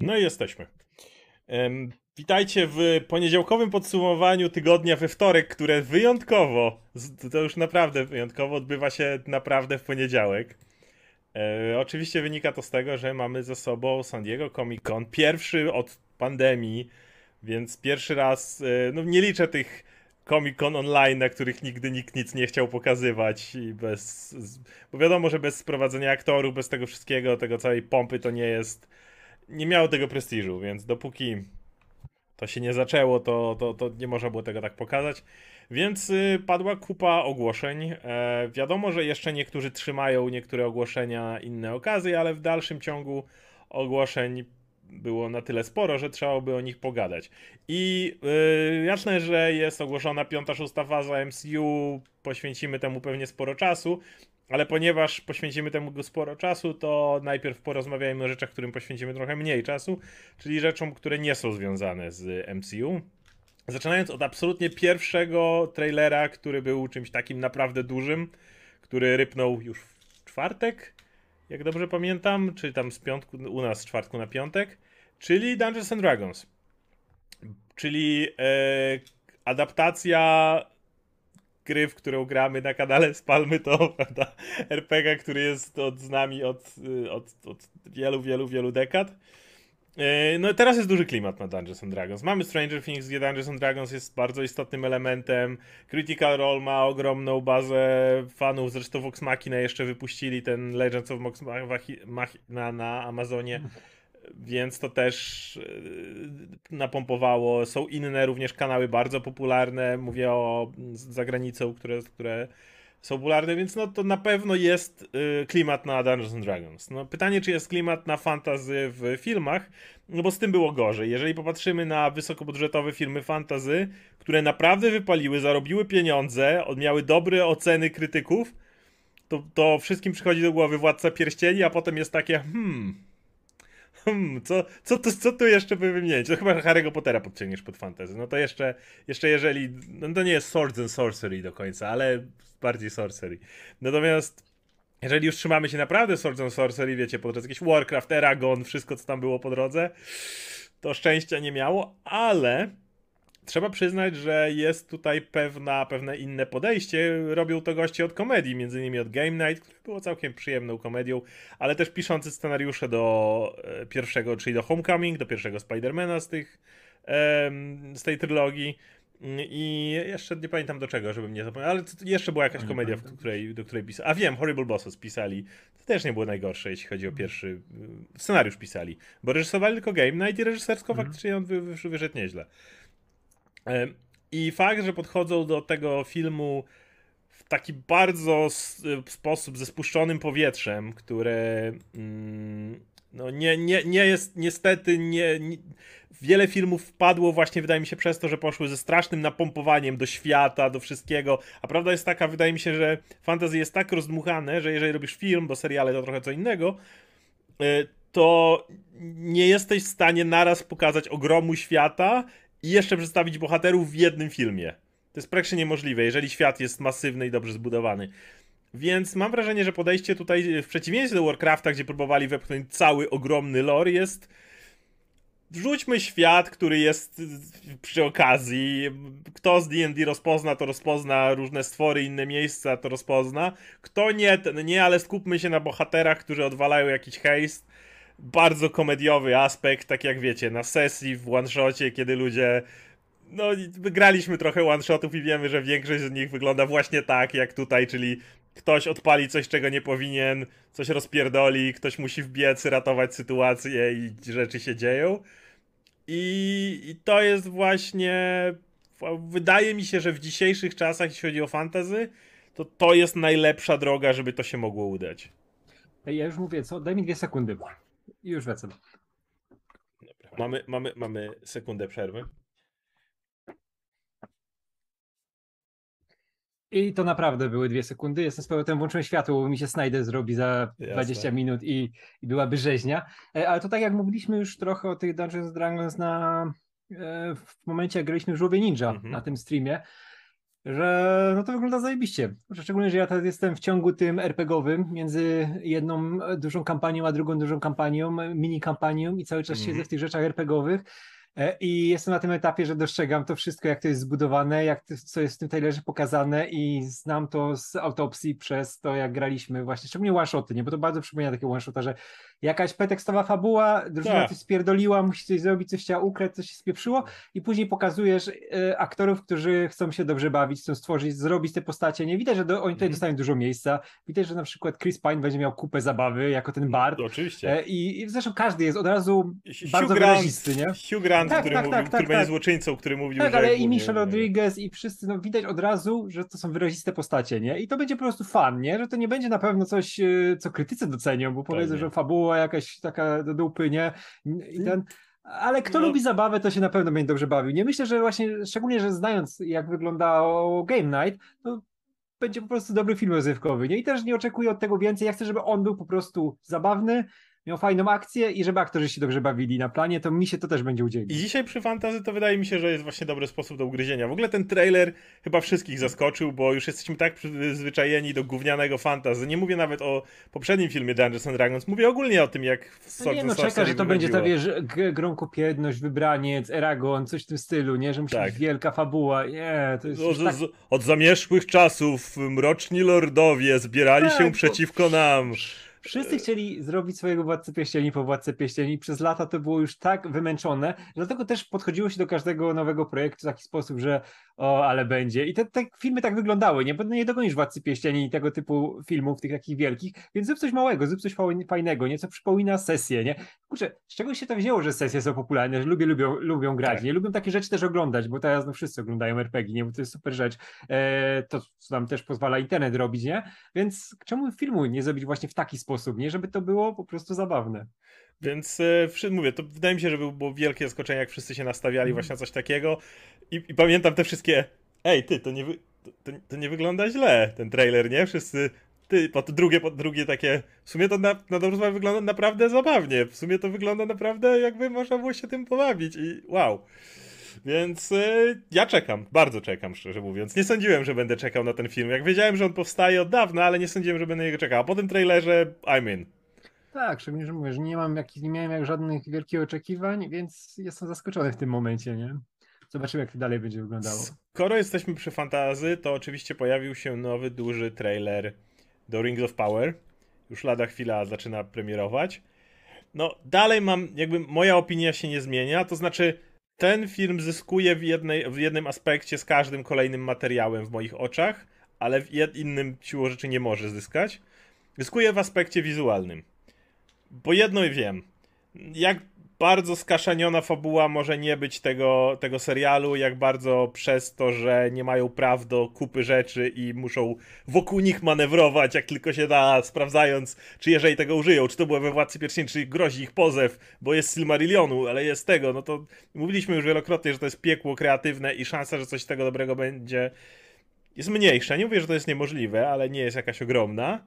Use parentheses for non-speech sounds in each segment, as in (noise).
No i jesteśmy. Um, witajcie w poniedziałkowym podsumowaniu tygodnia we wtorek, które wyjątkowo, to już naprawdę wyjątkowo, odbywa się naprawdę w poniedziałek. E, oczywiście wynika to z tego, że mamy ze sobą San Diego Comic Con, pierwszy od pandemii, więc pierwszy raz, e, no nie liczę tych Comic Con online, na których nigdy nikt nic nie chciał pokazywać i bez, bo wiadomo, że bez sprowadzenia aktorów, bez tego wszystkiego, tego całej pompy to nie jest nie miało tego prestiżu, więc dopóki to się nie zaczęło, to, to, to nie można było tego tak pokazać. Więc y, padła kupa ogłoszeń. E, wiadomo, że jeszcze niektórzy trzymają niektóre ogłoszenia, inne okazje, ale w dalszym ciągu ogłoszeń było na tyle sporo, że trzeba by o nich pogadać. I yy, jasne, że jest ogłoszona piąta, szósta faza MCU, poświęcimy temu pewnie sporo czasu, ale ponieważ poświęcimy temu sporo czasu, to najpierw porozmawiajmy o rzeczach, którym poświęcimy trochę mniej czasu, czyli rzeczom, które nie są związane z MCU. Zaczynając od absolutnie pierwszego trailera, który był czymś takim naprawdę dużym, który rypnął już w czwartek, jak dobrze pamiętam, czy tam z piątku, u nas z czwartku na piątek, czyli Dungeons and Dragons. Czyli e, adaptacja gry, w którą gramy na kanale Spalmy to, (laughs) prawda, RPG, który jest od, z nami od, y, od, od wielu, wielu, wielu dekad. Y, no teraz jest duży klimat na Dungeons and Dragons. Mamy Stranger Things, gdzie Dungeons and Dragons jest bardzo istotnym elementem. Critical Role ma ogromną bazę fanów, zresztą Vox Machina jeszcze wypuścili ten Legends of Vox Machina na Amazonie więc to też e, napompowało. Są inne również kanały bardzo popularne, mówię o za granicą, które, które są popularne, więc no to na pewno jest e, klimat na Dungeons and Dragons. No, pytanie, czy jest klimat na fantazy w filmach, no bo z tym było gorzej. Jeżeli popatrzymy na wysokobudżetowe filmy fantazy, które naprawdę wypaliły, zarobiły pieniądze, miały dobre oceny krytyków, to, to wszystkim przychodzi do głowy Władca Pierścieni, a potem jest takie, hmm, Hmm, co, co, to, co tu jeszcze by wymienić? No chyba Harry'ego Pottera podciągniesz pod fantasy. No to jeszcze, jeszcze jeżeli, no to nie jest Swords and Sorcery do końca, ale bardziej Sorcery. Natomiast jeżeli już trzymamy się naprawdę Swords and Sorcery, wiecie, po drodze jakiś Warcraft, Eragon, wszystko co tam było po drodze, to szczęścia nie miało, ale trzeba przyznać, że jest tutaj pewna, pewne inne podejście. Robią to goście od komedii, między innymi od Game Night, które było całkiem przyjemną komedią, ale też piszący scenariusze do e, pierwszego, czyli do Homecoming, do pierwszego Spidermana z tych z tej trylogii. I jeszcze nie pamiętam do czego, żebym nie zapomniał, ale jeszcze była jakaś komedia, w której, do której pisali. A wiem, Horrible Bosses pisali. To też nie było najgorsze, jeśli chodzi o pierwszy. Scenariusz pisali. Bo reżysowali tylko Game Night i reżysersko mm. faktycznie on wy, wy, wyszedł nieźle. I fakt, że podchodzą do tego filmu w taki bardzo sposób ze spuszczonym powietrzem, które mm, no nie, nie, nie jest niestety nie, nie, wiele filmów wpadło właśnie wydaje mi się przez to, że poszły ze strasznym napompowaniem do świata, do wszystkiego, a prawda jest taka, wydaje mi się, że fantasy jest tak rozdmuchane, że jeżeli robisz film, bo seriale to trochę co innego, y, to nie jesteś w stanie naraz pokazać ogromu świata i jeszcze przedstawić bohaterów w jednym filmie. To jest praktycznie niemożliwe, jeżeli świat jest masywny i dobrze zbudowany. Więc mam wrażenie, że podejście tutaj, w przeciwieństwie do Warcrafta, gdzie próbowali wepchnąć cały ogromny lore, jest. Wrzućmy świat, który jest przy okazji. Kto z DD rozpozna, to rozpozna różne stwory, inne miejsca, to rozpozna. Kto nie, ten nie, ale skupmy się na bohaterach, którzy odwalają jakiś hejst bardzo komediowy aspekt, tak jak wiecie, na sesji w one-shocie, kiedy ludzie no, graliśmy trochę one-shotów i wiemy, że większość z nich wygląda właśnie tak, jak tutaj, czyli ktoś odpali coś, czego nie powinien, coś rozpierdoli, ktoś musi wbiec, ratować sytuację i rzeczy się dzieją. I, I, to jest właśnie. Wydaje mi się, że w dzisiejszych czasach, jeśli chodzi o fantazy, to to jest najlepsza droga, żeby to się mogło udać. Ja już mówię, co? Daj mi dwie sekundy. I już wracam. Dobra. Mamy, mamy, mamy sekundę przerwy. I to naprawdę były dwie sekundy. Jestem z powrotem, włączyłem światło, bo mi się Snyder zrobi za Jasne. 20 minut i, i byłaby rzeźnia. E, ale to tak jak mówiliśmy już trochę o tych Dungeons Dragons na, e, w momencie, jak graliśmy w Żółwie Ninja mhm. na tym streamie, że no to wygląda zajebiście. Szczególnie, że ja teraz jestem w ciągu tym RPG-owym między jedną dużą kampanią a drugą dużą kampanią, mini kampanią i cały czas mm -hmm. siedzę w tych rzeczach RPG-owych E, I jestem na tym etapie, że dostrzegam to wszystko, jak to jest zbudowane, jak to, co jest w tym trailerze pokazane i znam to z autopsji przez to, jak graliśmy właśnie, szczególnie one-shoty, nie? Bo to bardzo przypomina takie one-shota, że jakaś pretekstowa fabuła, drużyna tak. coś spierdoliła, musi coś zrobić, coś chciała ukraść, coś się spieprzyło i później pokazujesz e, aktorów, którzy chcą się dobrze bawić, chcą stworzyć, zrobić te postacie, nie? Widać, że do, oni tutaj mm. dostają dużo miejsca, widać, że na przykład Chris Pine będzie miał kupę zabawy jako ten Bart. No, oczywiście. E, I, I zresztą każdy jest od razu Hugh bardzo Grant, wyrazisty, nie? Hugh Grant, tak, który, tak, mówił, tak, który tak, będzie tak. złoczyńcą, który mówił, tak, że... ale i Michelle Rodriguez i wszyscy, no widać od razu, że to są wyraziste postacie, nie? I to będzie po prostu fan, nie? Że to nie będzie na pewno coś, e, co krytycy docenią, bo powiedzą, że fabuła jakaś taka do dupy, nie? I ten... Ale kto no. lubi zabawę, to się na pewno będzie dobrze bawił. Nie myślę, że właśnie, szczególnie, że znając jak wyglądał Game Night, to będzie po prostu dobry film rozrywkowy. Nie? I też nie oczekuję od tego więcej. Ja chcę, żeby on był po prostu zabawny, miał fajną akcję i żeby aktorzy się dobrze bawili na planie, to mi się to też będzie udzielić. I dzisiaj przy fantazy to wydaje mi się, że jest właśnie dobry sposób do ugryzienia. W ogóle ten trailer chyba wszystkich zaskoczył, bo już jesteśmy tak przyzwyczajeni do gównianego fantazy. Nie mówię nawet o poprzednim filmie Dungeons and Dragons, mówię ogólnie o tym, jak w no Nie no, czeka, że to będzie ta, wiesz, gromkopiedność, wybraniec, Eragon, coś w tym stylu, nie? Że musi tak. być wielka fabuła. Nie, to jest od, tak... od zamierzchłych czasów mroczni lordowie zbierali tak, się przeciwko nam. Wszyscy chcieli zrobić swojego Władcę Pieścieni po Władcę Pieścieni. Przez lata to było już tak wymęczone, dlatego też podchodziło się do każdego nowego projektu w taki sposób, że o, ale będzie. I te, te filmy tak wyglądały, nie? Bo nie dogonisz Władcy Pieścieni i tego typu filmów, tych takich wielkich, więc zrób coś małego, zrób coś fajnego, nieco przypomina sesję, nie? Kurczę, z czego się to wzięło, że sesje są popularne, że ludzie lubią, lubią grać, tak. nie? Lubią takie rzeczy też oglądać, bo teraz no wszyscy oglądają RPG, nie? Bo to jest super rzecz. E, to nam też pozwala internet robić, nie? Więc czemu filmu nie zrobić właśnie w taki sposób, nie? Żeby to było po prostu zabawne. Więc e, mówię, to wydaje mi się, że było wielkie zaskoczenie, jak wszyscy się nastawiali mm. właśnie na coś takiego. I, I, pamiętam te wszystkie. Ej, ty, to nie, wy... to, to, nie wygląda źle, ten trailer, nie? Wszyscy. Ty, po to drugie, po drugie takie. W sumie to na, na dobrze wygląda naprawdę zabawnie. W sumie to wygląda naprawdę, jakby można było się tym pobawić. I wow. Więc y, ja czekam, bardzo czekam, szczerze mówiąc. Nie sądziłem, że będę czekał na ten film. Jak wiedziałem, że on powstaje od dawna, ale nie sądziłem, że będę niego czekał. A po tym trailerze I'm in. Tak, szczególnie, że mówię, że nie mam jakich, nie miałem jak żadnych wielkich oczekiwań, więc jestem zaskoczony w tym momencie, nie? Zobaczymy, jak to dalej będzie wyglądało. Skoro jesteśmy przy fantazy, to oczywiście pojawił się nowy, duży trailer do Rings of Power. Już lada chwila zaczyna premierować. No, dalej mam, jakby moja opinia się nie zmienia, to znaczy ten film zyskuje w, jednej, w jednym aspekcie z każdym kolejnym materiałem w moich oczach, ale w innym siłą rzeczy nie może zyskać. Zyskuje w aspekcie wizualnym. Bo jedno wiem. Jak bardzo skaszaniona fabuła może nie być tego, tego serialu, jak bardzo przez to, że nie mają praw do kupy rzeczy i muszą wokół nich manewrować, jak tylko się da, sprawdzając, czy jeżeli tego użyją, czy to było we Władcy Pierścieni, czy grozi ich pozew, bo jest Silmarillionu, ale jest tego, no to mówiliśmy już wielokrotnie, że to jest piekło kreatywne i szansa, że coś z tego dobrego będzie jest mniejsza. Nie mówię, że to jest niemożliwe, ale nie jest jakaś ogromna.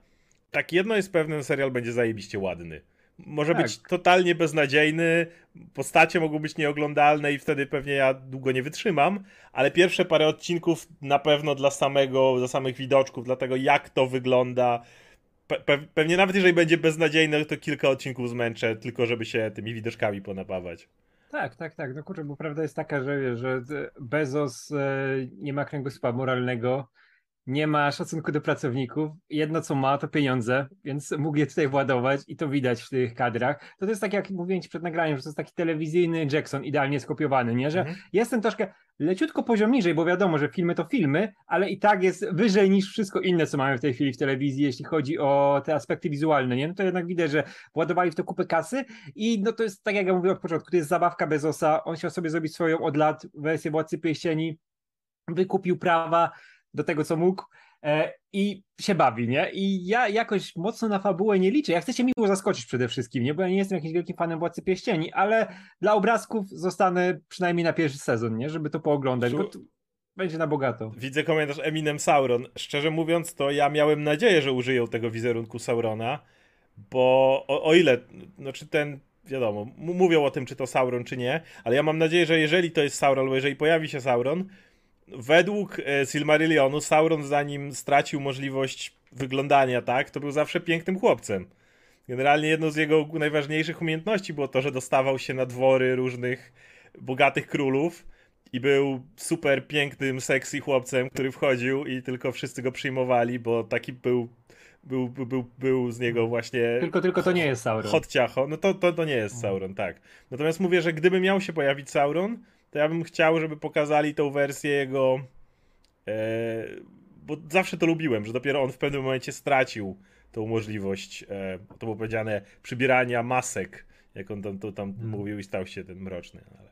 Tak jedno jest pewne, serial będzie zajebiście ładny może tak. być totalnie beznadziejny, postacie mogą być nieoglądalne i wtedy pewnie ja długo nie wytrzymam, ale pierwsze parę odcinków na pewno dla samego, dla samych widoczków, dla tego jak to wygląda, pe pewnie nawet jeżeli będzie beznadziejne, to kilka odcinków zmęczę, tylko żeby się tymi widoczkami ponapawać. Tak, tak, tak. No kurczę, bo prawda jest taka, że, że Bezos e, nie ma kręgosłupa moralnego, nie ma szacunku do pracowników. Jedno co ma to pieniądze, więc mógł je tutaj władować i to widać w tych kadrach. To, to jest tak jak mówiłem ci przed nagraniem, że to jest taki telewizyjny Jackson, idealnie skopiowany, nie? Że mhm. jestem troszkę leciutko poziom niżej, bo wiadomo, że filmy to filmy, ale i tak jest wyżej niż wszystko inne, co mamy w tej chwili w telewizji, jeśli chodzi o te aspekty wizualne, nie? No to jednak widać, że władowali w to kupę kasy i no to jest tak jak ja mówiłem od początku, to jest zabawka Bezosa, on chciał sobie zrobić swoją od lat wersję Władcy Pieścieni, wykupił prawa, do tego, co mógł e, i się bawi, nie? I ja jakoś mocno na fabułę nie liczę. Ja chcę się miło zaskoczyć przede wszystkim, nie? Bo ja nie jestem jakimś wielkim fanem Władcy Pieścieni, ale dla obrazków zostanę przynajmniej na pierwszy sezon, nie? Żeby to pooglądać, bo będzie na bogato. Widzę komentarz Eminem Sauron. Szczerze mówiąc, to ja miałem nadzieję, że użyją tego wizerunku Saurona, bo o, o ile, znaczy ten wiadomo, mówią o tym, czy to Sauron, czy nie, ale ja mam nadzieję, że jeżeli to jest Sauron, albo jeżeli pojawi się Sauron, według e, Silmarillionu Sauron zanim stracił możliwość wyglądania tak, to był zawsze pięknym chłopcem. Generalnie jedną z jego najważniejszych umiejętności było to, że dostawał się na dwory różnych bogatych królów i był super pięknym, sexy chłopcem, który wchodził i tylko wszyscy go przyjmowali, bo taki był był, był, był, był z niego właśnie. Tylko, tylko to nie jest Sauron. Hot ciacho. No to, to, to nie jest Sauron, tak. Natomiast mówię, że gdyby miał się pojawić Sauron, to ja bym chciał, żeby pokazali tą wersję jego. E, bo zawsze to lubiłem, że dopiero on w pewnym momencie stracił tą możliwość, e, to było powiedziane, przybierania masek, jak on tam, to tam hmm. mówił i stał się ten mroczny. Ale...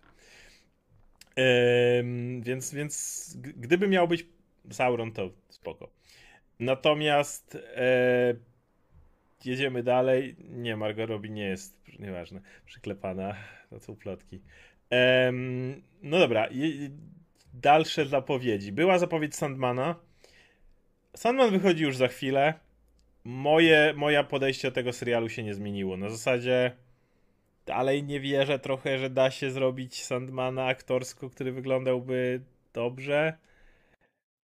E, więc, więc gdyby miał być Sauron, to spoko. Natomiast e, jedziemy dalej. Nie, Margot Robbie nie jest, nieważne, przyklepana. To są plotki. No dobra, dalsze zapowiedzi. Była zapowiedź Sandmana. Sandman wychodzi już za chwilę. Moje, moje podejście do tego serialu się nie zmieniło. Na zasadzie dalej nie wierzę trochę, że da się zrobić Sandmana aktorsko, który wyglądał,by dobrze.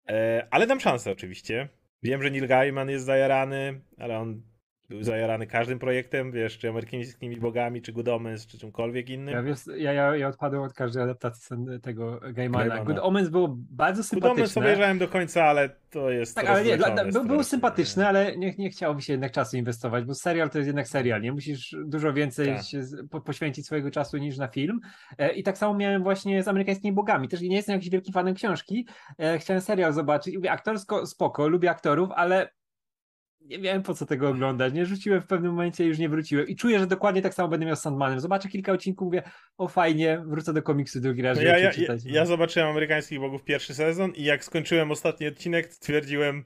E, ale dam szansę oczywiście. Wiem, że Neil Gaiman jest zajarany, ale on był zajarany każdym projektem, wiesz, czy amerykańskimi bogami, czy Good Omens, czy czymkolwiek innym. Ja, wiesz, ja, ja, ja odpadłem od każdej adaptacji tego Gaimana. Good Omens było bardzo sympatyczne. Good Omens obejrzałem do końca, ale to jest Tak, ale nie, dla, był, był sympatyczny, ale nie, nie chciało mi się jednak czasu inwestować, bo serial to jest jednak serial, nie? Musisz dużo więcej tak. po, poświęcić swojego czasu niż na film. E, I tak samo miałem właśnie z amerykańskimi bogami. Też nie jestem jakiś wielkim fanem książki. E, chciałem serial zobaczyć. Aktorsko spoko, lubię aktorów, ale nie wiem po co tego oglądać, nie rzuciłem w pewnym momencie i już nie wróciłem i czuję, że dokładnie tak samo będę miał z Sandmanem. Zobaczę kilka odcinków, mówię, o fajnie, wrócę do komiksu drugi raz, no ja, ja. Ja, ja zobaczyłem Amerykańskich Bogów pierwszy sezon i jak skończyłem ostatni odcinek, stwierdziłem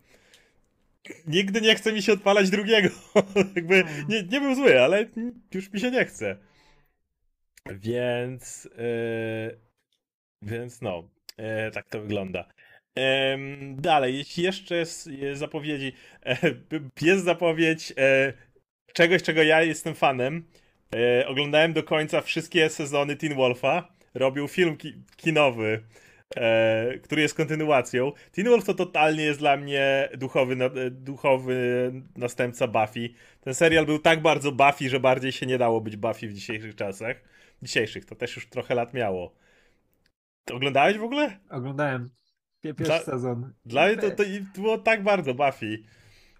nigdy nie chce mi się odpalać drugiego. (laughs) Jakby nie, nie był zły, ale już mi się nie chce. Więc yy, więc no, yy, tak to wygląda. Dalej, jeszcze jest, zapowiedzi, e, jest zapowiedź e, czegoś, czego ja jestem fanem. E, oglądałem do końca wszystkie sezony Teen Wolfa. Robił film ki kinowy, który jest kontynuacją. Teen Wolf to totalnie jest dla mnie duchowy, duchowy następca Buffy. Ten serial był tak bardzo Buffy, że bardziej się nie dało być Buffy w dzisiejszych czasach. Dzisiejszych, to też już trochę lat miało. Oglądałeś w ogóle? Oglądałem. Pierwszy dla, sezon. Dla mnie to, to było tak bardzo Buffy.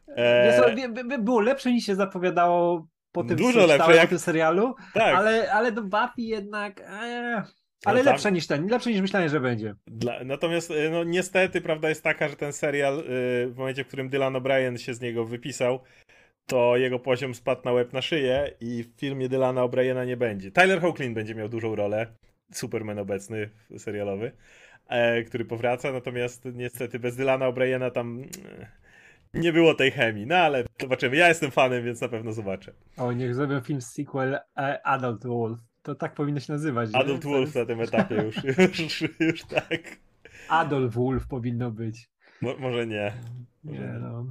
E... by, było lepsze niż się zapowiadało po tym, Dużo lepsze, jak... tym serialu, tak. ale, ale do Buffy jednak... E... Ale no lepsze niż ten, lepsze niż myślałem, że będzie. Dla, natomiast e, no, niestety prawda jest taka, że ten serial e, w momencie, w którym Dylan O'Brien się z niego wypisał, to jego poziom spadł na łeb na szyję i w filmie Dylana O'Briena nie będzie. Tyler Hoechlin będzie miał dużą rolę, Superman obecny serialowy, który powraca, natomiast niestety bez Dylana O'Briena tam e, nie było tej chemii, no ale zobaczymy. Ja jestem fanem, więc na pewno zobaczę. O, niech zrobią film sequel e, Adult Wolf. To tak powinno się nazywać. Adult nie? Wolf na tym etapie (laughs) już, już, już tak. Adult Wolf powinno być. Mo, może nie. Może nie, no.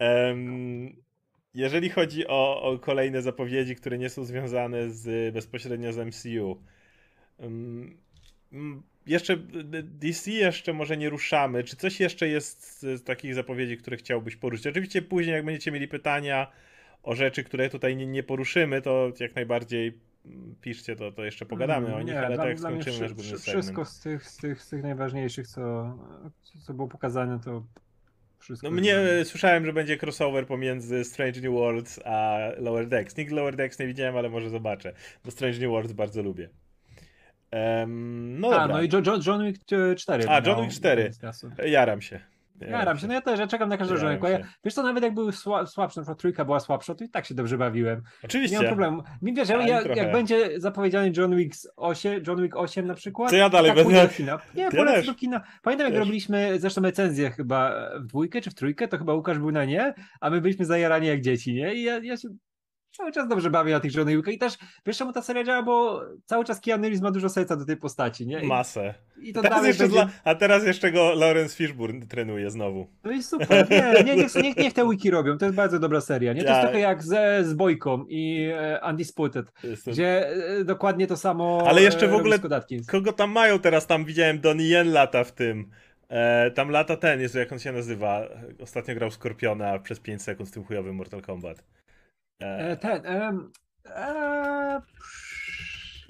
Um, jeżeli chodzi o, o, kolejne zapowiedzi, które nie są związane z, bezpośrednio z MCU, um, jeszcze DC jeszcze może nie ruszamy. Czy coś jeszcze jest z takich zapowiedzi, które chciałbyś poruszyć? Oczywiście później, jak będziecie mieli pytania o rzeczy, które tutaj nie, nie poruszymy, to jak najbardziej piszcie, to, to jeszcze pogadamy mm, o nich, nie, ale dla, tak skończymy nasz główny Wszystko z tych, z, tych, z tych najważniejszych, co, co było pokazane, to wszystko. No mnie słyszałem, że będzie crossover pomiędzy Strange New Worlds a Lower Decks. Nikt Lower Decks nie widziałem, ale może zobaczę, bo Strange New Worlds bardzo lubię. Um, no A, dobra. no i John, John Wick 4. A, John Wick 4. Jaram się. Jaram się, no ja też, ja czekam na każdy John Ja, wiesz co, nawet jak były słabsze, na przykład trójka była słabsza, to i tak się dobrze bawiłem. Oczywiście. Nie mam problemu. Mi wiesz, ja, jak, jak będzie zapowiedziany John Wick 8, John Wick 8 na przykład, to ja dalej tak będę... do kina. Nie, ja polecę do kina. Pamiętam jak robiliśmy zresztą recenzję chyba w dwójkę czy w trójkę, to chyba Łukasz był na nie, a my byliśmy zajarani jak dzieci, nie? I ja, ja się cały czas dobrze bawię na tych Johnny Wicka i też wiesz czemu ta seria działa, bo cały czas Keanu Reeves ma dużo serca do tej postaci, nie? I, Masę. I to teraz będzie... dla... A teraz jeszcze go Lawrence Fishburne trenuje znowu. No i super, nie, nie, niech, niech, niech te wiki robią, to jest bardzo dobra seria, nie? To ja... jest trochę jak ze, z Bojką i e, Undisputed, Jestem... gdzie e, dokładnie to samo Ale jeszcze w ogóle, kogo tam mają teraz, tam widziałem Donnie Yen lata w tym E, tam lata ten, jest jak on się nazywa. Ostatnio grał Skorpiona przez 5 sekund z tym chujowym Mortal Kombat. E, ten. Um, e,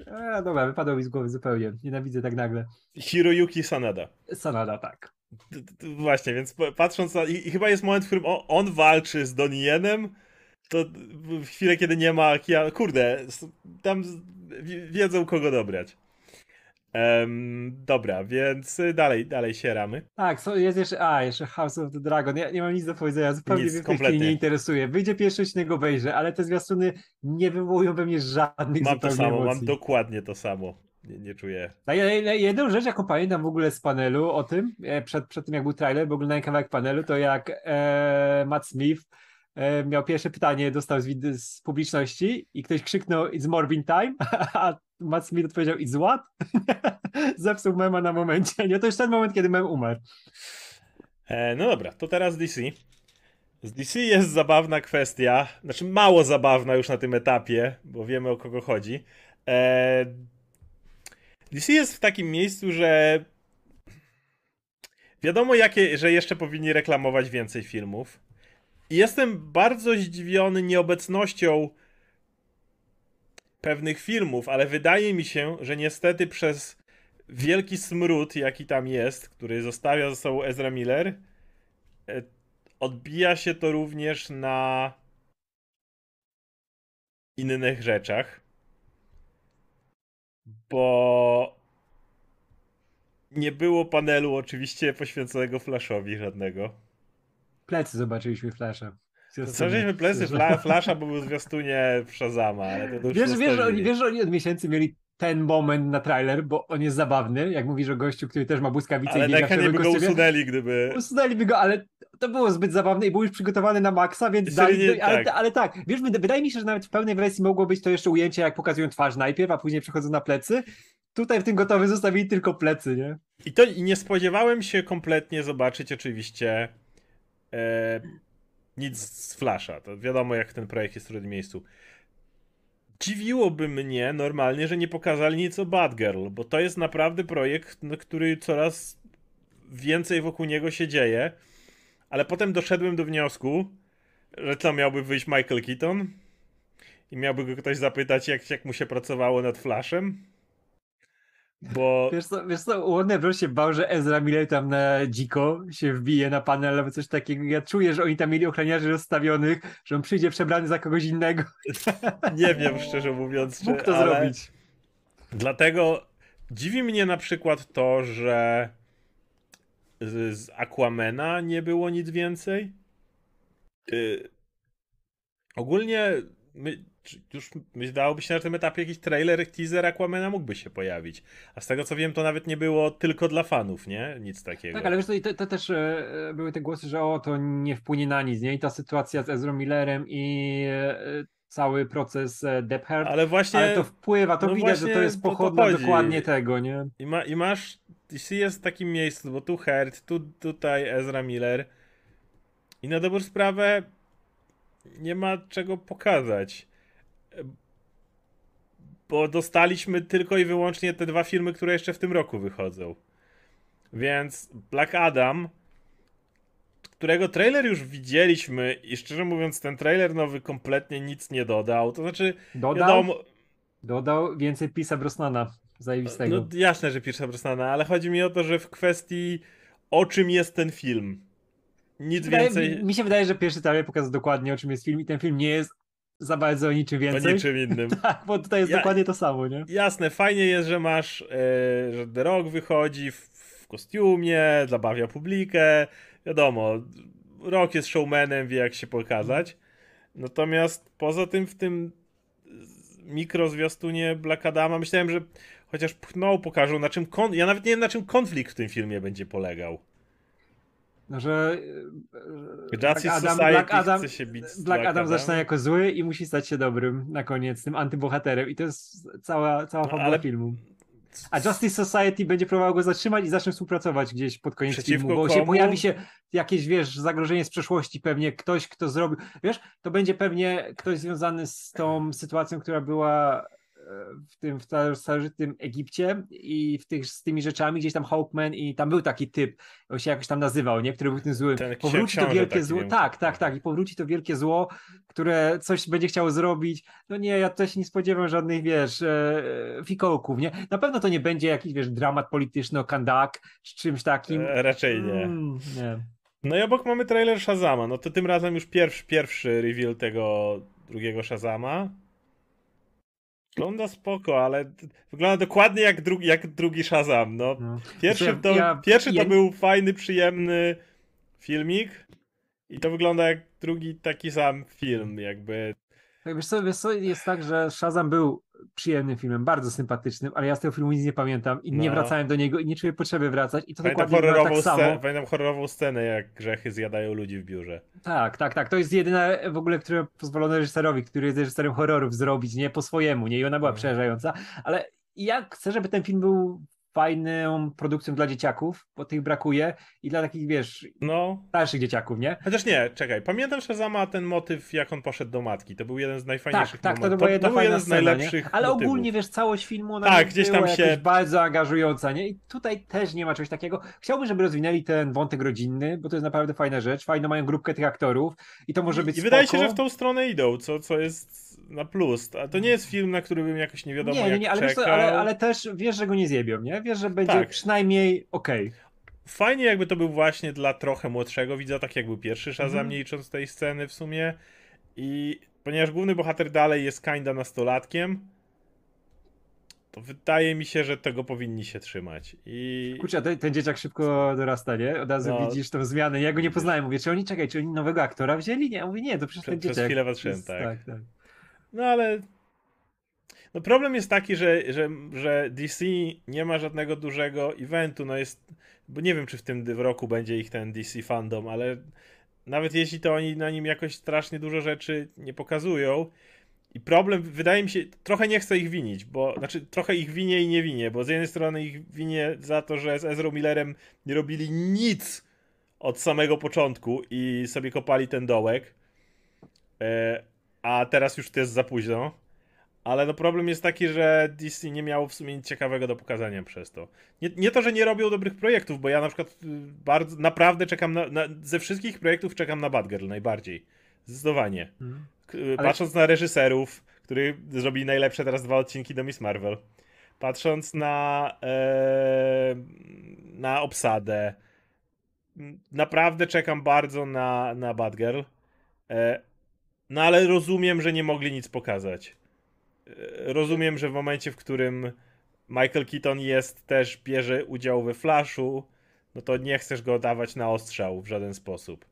e, dobra, wypadło mi z głowy zupełnie. Nienawidzę tak nagle. Hiroyuki Sanada. Sanada, tak. Właśnie, więc patrząc na. I, chyba jest moment, w którym on walczy z Donienem. To w chwilę, kiedy nie ma. Kurde, tam wiedzą kogo dobrać. Um, dobra, więc dalej, dalej sieramy. Tak, so jest jeszcze, a, jeszcze House of the Dragon. Ja nie mam nic do powiedzenia, zupełnie nic, mnie nie interesuje. Wyjdzie pierwszy odcinek, obejrzę, ale te zwiastuny nie wywołują we mnie żadnych Mam to samo, emocji. mam dokładnie to samo. Nie, nie czuję. A jedną rzecz, jaką pamiętam w ogóle z panelu o tym, e, przed, przed tym jak był trailer, bo oglądałem kawałek panelu, to jak e, Matt Smith e, miał pierwsze pytanie, dostał z, z, publiczności i ktoś krzyknął It's Morbin Time, (laughs) a Matt Smith odpowiedział It's what? (laughs) Zepsuł mema na momencie. Nie, to już ten moment, kiedy mem umarł. E, no dobra, to teraz DC. Z DC jest zabawna kwestia, znaczy mało zabawna już na tym etapie, bo wiemy o kogo chodzi. E, DC jest w takim miejscu, że wiadomo, jakie, że jeszcze powinni reklamować więcej filmów. I jestem bardzo zdziwiony nieobecnością pewnych filmów, ale wydaje mi się, że niestety przez wielki smród, jaki tam jest, który zostawia ze sobą Ezra Miller, e, odbija się to również na innych rzeczach. Bo nie było panelu oczywiście poświęconego Flashowi żadnego. Plecy zobaczyliśmy Flasha. Zobaczyliśmy plecy fla, Flasha, bo był zwiastunie Shazama, ale to wiesz, wiesz, że oni, wiesz, że oni od miesięcy mieli ten moment na trailer, bo on jest zabawny, jak mówisz o gościu, który też ma błyskawice ale i biega w by go usunęli, gdyby... Usunęliby go, ale to było zbyt zabawne i był już przygotowany na maksa, więc dali, nie, ale, tak. ale tak, wiesz, wydaje mi się, że nawet w pełnej wersji mogło być to jeszcze ujęcie, jak pokazują twarz najpierw, a później przechodzą na plecy. Tutaj w tym gotowym zostawili tylko plecy, nie? I to i nie spodziewałem się kompletnie zobaczyć oczywiście e, nic z Flasha. To wiadomo, jak ten projekt jest w trudnym miejscu. Dziwiłoby mnie normalnie, że nie pokazali nic o Batgirl, bo to jest naprawdę projekt, no, który coraz więcej wokół niego się dzieje. Ale potem doszedłem do wniosku, że co miałby wyjść Michael Keaton i miałby go ktoś zapytać, jak, jak mu się pracowało nad Flashem. Bo... Wiesz co, wiesz co, Warner Bros. się bał, że Ezra Miller tam na dziko się wbije na panel albo coś takiego. Ja czuję, że oni tam mieli ochroniarzy rozstawionych, że on przyjdzie przebrany za kogoś innego. (laughs) Nie wiem, szczerze mówiąc. Mógł to ale... zrobić. Dlatego dziwi mnie na przykład to, że z, z Aquamena nie było nic więcej. Yy... Ogólnie my, już wydawałoby się na tym etapie jakiś trailer, teaser Aquamena mógłby się pojawić. A z tego co wiem, to nawet nie było tylko dla fanów, nie? Nic takiego. Tak, ale wiesz, to, to też e, były te głosy, że o, to nie wpłynie na nic, nie? I ta sytuacja z Ezra Millerem i e, cały proces e, Deppard. Ale właśnie... Ale to wpływa, to no widać, że to jest pochodna dokładnie tego, nie? I, ma, I masz... DC jest w takim miejscu, bo tu Herd, tu, tutaj Ezra Miller i na dobrą sprawę nie ma czego pokazać bo dostaliśmy tylko i wyłącznie te dwa filmy, które jeszcze w tym roku wychodzą. Więc Black Adam, którego trailer już widzieliśmy i szczerze mówiąc ten trailer nowy kompletnie nic nie dodał. To znaczy, dodał, wiadomo... dodał więcej Pisa Brosnana zajebistego. No jasne, że Pisa Brosnana, ale chodzi mi o to, że w kwestii o czym jest ten film. Nic wydaje, więcej. Mi się wydaje, że pierwszy trailer pokazał dokładnie o czym jest film i ten film nie jest za bardzo o niczym więcej. O niczym innym. (laughs) tak, bo tutaj jest ja, dokładnie to samo, nie? Jasne, fajnie jest, że masz, e, że The Rock wychodzi w, w kostiumie, zabawia publikę, wiadomo, Rock jest showmanem, wie jak się pokazać. Natomiast poza tym w tym mikro zwiastunie Black Adama myślałem, że chociaż pchnął, pokażą na czym, kon... ja nawet nie wiem na czym konflikt w tym filmie będzie polegał. No, że Black Adam, Black Adam, chce się bić Black, Black Adam, zaczyna jako zły i musi stać się dobrym na koniec, tym antybohaterem i to jest cała, cała fabuła ale... filmu. A Justice Society będzie próbował go zatrzymać i zacznie współpracować gdzieś pod koniec Przeciwko filmu, bo komu? się pojawi się jakieś, wiesz, zagrożenie z przeszłości, pewnie ktoś, kto zrobił, wiesz, to będzie pewnie ktoś związany z tą sytuacją, która była w tym w starożytnym Egipcie i w tych, z tymi rzeczami gdzieś tam Hawkman i tam był taki typ, on się jakoś tam nazywał, nie? Który był tym złym. Ten powróci to wielkie zło. Wiem. Tak, tak, tak. I powróci to wielkie zło, które coś będzie chciało zrobić. No nie, ja też nie spodziewam żadnych, wiesz, e, fikołków, nie? Na pewno to nie będzie jakiś, wiesz, dramat polityczny o Kandak czy czymś takim. E, raczej nie. Mm, nie. No i obok mamy trailer Shazama. No to tym razem już pierwszy, pierwszy reveal tego drugiego Shazama. Wygląda spoko, ale wygląda dokładnie jak drugi, jak drugi Shazam. No. no. Pierwszy, znaczy, to, ja, pierwszy ja... to był fajny, przyjemny filmik i to wygląda jak drugi taki sam film, jakby. Tak, wiesz co, wiesz co, jest tak, że Shazam był przyjemnym filmem, bardzo sympatycznym, ale ja z tego filmu nic nie pamiętam i no. nie wracałem do niego i nie czuję potrzeby wracać i to pamiętam dokładnie tak samo. Pamiętam horrorową scenę, jak grzechy zjadają ludzi w biurze. Tak, tak, tak. To jest jedyne w ogóle, które pozwolono reżyserowi, który jest reżyserem horrorów zrobić, nie po swojemu, nie? I ona była no. przerażająca, ale ja chcę, żeby ten film był fajną produkcją dla dzieciaków, bo tych brakuje i dla takich, wiesz, no. starszych dzieciaków, nie? Chociaż nie, czekaj, pamiętam Shazama ten motyw, jak on poszedł do matki, to był jeden z najfajniejszych tak, tak, to, to, to był jeden z najlepszych Ale motywów. ogólnie, wiesz, całość filmu ona tak, gdzieś tam się... bardzo angażująca, nie? I tutaj też nie ma czegoś takiego. Chciałbym, żeby rozwinęli ten wątek rodzinny, bo to jest naprawdę fajna rzecz, fajną mają grupkę tych aktorów i to może być I, i wydaje się, że w tą stronę idą, co, co jest na plus. A to nie jest film, na który bym jakoś nie wiadomo nie, nie, nie, jak ale, czekał. Ale, ale też wiesz, że go nie zjebią, nie? Wiesz, że będzie tak. przynajmniej okej. Okay. Fajnie jakby to był właśnie dla trochę młodszego widza, tak jak był pierwszy Shazam, mm. nie licząc tej sceny w sumie. I ponieważ główny bohater dalej jest kinda nastolatkiem, to wydaje mi się, że tego powinni się trzymać. I... Kurczę, ten, ten dzieciak szybko dorasta, nie? Od razu no. widzisz tą zmianę. Ja go nie poznałem. Mówię, czy oni, czekaj, czy oni nowego aktora wzięli? Nie, mówię, nie, to przecież ten dzieciak. Przez chwilę patrzyłem, tak. tak, tak. No ale no problem jest taki, że, że, że DC nie ma żadnego dużego eventu, no jest, bo nie wiem, czy w tym roku będzie ich ten DC fandom, ale nawet jeśli to oni na nim jakoś strasznie dużo rzeczy nie pokazują. I problem, wydaje mi się, trochę nie chcę ich winić, bo, znaczy trochę ich winie i nie winie, bo z jednej strony ich winie za to, że z Ezra Millerem nie robili nic od samego początku i sobie kopali ten dołek, e, a teraz już to jest za późno. Ale no problem jest taki, że DC nie miało w sumie nic ciekawego do pokazania przez to. Nie, nie to, że nie robią dobrych projektów, bo ja na przykład y, bardzo, naprawdę czekam na, na ze wszystkich projektów czekam na Batgirl najbardziej. Zdecydowanie. Hmm. Patrząc na reżyserów, którzy zrobili najlepsze teraz dwa odcinki do Miss Marvel. Patrząc na e, na obsadę. Naprawdę czekam bardzo na, na Batgirl. E, no ale rozumiem, że nie mogli nic pokazać. E, rozumiem, że w momencie, w którym Michael Keaton jest też, bierze udział we Flashu, no to nie chcesz go dawać na ostrzał w żaden sposób.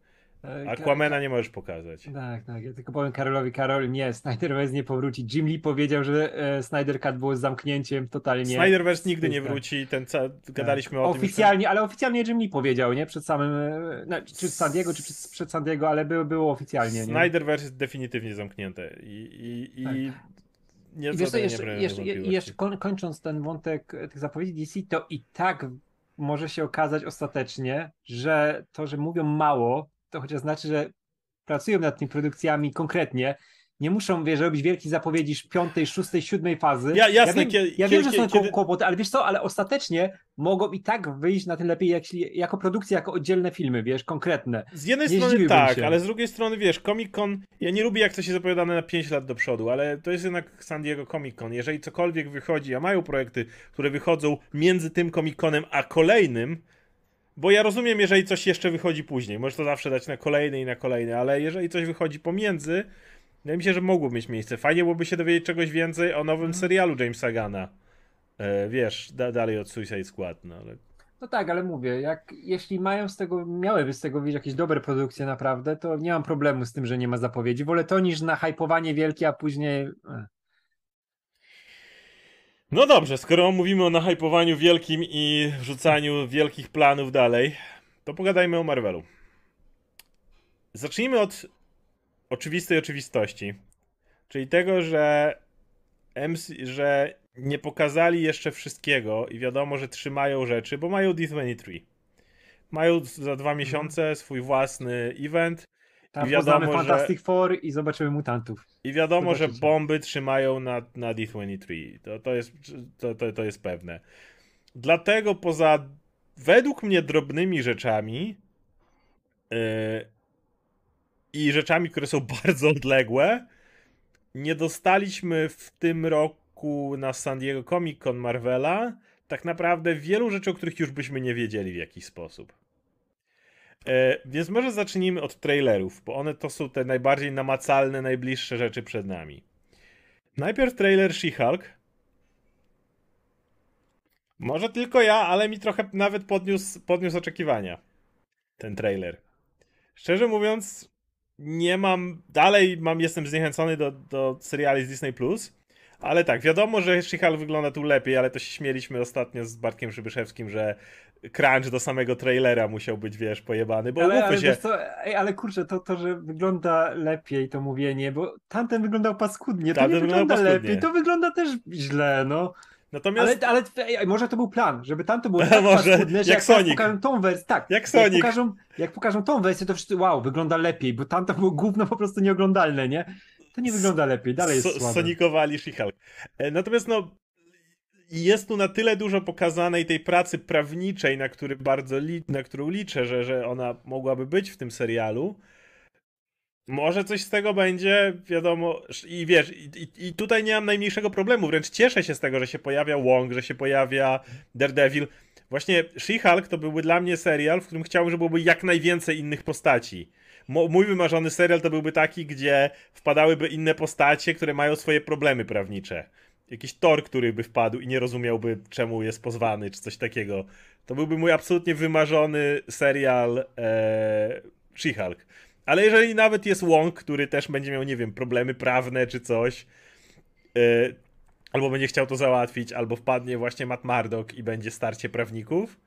E, Aquamena nie możesz pokazać. Tak, tak. Ja tylko powiem Karolowi, Karol, nie, Snyderverse nie powróci. Jim Lee powiedział, że e, Snyder Cut było z zamknięciem, totalnie. Snyderverse nigdy nie wróci, ten ca... gadaliśmy tak. o oficjalnie, tym. Oficjalnie, ale oficjalnie Jim Lee powiedział, nie? Przed samym, no, czy San Diego, czy przed, przed San Diego, ale było, było oficjalnie, nie? Snyderverse jest definitywnie zamknięte i, i, tak. i nie, I wiesz co, jeszcze, jeszcze, jeszcze kończąc ten wątek tych zapowiedzi DC, to i tak może się okazać ostatecznie, że to, że mówią mało, to chociaż znaczy, że pracują nad tymi produkcjami konkretnie, nie muszą, wiesz, robić wielkich zapowiedzi piątej, szóstej, siódmej fazy. Ja, jasne, ja wiem, ja wiem że są kiedy... kłopoty, ale wiesz co, ale ostatecznie mogą i tak wyjść na tym lepiej jak, jako produkcja, jako oddzielne filmy, wiesz, konkretne. Z jednej nie strony tak, się. ale z drugiej strony, wiesz, Comic Con, ja nie lubię jak to się zapowiadane na 5 lat do przodu, ale to jest jednak San Diego Comic Con. Jeżeli cokolwiek wychodzi, a mają projekty, które wychodzą między tym Comic Conem a kolejnym, bo ja rozumiem, jeżeli coś jeszcze wychodzi później, możesz to zawsze dać na kolejny i na kolejny, ale jeżeli coś wychodzi pomiędzy, wydaje mi się, że mogło mieć miejsce. Fajnie byłoby się dowiedzieć czegoś więcej o nowym mhm. serialu Jamesa Gana. E, wiesz, da, dalej od Suicide Squad, no ale... No tak, ale mówię, jak, jeśli mają z tego, miałyby z tego wyjść jakieś dobre produkcje naprawdę, to nie mam problemu z tym, że nie ma zapowiedzi. Wolę to niż na hypowanie wielkie, a później... No dobrze, skoro mówimy o nahypowaniu wielkim i rzucaniu wielkich planów dalej, to pogadajmy o Marvelu. Zacznijmy od oczywistej oczywistości. Czyli tego, że, MC, że nie pokazali jeszcze wszystkiego i wiadomo, że trzymają rzeczy, bo mają D23. Mają za dwa miesiące swój własny event Tam wiadomo, poznamy Fantastic że... Four i zobaczymy mutantów. I wiadomo, Zobaczycie. że bomby trzymają na, na D23. To, to, jest, to, to, to jest pewne. Dlatego poza według mnie drobnymi rzeczami yy, i rzeczami, które są (laughs) bardzo odległe, nie dostaliśmy w tym roku na San Diego Comic Con Marvela tak naprawdę wielu rzeczy, o których już byśmy nie wiedzieli w jakiś sposób. E, więc może zacznijmy od trailerów, bo one to są te najbardziej namacalne, najbliższe rzeczy przed nami. Najpierw trailer She-Hulk. Może tylko ja, ale mi trochę nawet podniósł, podniósł oczekiwania. Ten trailer. Szczerze mówiąc, nie mam. Dalej mam, jestem zniechęcony do, do seriali z Disney Plus. Ale tak, wiadomo, że She-Hulk wygląda tu lepiej, ale to się śmieliśmy ostatnio z Bartkiem Przybyszewskim, że crunch do samego trailera musiał być, wiesz, pojebany, bo ale, ale, się... Co, ej, ale kurczę, to, to, że wygląda lepiej to mówienie, bo tamten wyglądał paskudnie, to tamten nie wygląda paskudnie. lepiej, to wygląda też źle, no. Natomiast... Ale, ale ej, może to był plan, żeby tamto było (laughs) tak może, paskudne, jak, jak Sonic. pokażą tą wersję, tak, jak, Sonic. Jak pokażą, jak pokażą tą wersję, to wszyscy, wow, wygląda lepiej, bo tamto było gówno po prostu nieoglądalne, nie? To nie wygląda lepiej, dalej jest so, słabe. Sonikowali She-Hulk. E, natomiast no, jest tu na tyle dużo pokazanej tej pracy prawniczej, na, który bardzo li, na którą liczę, że, że ona mogłaby być w tym serialu. Może coś z tego będzie, wiadomo, i wiesz, i, i, tutaj nie mam najmniejszego problemu, wręcz cieszę się z tego, że się pojawia Wong, że się pojawia Daredevil. Właśnie She-Hulk to byłby dla mnie serial, w którym chciałbym, żeby byłoby jak najwięcej innych postaci mój wymarzony serial to byłby taki, gdzie wpadałyby inne postacie, które mają swoje problemy prawnicze. Jakiś Thor, który by wpadł i nie rozumiałby, czemu jest pozwany, czy coś takiego. To byłby mój absolutnie wymarzony serial e, She-Hulk. Ale jeżeli nawet jest Wong, który też będzie miał, nie wiem, problemy prawne czy coś, e, albo będzie chciał to załatwić, albo wpadnie właśnie Matt Murdock i będzie starcie prawników,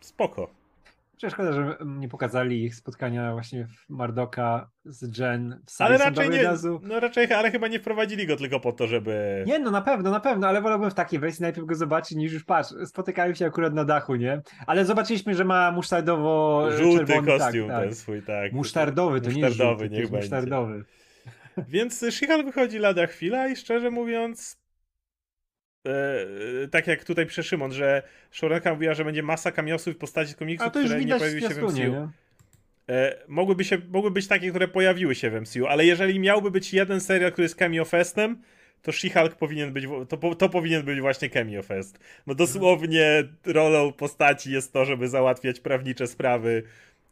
spoko. Szkoda, że nie pokazali ich spotkania właśnie w Mardoka z Jen w sali Ale raczej nie, no raczej, ale chyba nie wprowadzili go tylko po to, żeby... Nie, no na pewno, na pewno, ale wolałbym w takiej wersji najpierw go zobaczyć niż już patrz, spotykają się akurat na dachu, nie? Ale zobaczyliśmy, że ma musztardowo Żółty czerwony, tak, kostium tak, ten swój, tak. Musztardowy, to musztardowy, nie żółty, niech musztardowy. Więc Shihal wychodzi lada chwila i szczerze mówiąc E, tak jak tutaj przy Szymon, że showrunnerka mówiła, że będzie masa kamiosów w postaci komiksów, które nie pojawiły się w MCU. Nie? E, mogłyby, się, mogły być takie, które pojawiły się w MCU, ale jeżeli miałby być jeden serial, który jest cameo festem, to She-Hulk powinien być, to, to powinien być właśnie cameo fest. No dosłownie rolą postaci jest to, żeby załatwiać prawnicze sprawy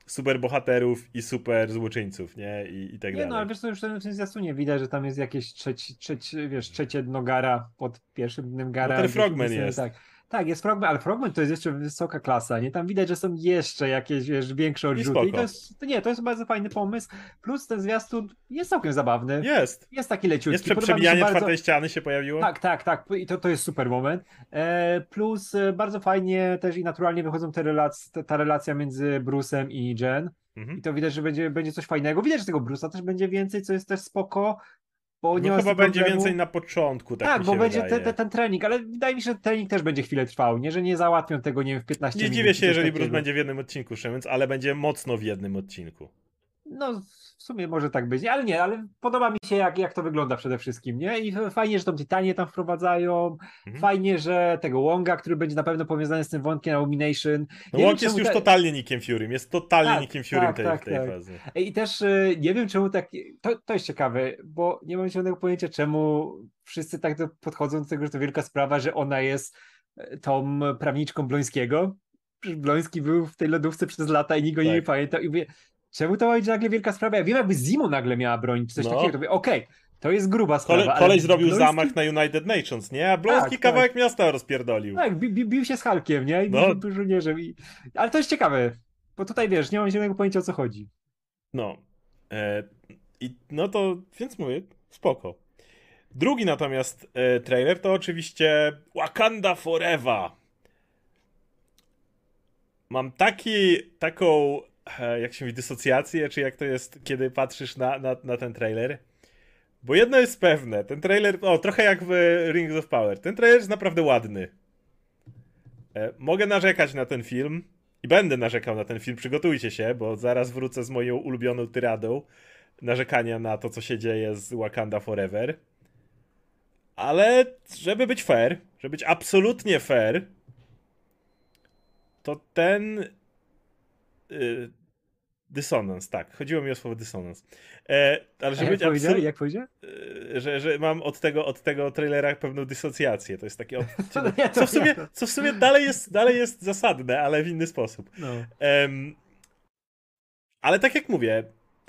super bohaterów i super złoczyńców, nie? I, i tak nie, dalej. no, ale wiesz co, już w tym zwiastunie widać, że tam jest jakieś trzeci, trzeci, wiesz, trzecie dno gara pod pierwszym dnem gara. No ten Frogman jest. Tak. Tak, jest Frogman, ale Frogman to jest jeszcze wysoka klasa, nie? Tam widać, że są jeszcze jakieś, wiesz, większe odrzuty. I, I to jest, to nie, to jest bardzo fajny pomysł. Plus ten zwiastun jest całkiem zabawny. Jest. Jest taki leciutki. Jest przebijanie bardzo... czwartej ściany się pojawiło. Tak, tak, tak. I to, to jest super moment. E, plus e, bardzo fajnie też i naturalnie wychodzą te relac ta relacja między Bruce'em i Jen. Mhm. I to widać, że będzie, będzie coś fajnego. Widać, że tego Bruce'a też będzie więcej, co jest też spoko. Bo nie no chyba będzie więcej na początku. Tak, tak bo będzie te, te, ten trening, ale wydaje mi się, że trening też będzie chwilę trwał, nie? Że nie załatwią tego, nie wiem, w 15 nie minut. Nie dziwię się, jeżeli Bruce będzie w jednym odcinku, Szemens, ale będzie mocno w jednym odcinku. No, w sumie może tak być, ale nie, ale podoba mi się, jak, jak to wygląda przede wszystkim, nie? I fajnie, że tą Titanię tam wprowadzają, mhm. fajnie, że tego Wonga, który będzie na pewno powiązany z tym wątkiem Abomination. No Wong jest już te... totalnie Nickiem Fury, jest totalnie tak, Nickiem Fury tak, tej, tak, tej tak. fazy. I też y, nie wiem, czemu tak, to, to jest ciekawe, bo nie mam żadnego pojęcia, czemu wszyscy tak podchodzą do tego, że to wielka sprawa, że ona jest y, tą prawniczką Blońskiego, Bloński był w tej lodówce przez lata i nikt go tak. nie pamiętał. I mówię, Czemu to będzie nagle wielka sprawa? Ja wiem, jakby Zimo nagle miała bronić, coś no. takiego, to by okej, okay, to jest gruba sprawa. Kole, kolej zrobił Bloński... zamach na United Nations, nie? A Bloński tak, kawałek tak. miasta rozpierdolił. Tak, bi, bi, bił się z Halkiem, nie? I no. był żołnierzem. I... Ale to jest ciekawe, bo tutaj wiesz, nie mam zielonego pojęcia o co chodzi. No. E, i, no to, więc mówię, spoko. Drugi natomiast e, trailer to oczywiście Wakanda Forever. Mam taki, taką jak się mówi, dysocjację, czy jak to jest, kiedy patrzysz na, na, na ten trailer. Bo jedno jest pewne, ten trailer, o, trochę jak w Rings of Power, ten trailer jest naprawdę ładny. E, mogę narzekać na ten film, i będę narzekał na ten film, przygotujcie się, bo zaraz wrócę z moją ulubioną tyradą narzekania na to, co się dzieje z Wakanda Forever. Ale żeby być fair, żeby być absolutnie fair, to ten yy, dysonans, tak, chodziło mi o słowo dysonans. E, ale żeby jak powiedział? Jak powiedział? Yy, że, że mam od tego, od tego trailera pewną dysocjację. To jest takie. (laughs) Od... Co, w sumie, co w sumie dalej jest, dalej jest zasadne, ale w inny sposób. No. Em, ale tak jak mówię,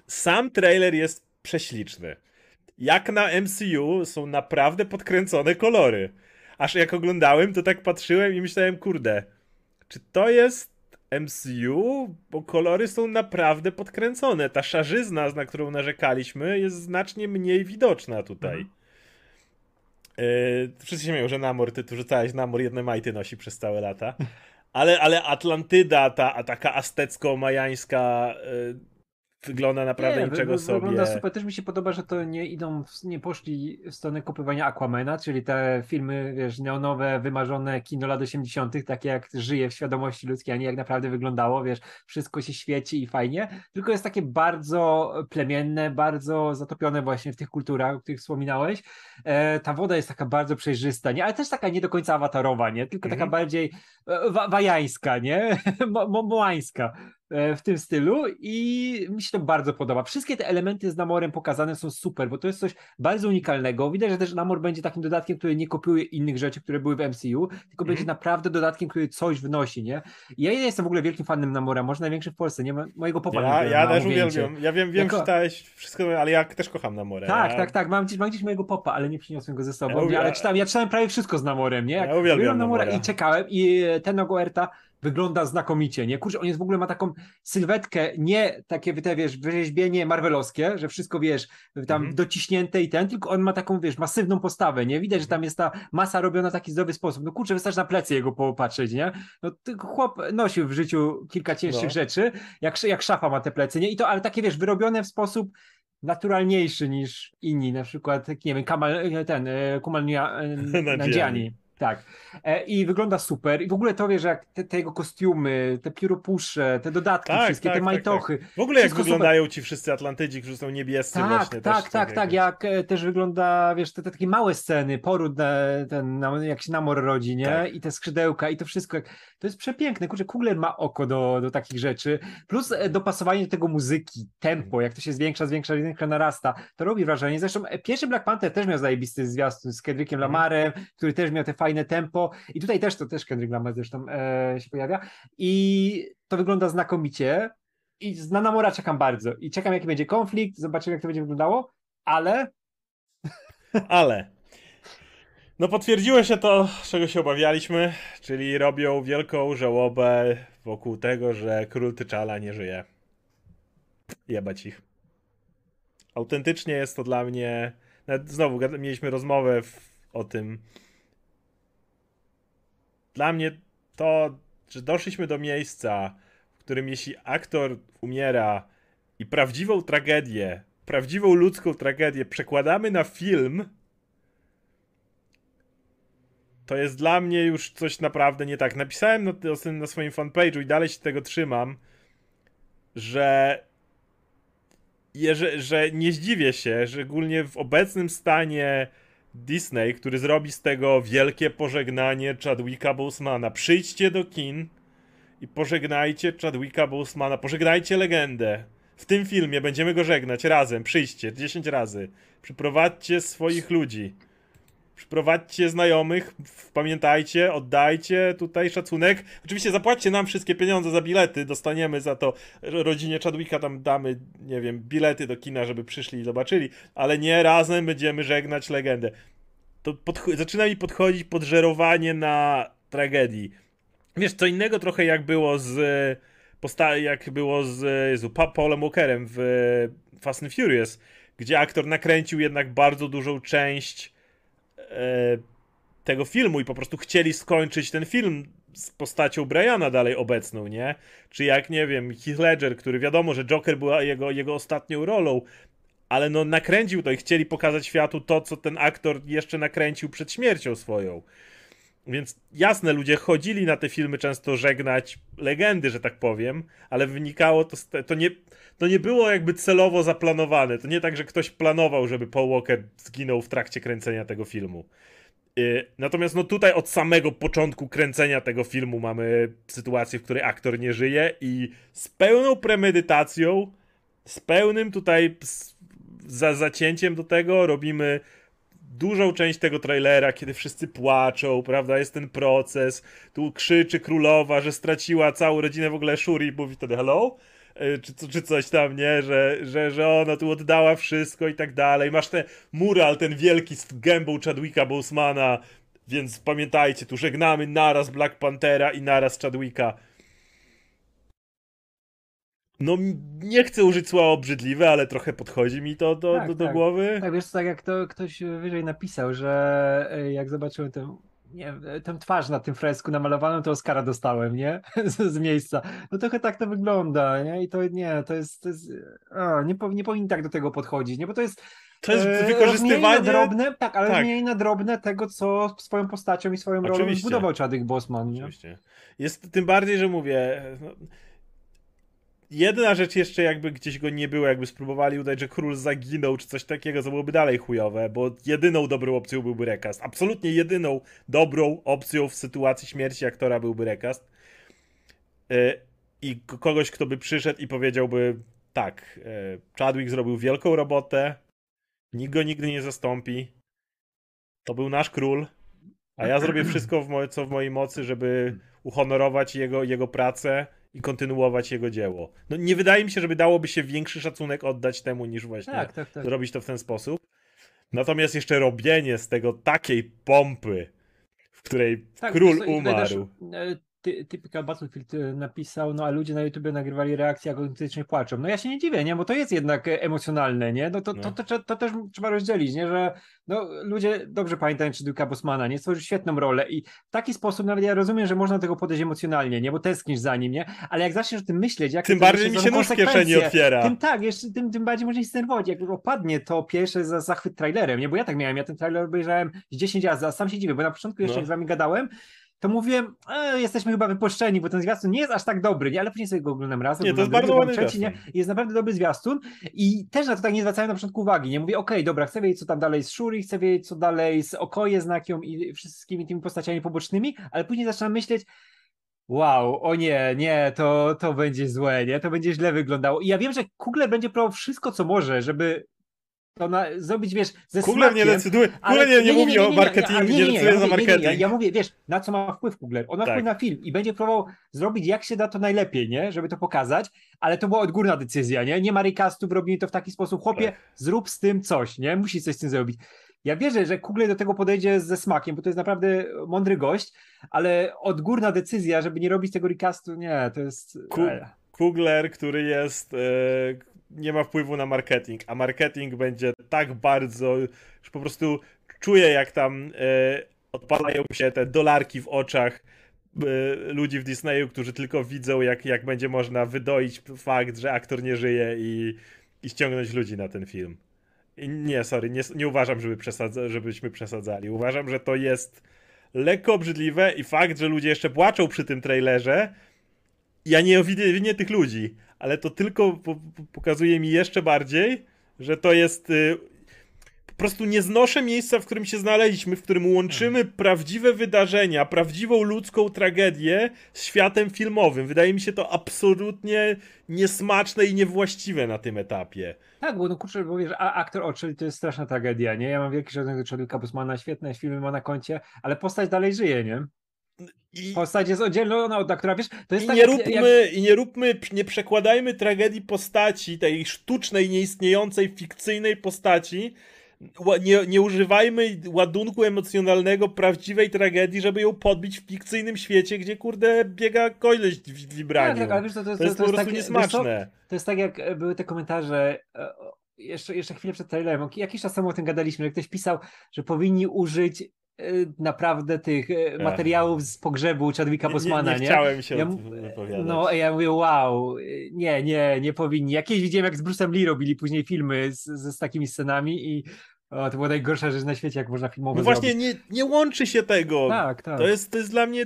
sam trailer jest prześliczny. Jak na MCU są naprawdę podkręcone kolory. Aż jak oglądałem, to tak patrzyłem i myślałem, kurde, czy to jest MCU? Bo kolory są naprawdę podkręcone. Ta szarzyzna, na którą narzekaliśmy, jest znacznie mniej widoczna tutaj. Mhm. Yy, wszyscy się śmieją, że Namor, ty tu rzucałeś Namor, jedne majty nosi przez całe lata. Ale, ale Atlantyda, ta taka aztecko-majańska yy, wygląda naprawdę nie, niczego wy- sobie. Wygląda super. Też mi się podoba, że to nie idą, nie poszli w stronę kopiowania Aquamana, czyli te filmy, wiesz, neonowe, wymarzone kino lat 80., takie jak żyje w świadomości ludzkiej, a nie jak naprawdę wyglądało, wiesz, wszystko się świeci i fajnie, tylko jest takie bardzo plemienne, bardzo zatopione właśnie w tych kulturach, o których wspominałeś. E, ta woda jest taka bardzo przejrzysta, nie? Ale też taka nie do końca awatarowa, nie? Tylko taka Mhm. bardziej e, wa- wajańska, nie? (laughs) Mo- mo- Mołańska w tym stylu i mi się to bardzo podoba. Wszystkie te elementy z Namorem pokazane są super, bo to jest coś bardzo unikalnego. Widać, że też Namor będzie takim dodatkiem, który nie kopiuje innych rzeczy, które były w MCU, tylko będzie naprawdę dodatkiem, który coś wnosi, nie? Ja nie jestem w ogóle wielkim fanem Namora, może największy w Polsce, nie ma mojego popa Ja, ja też uwielbiam. Ja wiem, wiem Jako- czytałeś wszystko, ale ja też kocham Namorę. Tak, ja... tak, tak. Mam gdzieś, mam gdzieś mojego popa, ale nie przyniosłem go ze sobą. Ja uwiel- ale czytałem, ja czytałem prawie wszystko z Namorem, nie? Jak Ja uwielbiam Namora Namora. i czekałem i e, ten Ogoerta wygląda znakomicie, nie? Kurczę, on jest w ogóle ma taką sylwetkę, nie takie, te, wiesz, wyrzeźbienie marvelowskie, że wszystko, wiesz, tam Mhm. dociśnięte i ten, tylko on ma taką, wiesz, masywną postawę, nie? Widać, że tam jest ta masa robiona w taki zdrowy sposób. No kurczę, wystarczy na plecy jego popatrzeć, nie? No chłop nosił w życiu kilka cięższych No. rzeczy, jak, jak szafa ma te plecy, nie? I to, ale takie, wiesz, wyrobione w sposób naturalniejszy niż inni, na przykład, nie wiem, Kamal, ten, e, Kumal (laughs) Nadziani. Tak. E, I wygląda super. I w ogóle to wiesz, jak te, te jego kostiumy, te pióropusze, te dodatki Tak, wszystkie, tak, te tak, majtochy. W ogóle jak wyglądają ci wszyscy Atlantydzi, którzy są niebiescy Tak, właśnie. tak, też, tak, tak, jak e, też wygląda, wiesz, te, te takie małe sceny, poród, ten, na, jak się namor rodzi, nie? Tak. I te skrzydełka i to wszystko. To jest przepiękne. Kurczę, Kugler ma oko do, do takich rzeczy. Plus e, dopasowanie do tego muzyki, tempo, jak to się zwiększa, zwiększa, zwiększa, narasta. To robi wrażenie. Zresztą pierwszy Black Panther też miał zajebisty zwiastun z Kendrickiem Mhm. Lamarem, który też miał te fajne tempo. I tutaj też to też Kendrick Lamar zresztą e, się pojawia. I to wygląda znakomicie. I na Namora czekam bardzo. I czekam, jaki będzie konflikt, zobaczymy, jak to będzie wyglądało, ale (laughs) Ale. No potwierdziło się to, czego się obawialiśmy, czyli robią wielką żałobę wokół tego, że król T'Challa nie żyje. Jebać ich. Autentycznie jest to dla mnie... Nawet znowu mieliśmy rozmowę w, o tym. Dla mnie to, że doszliśmy do miejsca, w którym jeśli aktor umiera i prawdziwą tragedię, prawdziwą ludzką tragedię przekładamy na film, to jest dla mnie już coś naprawdę nie tak. Napisałem na, na swoim fanpage'u i dalej się tego trzymam, że, jeże, że nie zdziwię się, szczególnie w obecnym stanie Disney, który zrobi z tego wielkie pożegnanie Chadwicka Bosemana. Przyjdźcie do kin i pożegnajcie Chadwicka Bosemana, pożegnajcie legendę. W tym filmie będziemy go żegnać razem, przyjdźcie 10 razy. Przyprowadźcie swoich ludzi. Przyprowadźcie znajomych, pamiętajcie, oddajcie tutaj szacunek. Oczywiście zapłaćcie nam wszystkie pieniądze za bilety, dostaniemy za to ro- rodzinie Chadwicka tam damy, nie wiem, bilety do kina, żeby przyszli i zobaczyli, ale nie razem będziemy żegnać legendę. To zaczyna mi podchodzić podżerowanie na tragedii. Wiesz, co innego trochę jak było z jak było z pa- Paulem Walkerem w Fast and Furious, gdzie aktor nakręcił jednak bardzo dużą część tego filmu i po prostu chcieli skończyć ten film z postacią Briana dalej obecną, nie? Czy jak, nie wiem, Heath Ledger, który wiadomo, że Joker była jego, jego ostatnią rolą, ale no nakręcił to i chcieli pokazać światu to, co ten aktor jeszcze nakręcił przed śmiercią swoją. Więc jasne, ludzie chodzili na te filmy często żegnać legendy, że tak powiem, ale wynikało to, to nie, to nie było jakby celowo zaplanowane. To nie tak, że ktoś planował, żeby Paul Walker zginął w trakcie kręcenia tego filmu. Y, natomiast no tutaj od samego początku kręcenia tego filmu mamy sytuację, w której aktor nie żyje i z pełną premedytacją, z pełnym tutaj za zacięciem do tego robimy dużą część tego trailera, kiedy wszyscy płaczą, prawda, jest ten proces, tu krzyczy królowa, że straciła całą rodzinę, w ogóle Shuri mówi wtedy hello, czy, czy coś tam, nie, że, że, że ona tu oddała wszystko i tak dalej, masz ten mural, ten wielki z gębą Chadwicka Bosemana, więc pamiętajcie, tu żegnamy naraz Black Panthera i naraz Chadwicka. No, nie chcę użyć słowa obrzydliwe, ale trochę podchodzi mi to do, tak, do, do tak. głowy. Tak, wiesz, tak jak to ktoś wyżej napisał, że e, jak zobaczyłem tę, nie, tę twarz na tym fresku namalowaną, to Oscara dostałem, nie? (laughs) Z, z, miejsca. No trochę tak to wygląda, nie? I to nie, to jest, to jest o, nie, nie powinni tak do tego podchodzić, nie? Bo to jest to jest e, wykorzystywanie. drobne, tak, ale tak. mniej na drobne tego, co swoją postacią i swoją rolą zbudował Chadwick Bosman. Nie? Oczywiście. Jest tym bardziej, że mówię. No, Jedna rzecz jeszcze jakby gdzieś go nie było, jakby spróbowali udać, że król zaginął czy coś takiego, to byłoby dalej chujowe, bo jedyną dobrą opcją byłby recast. Absolutnie jedyną dobrą opcją w sytuacji śmierci aktora byłby recast. E, I kogoś, kto by przyszedł i powiedziałby tak, e, Chadwick zrobił wielką robotę, nikt go nigdy nie zastąpi, to był nasz król, a ja zrobię wszystko, w co w mojej mocy, żeby uhonorować jego, jego pracę i kontynuować jego dzieło. No nie wydaje mi się, żeby dałoby się większy szacunek oddać temu, niż właśnie tak, tak, tak. zrobić to w ten sposób. Natomiast jeszcze robienie z tego takiej pompy, w której tak, król umarł. E, ty, Typical Battlefield e, napisał, no a ludzie na YouTube nagrywali reakcje, jak autentycznie płaczą. No ja się nie dziwię, nie? Bo to jest jednak e, emocjonalne, nie? No to, no. To, to, to, też trzeba rozdzielić, nie? Że no, ludzie dobrze pamiętają czy Duka Bosmana, nie? Stworzył świetną rolę i w taki sposób nawet ja rozumiem, że można tego podejść emocjonalnie, nie? Bo tęsknisz za nim, nie? Ale jak zaczniesz o tym myśleć, jak tym bardziej mi się nóż w kieszeni otwiera. Tym tak, jeszcze, tym, tym bardziej może się zdenerwować, jak opadnie to pierwsze za zachwyt trailerem, nie? Bo ja tak miałem, ja ten trailer obejrzałem 10 razy, a sam się dziwię, bo na początku jeszcze no. z wami gadałem, to mówiłem, e, jesteśmy chyba wypuszczeni, bo ten zwiastun nie jest aż tak dobry, nie? ale później sobie go oglądam raz. Nie, to jest bardzo ładny trzeci, nie? Jest naprawdę dobry zwiastun i też na to tak nie zwracałem na początku uwagi, nie? Mówię, okej, okay, dobra, chcę wiedzieć, co tam dalej z Shuri, chcę wiedzieć, co dalej z Okoje, Znakiem i wszystkimi tymi postaciami pobocznymi, ale później zaczynam myśleć, wow, o nie, nie, to, to będzie złe, nie? To będzie źle wyglądało. I ja wiem, że Kugler będzie próbował wszystko, co może, żeby to na, zrobić, wiesz, ze Kugler nie decyduje, Kugler nie, nie, mówi o marketingu, nie, decyduje za marketing. Ja mówię, wiesz, na co ma wpływ Kugler? On ma tak. wpływ na film i będzie próbował zrobić jak się da to najlepiej, nie? Żeby to pokazać, ale to była odgórna decyzja, nie? Nie ma recastu, robili to w taki sposób, chłopie, tak. zrób z tym coś, nie? Musi coś z tym zrobić. Ja wierzę, że Kugler do tego podejdzie ze smakiem, bo to jest naprawdę mądry gość, ale odgórna decyzja, żeby nie robić tego recastu, nie, to jest... Ku Kugler, który jest, e, nie ma wpływu na marketing, a marketing będzie tak bardzo, że po prostu czuję jak tam e, odpalają się te dolarki w oczach e, ludzi w Disneyu, którzy tylko widzą jak, jak będzie można wydoić fakt, że aktor nie żyje i, i ściągnąć ludzi na ten film. I nie, sorry, nie, nie uważam, żeby przesadza, żebyśmy przesadzali. Uważam, że to jest lekko obrzydliwe i fakt, że ludzie jeszcze płaczą przy tym trailerze, ja nie widzę tych ludzi, ale to tylko po, pokazuje mi jeszcze bardziej, że to jest. Y, po prostu nie znoszę miejsca, w którym się znaleźliśmy, w którym łączymy hmm. prawdziwe wydarzenia, prawdziwą ludzką tragedię z światem filmowym. Wydaje mi się to absolutnie niesmaczne i niewłaściwe na tym etapie. Tak, bo no kurczę, bo wiesz, a aktor Oczyli to jest straszna tragedia, nie? Ja mam wielki szacunek do Chadwicka Bosmana, świetne filmy ma na koncie, ale postać dalej żyje, nie? I, Postać jest oddzielona od aktora, wiesz, to jest i tak nie róbmy, jak... I nie róbmy, nie przekładajmy tragedii postaci, tej sztucznej, nieistniejącej, fikcyjnej postaci, nie, nie używajmy ładunku emocjonalnego prawdziwej tragedii, żeby ją podbić w fikcyjnym świecie, gdzie kurde biega koleś w. Tak, tak, ale wiesz, to, to, to, to jest po prostu tak, niesmaczne. To jest tak jak e, były te komentarze e, jeszcze, jeszcze chwilę przed trailerem, jakiś czas temu o tym gadaliśmy, że ktoś pisał, że powinni użyć naprawdę tych y, materiałów z pogrzebu Chadwicka Bosmana, nie? Nie, nie chciałem się ja, wypowiadać. No, ja mówię, wow, nie, nie, nie powinni. Jakieś widziałem, jak z Bruce'em Lee robili później filmy z, z, z takimi scenami i O, to była najgorsza rzecz na świecie, jak można filmowo No właśnie, nie, nie łączy się tego. Tak, tak. To jest, to jest dla mnie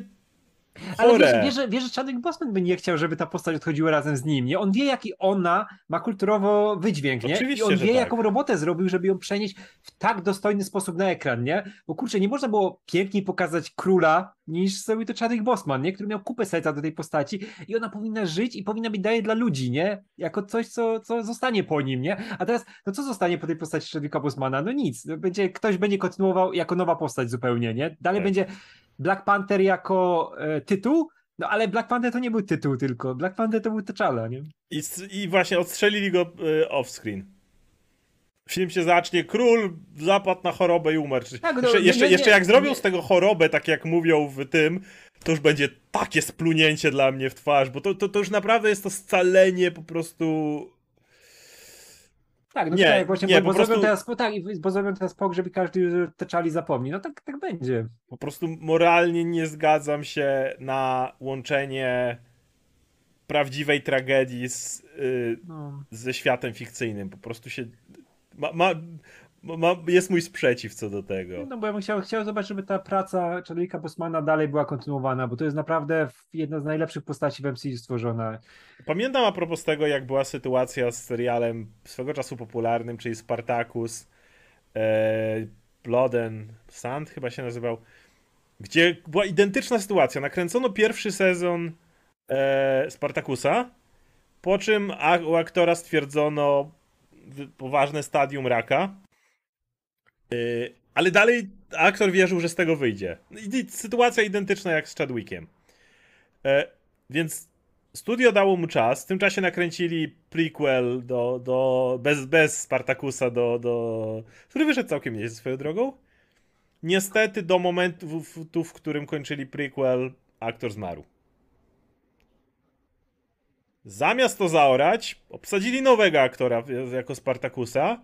Ale wiesz, wiesz, że- wiesz, że Chadwick Boseman by nie chciał, żeby ta postać odchodziła razem z nim, nie? On wie, jaki ona ma kulturowo wydźwięk, nie? Oczywiście, I on wie, tak. jaką robotę zrobił, żeby ją przenieść w tak dostojny sposób na ekran, nie? Bo kurczę, nie można było piękniej pokazać króla, niż zrobił to Chadwick Boseman, nie? Który miał kupę serca do tej postaci i ona powinna żyć i powinna być daje dla ludzi, nie? Jako coś, co, co zostanie po nim, nie? A teraz, no co zostanie po tej postaci Chadwicka Bosemana? No nic, będzie, ktoś będzie kontynuował jako nowa postać zupełnie, nie? Dalej Tak. będzie Black Panther jako e, tytuł, no ale Black Panther to nie był tytuł tylko. Black Panther to był T'Challa, nie? I, I właśnie odstrzelili go y, off-screen. Film się zacznie, król zapadł na chorobę i umarł. Tak, no, jeszcze, nie, jeszcze, nie, jeszcze nie, jak zrobią nie. z tego chorobę, tak jak mówią w tym, to już będzie takie splunięcie dla mnie w twarz, bo to, to, to już naprawdę jest to scalenie po prostu... Tak, no Nie, tak, właśnie, nie, bo, bo, prostu- zrobią teraz, bo, tak, bo zrobią teraz pogrzeb i każdy T'Challi zapomni. No tak, tak będzie. Po prostu moralnie nie zgadzam się na łączenie prawdziwej tragedii z, y, No. ze światem fikcyjnym. Po prostu się... Ma, ma, ma, jest mój sprzeciw co do tego. no bo ja bym chciał, chciał zobaczyć, żeby ta praca Chadwicka Bosmana dalej była kontynuowana, bo to jest naprawdę jedna z najlepszych postaci w MCU stworzona. Pamiętam a propos tego, jak była sytuacja z serialem swego czasu popularnym, czyli Spartacus, e, Sand chyba się nazywał, gdzie była identyczna sytuacja. Nakręcono pierwszy sezon e, Spartacusa, po czym u aktora stwierdzono poważne stadium raka, ale dalej aktor wierzył, że z tego wyjdzie. Sytuacja identyczna jak z Chadwickiem. E, więc studio dało mu czas. W tym czasie nakręcili prequel do, do bez, bez Spartakusa, do, do, który wyszedł całkiem nieźle swoją drogą. Niestety do momentu, w, tu, w którym kończyli prequel, aktor zmarł. Zamiast to zaorać, obsadzili nowego aktora jako Spartakusa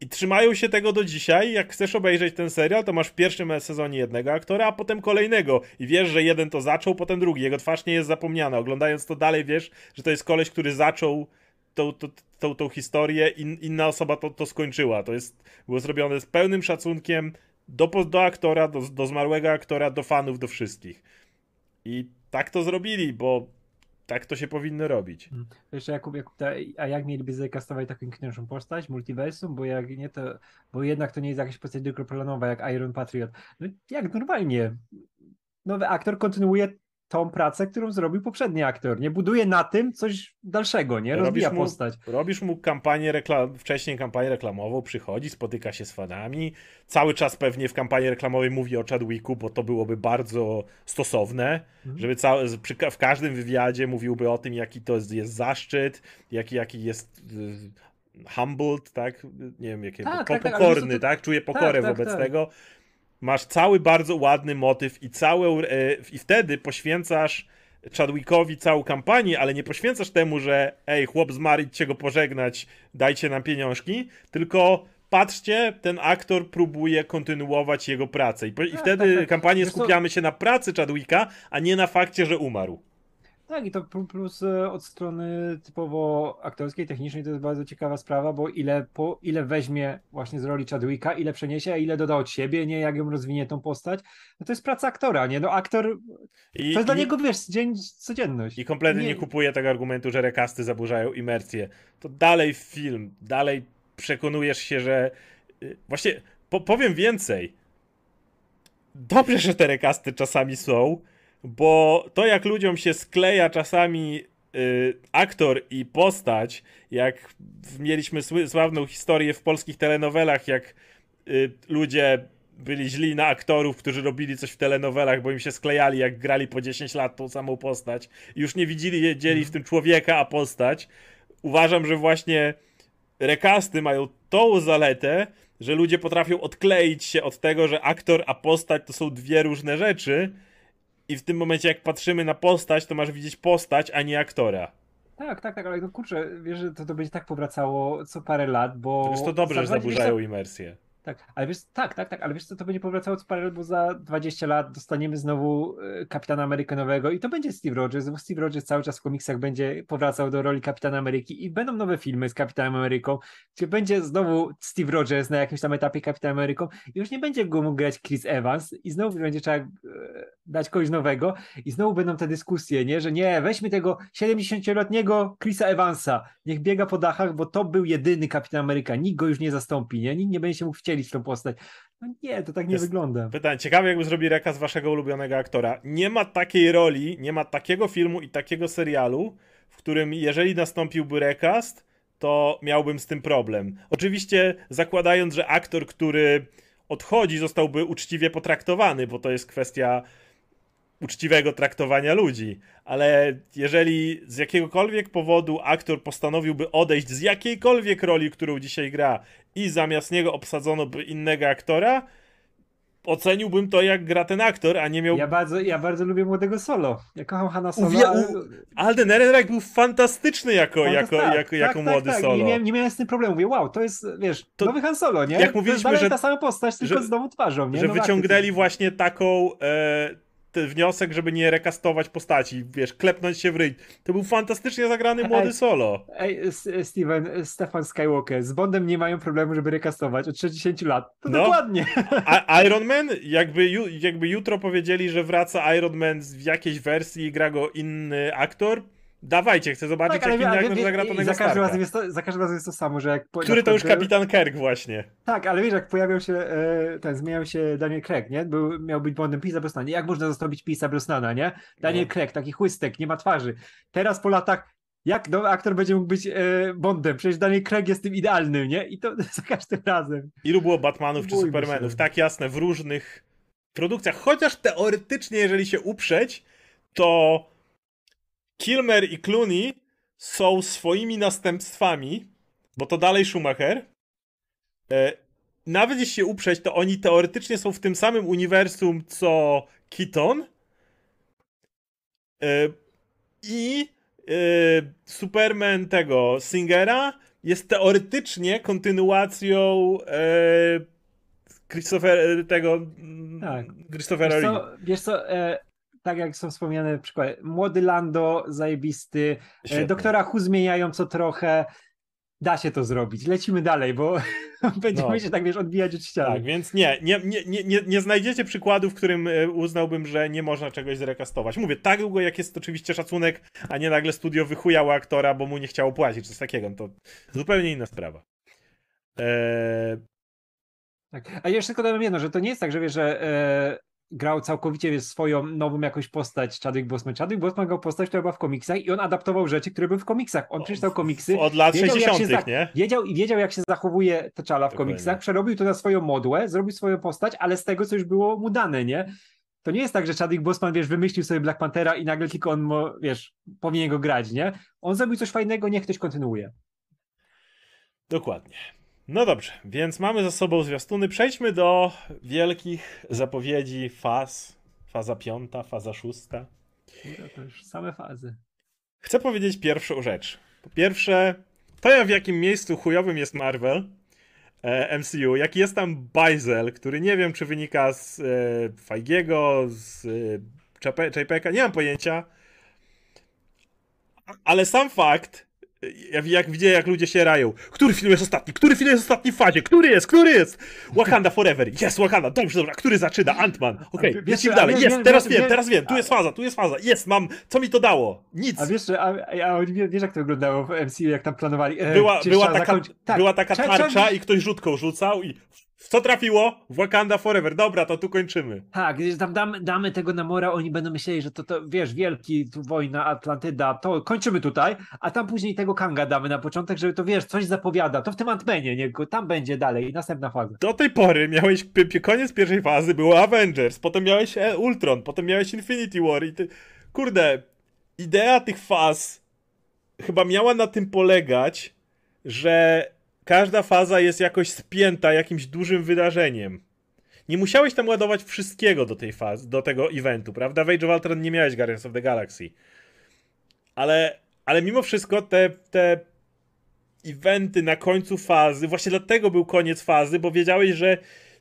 i trzymają się tego do dzisiaj. Jak chcesz obejrzeć ten serial, to masz w pierwszym sezonie jednego aktora, a potem kolejnego. I wiesz, że jeden to zaczął, potem drugi. Jego twarz nie jest zapomniana. Oglądając to dalej, wiesz, że to jest koleś, który zaczął tą, tą, tą, tą historię, in, inna osoba to, to skończyła. To jest, było zrobione z pełnym szacunkiem do, do aktora, do, do zmarłego aktora, do fanów, do wszystkich. I tak to zrobili, bo tak to się powinno robić. Jeszcze Jakub, Jakub a jak mieliby zakastować taką ikoniczną postać, multiversum, bo jak nie to, bo jednak to nie jest jakaś postać drugoplanowa jak Iron Patriot. No jak normalnie, nowy aktor kontynuuje tą pracę, którą zrobił poprzedni aktor, nie buduje na tym coś dalszego, nie? Robisz Rozwija mu- postać. Robisz mu kampanię reklam, wcześniej kampanię reklamową, przychodzi, spotyka się z fanami, cały czas pewnie w kampanii reklamowej mówi o Chadwicku, bo to byłoby bardzo stosowne, Mhm. żeby ka- w każdym wywiadzie mówiłby o tym, jaki to jest, zaszczyt, jaki, jaki jest y, humbled, tak? Nie wiem, jakie, Tak, tak, tak, pokorny, co, to- tak? Czuje pokorę tak, wobec tak. tego. Masz cały bardzo ładny motyw i całą, e, i wtedy poświęcasz Chadwickowi całą kampanię, ale nie poświęcasz temu, że ej, chłop zmarł, idźcie go pożegnać, dajcie nam pieniążki, tylko patrzcie, ten aktor próbuje kontynuować jego pracę. I, po, i Tak, wtedy tak, tak. kampanię skupiamy się na pracy Chadwicka, a nie na fakcie, że umarł. Tak, i to pl- plus e, od strony typowo aktorskiej, technicznej to jest bardzo ciekawa sprawa, bo ile, po, ile weźmie właśnie z roli Chadwicka, ile przeniesie, a ile doda od siebie, nie jak ją rozwinie tą postać. No to jest praca aktora, nie? No aktor, I, to jest dla i- niego, wiesz, dzień, codzienność. I kompletnie nie, Nie- kupuję tego argumentu, że rekasty zaburzają imersję. To dalej film, dalej przekonujesz się, że. y, Właśnie po, powiem więcej. Dobrze, że te rekasty czasami są, bo to jak ludziom się skleja czasami y, aktor i postać, jak mieliśmy sławną historię w polskich telenowelach, jak y, ludzie byli źli na aktorów, którzy robili coś w telenowelach, bo im się sklejali, jak grali po 10 lat tą samą postać już nie widzieli, wiedzieli w tym człowieka, a postać. Uważam, że właśnie rekasty mają tą zaletę, że ludzie potrafią odkleić się od tego, że aktor a postać to są dwie różne rzeczy i w tym momencie jak patrzymy na postać, to masz widzieć postać, a nie aktora. Tak, tak, tak, ale no kurczę, wiesz, że to, to będzie tak powracało co parę lat, bo... To to dobrze, że zaburzają imersję. Tak, ale wiesz, tak, tak, tak, ale wiesz co, to będzie powracało co parę bo za 20 lat dostaniemy znowu y, Kapitana Ameryka nowego i to będzie Steve Rogers, bo Steve Rogers cały czas w komiksach będzie powracał do roli Kapitana Ameryki i będą nowe filmy z Kapitanem Ameryką, gdzie będzie znowu Steve Rogers na jakimś tam etapie Kapitanem Ameryką i już nie będzie go mógł grać Chris Evans i znowu będzie trzeba y, dać kogoś nowego i znowu będą te dyskusje, nie, że nie, weźmy tego 70-letniego Chrisa Evansa, niech biega po dachach, bo to był jedyny Kapitan Ameryka, nikt go już nie zastąpi, nie, nikt nie będzie się mógł wcielić w tą postać. No nie, to tak nie Jest wygląda. Pytanie, ciekawe jakby zrobi rekaz waszego ulubionego aktora. Nie ma takiej roli, nie ma takiego filmu i takiego serialu, w którym jeżeli nastąpiłby rekast, to miałbym z tym problem. Oczywiście zakładając, że aktor, który odchodzi, zostałby uczciwie potraktowany, bo to jest kwestia uczciwego traktowania ludzi, ale jeżeli z jakiegokolwiek powodu aktor postanowiłby odejść z jakiejkolwiek roli, którą dzisiaj gra i zamiast niego obsadzono by innego aktora, oceniłbym to, jak gra ten aktor, a nie miał... Ja bardzo, ja bardzo lubię młodego Solo. Ja kocham Hanna Solo. Uwie... Ale... Alden Ehrenreich był fantastyczny jako, jako, jako, tak, jako tak, młody tak. Solo. Nie miałem, nie miałem z tym problemu. Mówię, wow, to jest, wiesz, to, nowy Han Solo, nie? Jak mówiliśmy, to jest że... ta sama postać, tylko że, z nową twarzą, nie? Że no wyciągnęli właśnie taką... E wniosek, żeby nie rekastować postaci, wiesz, klepnąć się w ryj. To był fantastycznie zagrany młody ej, solo. Ej, Steven, Stefan Skywalker, z Bondem nie mają problemu, żeby rekastować od 60 lat. To no, dokładnie. A Iron Man, jakby, jakby jutro powiedzieli, że wraca Iron Man w jakiejś wersji i gra go inny aktor, Dawajcie, chcę zobaczyć, tak, jak inny aktor zagra to za każdym, razem jest to, za każdym razem jest to samo, że jak... Po, Który to już kapitan Kirk właśnie. Tak, ale wiesz, jak pojawiał się, e, ten, zmieniał się Daniel Craig, nie? Był, miał być Bondem Pisa Brosnana. Jak można zastąpić Pisa Brosnana, nie? Daniel no. Craig, taki chłystek, nie ma twarzy. Teraz po latach jak no, aktor będzie mógł być e, Bondem? Przecież Daniel Craig jest tym idealnym, nie? I to (laughs) za każdym razem. Ilu było Batmanów czy Supermanów? Się. Tak jasne, w różnych produkcjach. Chociaż teoretycznie, jeżeli się uprzeć, to Kilmer i Clooney są swoimi następstwami, bo to dalej Schumacher. E, nawet jeśli się uprzeć, to oni teoretycznie są w tym samym uniwersum co Keaton. E, I e, Superman tego Singera jest teoretycznie kontynuacją Christopher, tego tak. Christophera wiesz co, wiesz co e, tak jak są wspomniane przykłady, młody Lando, zajebisty, e, Świetnie. doktora Hu zmieniają co trochę, da się to zrobić. Lecimy dalej, bo (laughs) będziemy no. się tak, wiesz, odbijać od ściany. Tak, więc nie, nie, nie, nie, nie znajdziecie przykładu, w którym e, uznałbym, że nie można czegoś zrekastować. Mówię, tak długo, jak jest oczywiście szacunek, a nie nagle studio wychujało aktora, bo mu nie chciało płacić, czy coś takiego, no to zupełnie inna sprawa. Eee... Tak. A jeszcze tylko dodam jedno, że to nie jest tak, że wiesz, że e, grał całkowicie swoją nową jakąś postać Chadwick Boseman. Chadwick Boseman grał postać, która była w komiksach i on adaptował rzeczy, które były w komiksach. On przeczytał komiksy. Od lat wiedział, 60., nie? Wiedział i wiedział, jak się zachowuje T'Challa w komiksach. Przerobił to na swoją modłę, zrobił swoją postać, ale z tego, co już było mu dane, nie? To nie jest tak, że Chadwick Boseman, wiesz, wymyślił sobie Black Panthera i nagle tylko on, wiesz, powinien go grać, nie? On zrobił coś fajnego, niech ktoś kontynuuje. Dokładnie. No dobrze, więc mamy za sobą zwiastuny. Przejdźmy do wielkich zapowiedzi faz. Faza piąta, faza szósta. No to już same fazy. Chcę powiedzieć pierwszą rzecz. Po pierwsze, to w jakim miejscu chujowym jest Marvel, e, MCU, jaki jest tam Bajzel, który nie wiem, czy wynika z e, Feigiego, z e, JPEG'a, nie mam pojęcia. Ale sam fakt, jak, jak widzę, jak ludzie się rają. Który film jest ostatni? Który film jest ostatni w fazie? Który jest? Który jest? Wakanda Forever. Jest Wakanda. Dobrze, dobra. Który zaczyna? Ant-Man. Okej, okay, lecimy dalej. Jest, teraz wiem, teraz wiem. Tu jest faza, tu jest faza. Jest, mam. Co mi to dało? Nic. A wiesz, a, a wiesz jak to wyglądało w MCU, jak tam planowali? E, była, była, taka, tak. była taka tarcza i ktoś rzutką rzucał i w co trafiło? W Wakanda Forever. Dobra, to tu kończymy. Tak, tam damy, damy tego Namora, oni będą myśleli, że to, to wiesz, wielki tu wojna, Atlantyda, to kończymy tutaj, a tam później tego Kanga damy na początek, żeby to wiesz, coś zapowiada. To w tym Antmenie, nie? Tam będzie dalej, następna faza. Do tej pory miałeś koniec pierwszej fazy, było Avengers, potem miałeś e, Ultron, potem miałeś Infinity War i ty. Kurde, idea tych faz chyba miała na tym polegać, że każda faza jest jakoś spięta jakimś dużym wydarzeniem. Nie musiałeś tam ładować wszystkiego do tej fazy, do tego eventu, prawda? W Age of Ultron nie miałeś Guardians of the Galaxy. Ale, ale mimo wszystko te, te eventy na końcu fazy. Właśnie dlatego był koniec fazy, bo wiedziałeś, że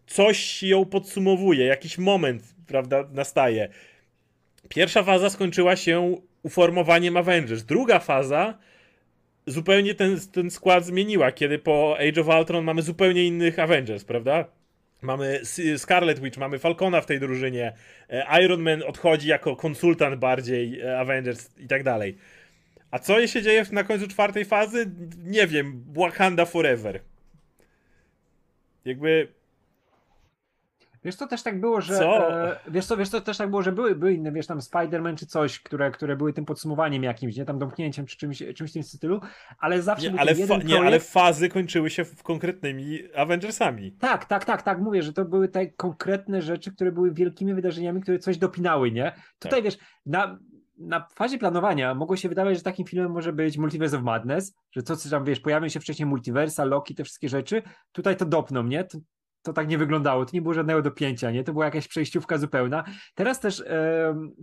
coś ją podsumowuje, jakiś moment, prawda, nastaje. Pierwsza faza skończyła się uformowaniem Avengers. Druga faza zupełnie ten, ten skład zmieniła, kiedy po Age of Ultron mamy zupełnie innych Avengers, prawda? Mamy Scarlet Witch, mamy Falcona w tej drużynie, e, Iron Man odchodzi jako konsultant bardziej e, Avengers i tak dalej. A co się dzieje na końcu czwartej fazy? Nie wiem. Wakanda Forever. Jakby Wiesz, to też tak było, że. Co? E, wiesz, co, wiesz, to też tak było, że były, były inne, wiesz, tam Spider-Man czy coś, które, które były tym podsumowaniem jakimś, nie tam domknięciem czy czymś, czymś w tym stylu, ale zawsze. Nie, ale, fa- projekt... nie, ale fazy kończyły się konkretnymi Avengersami. Tak, tak, tak, tak, mówię, że to były te konkretne rzeczy, które były wielkimi wydarzeniami, które coś dopinały, nie? Tutaj tak. wiesz, na, na fazie planowania mogło się wydawać, że takim filmem może być Multiverse of Madness, że to, co tam, wiesz, pojawią się wcześniej Multiversa, Loki, te wszystkie rzeczy, tutaj to dopną, nie? To, to tak nie wyglądało, to nie było żadnego dopięcia, nie? To była jakaś przejściówka zupełna. Teraz też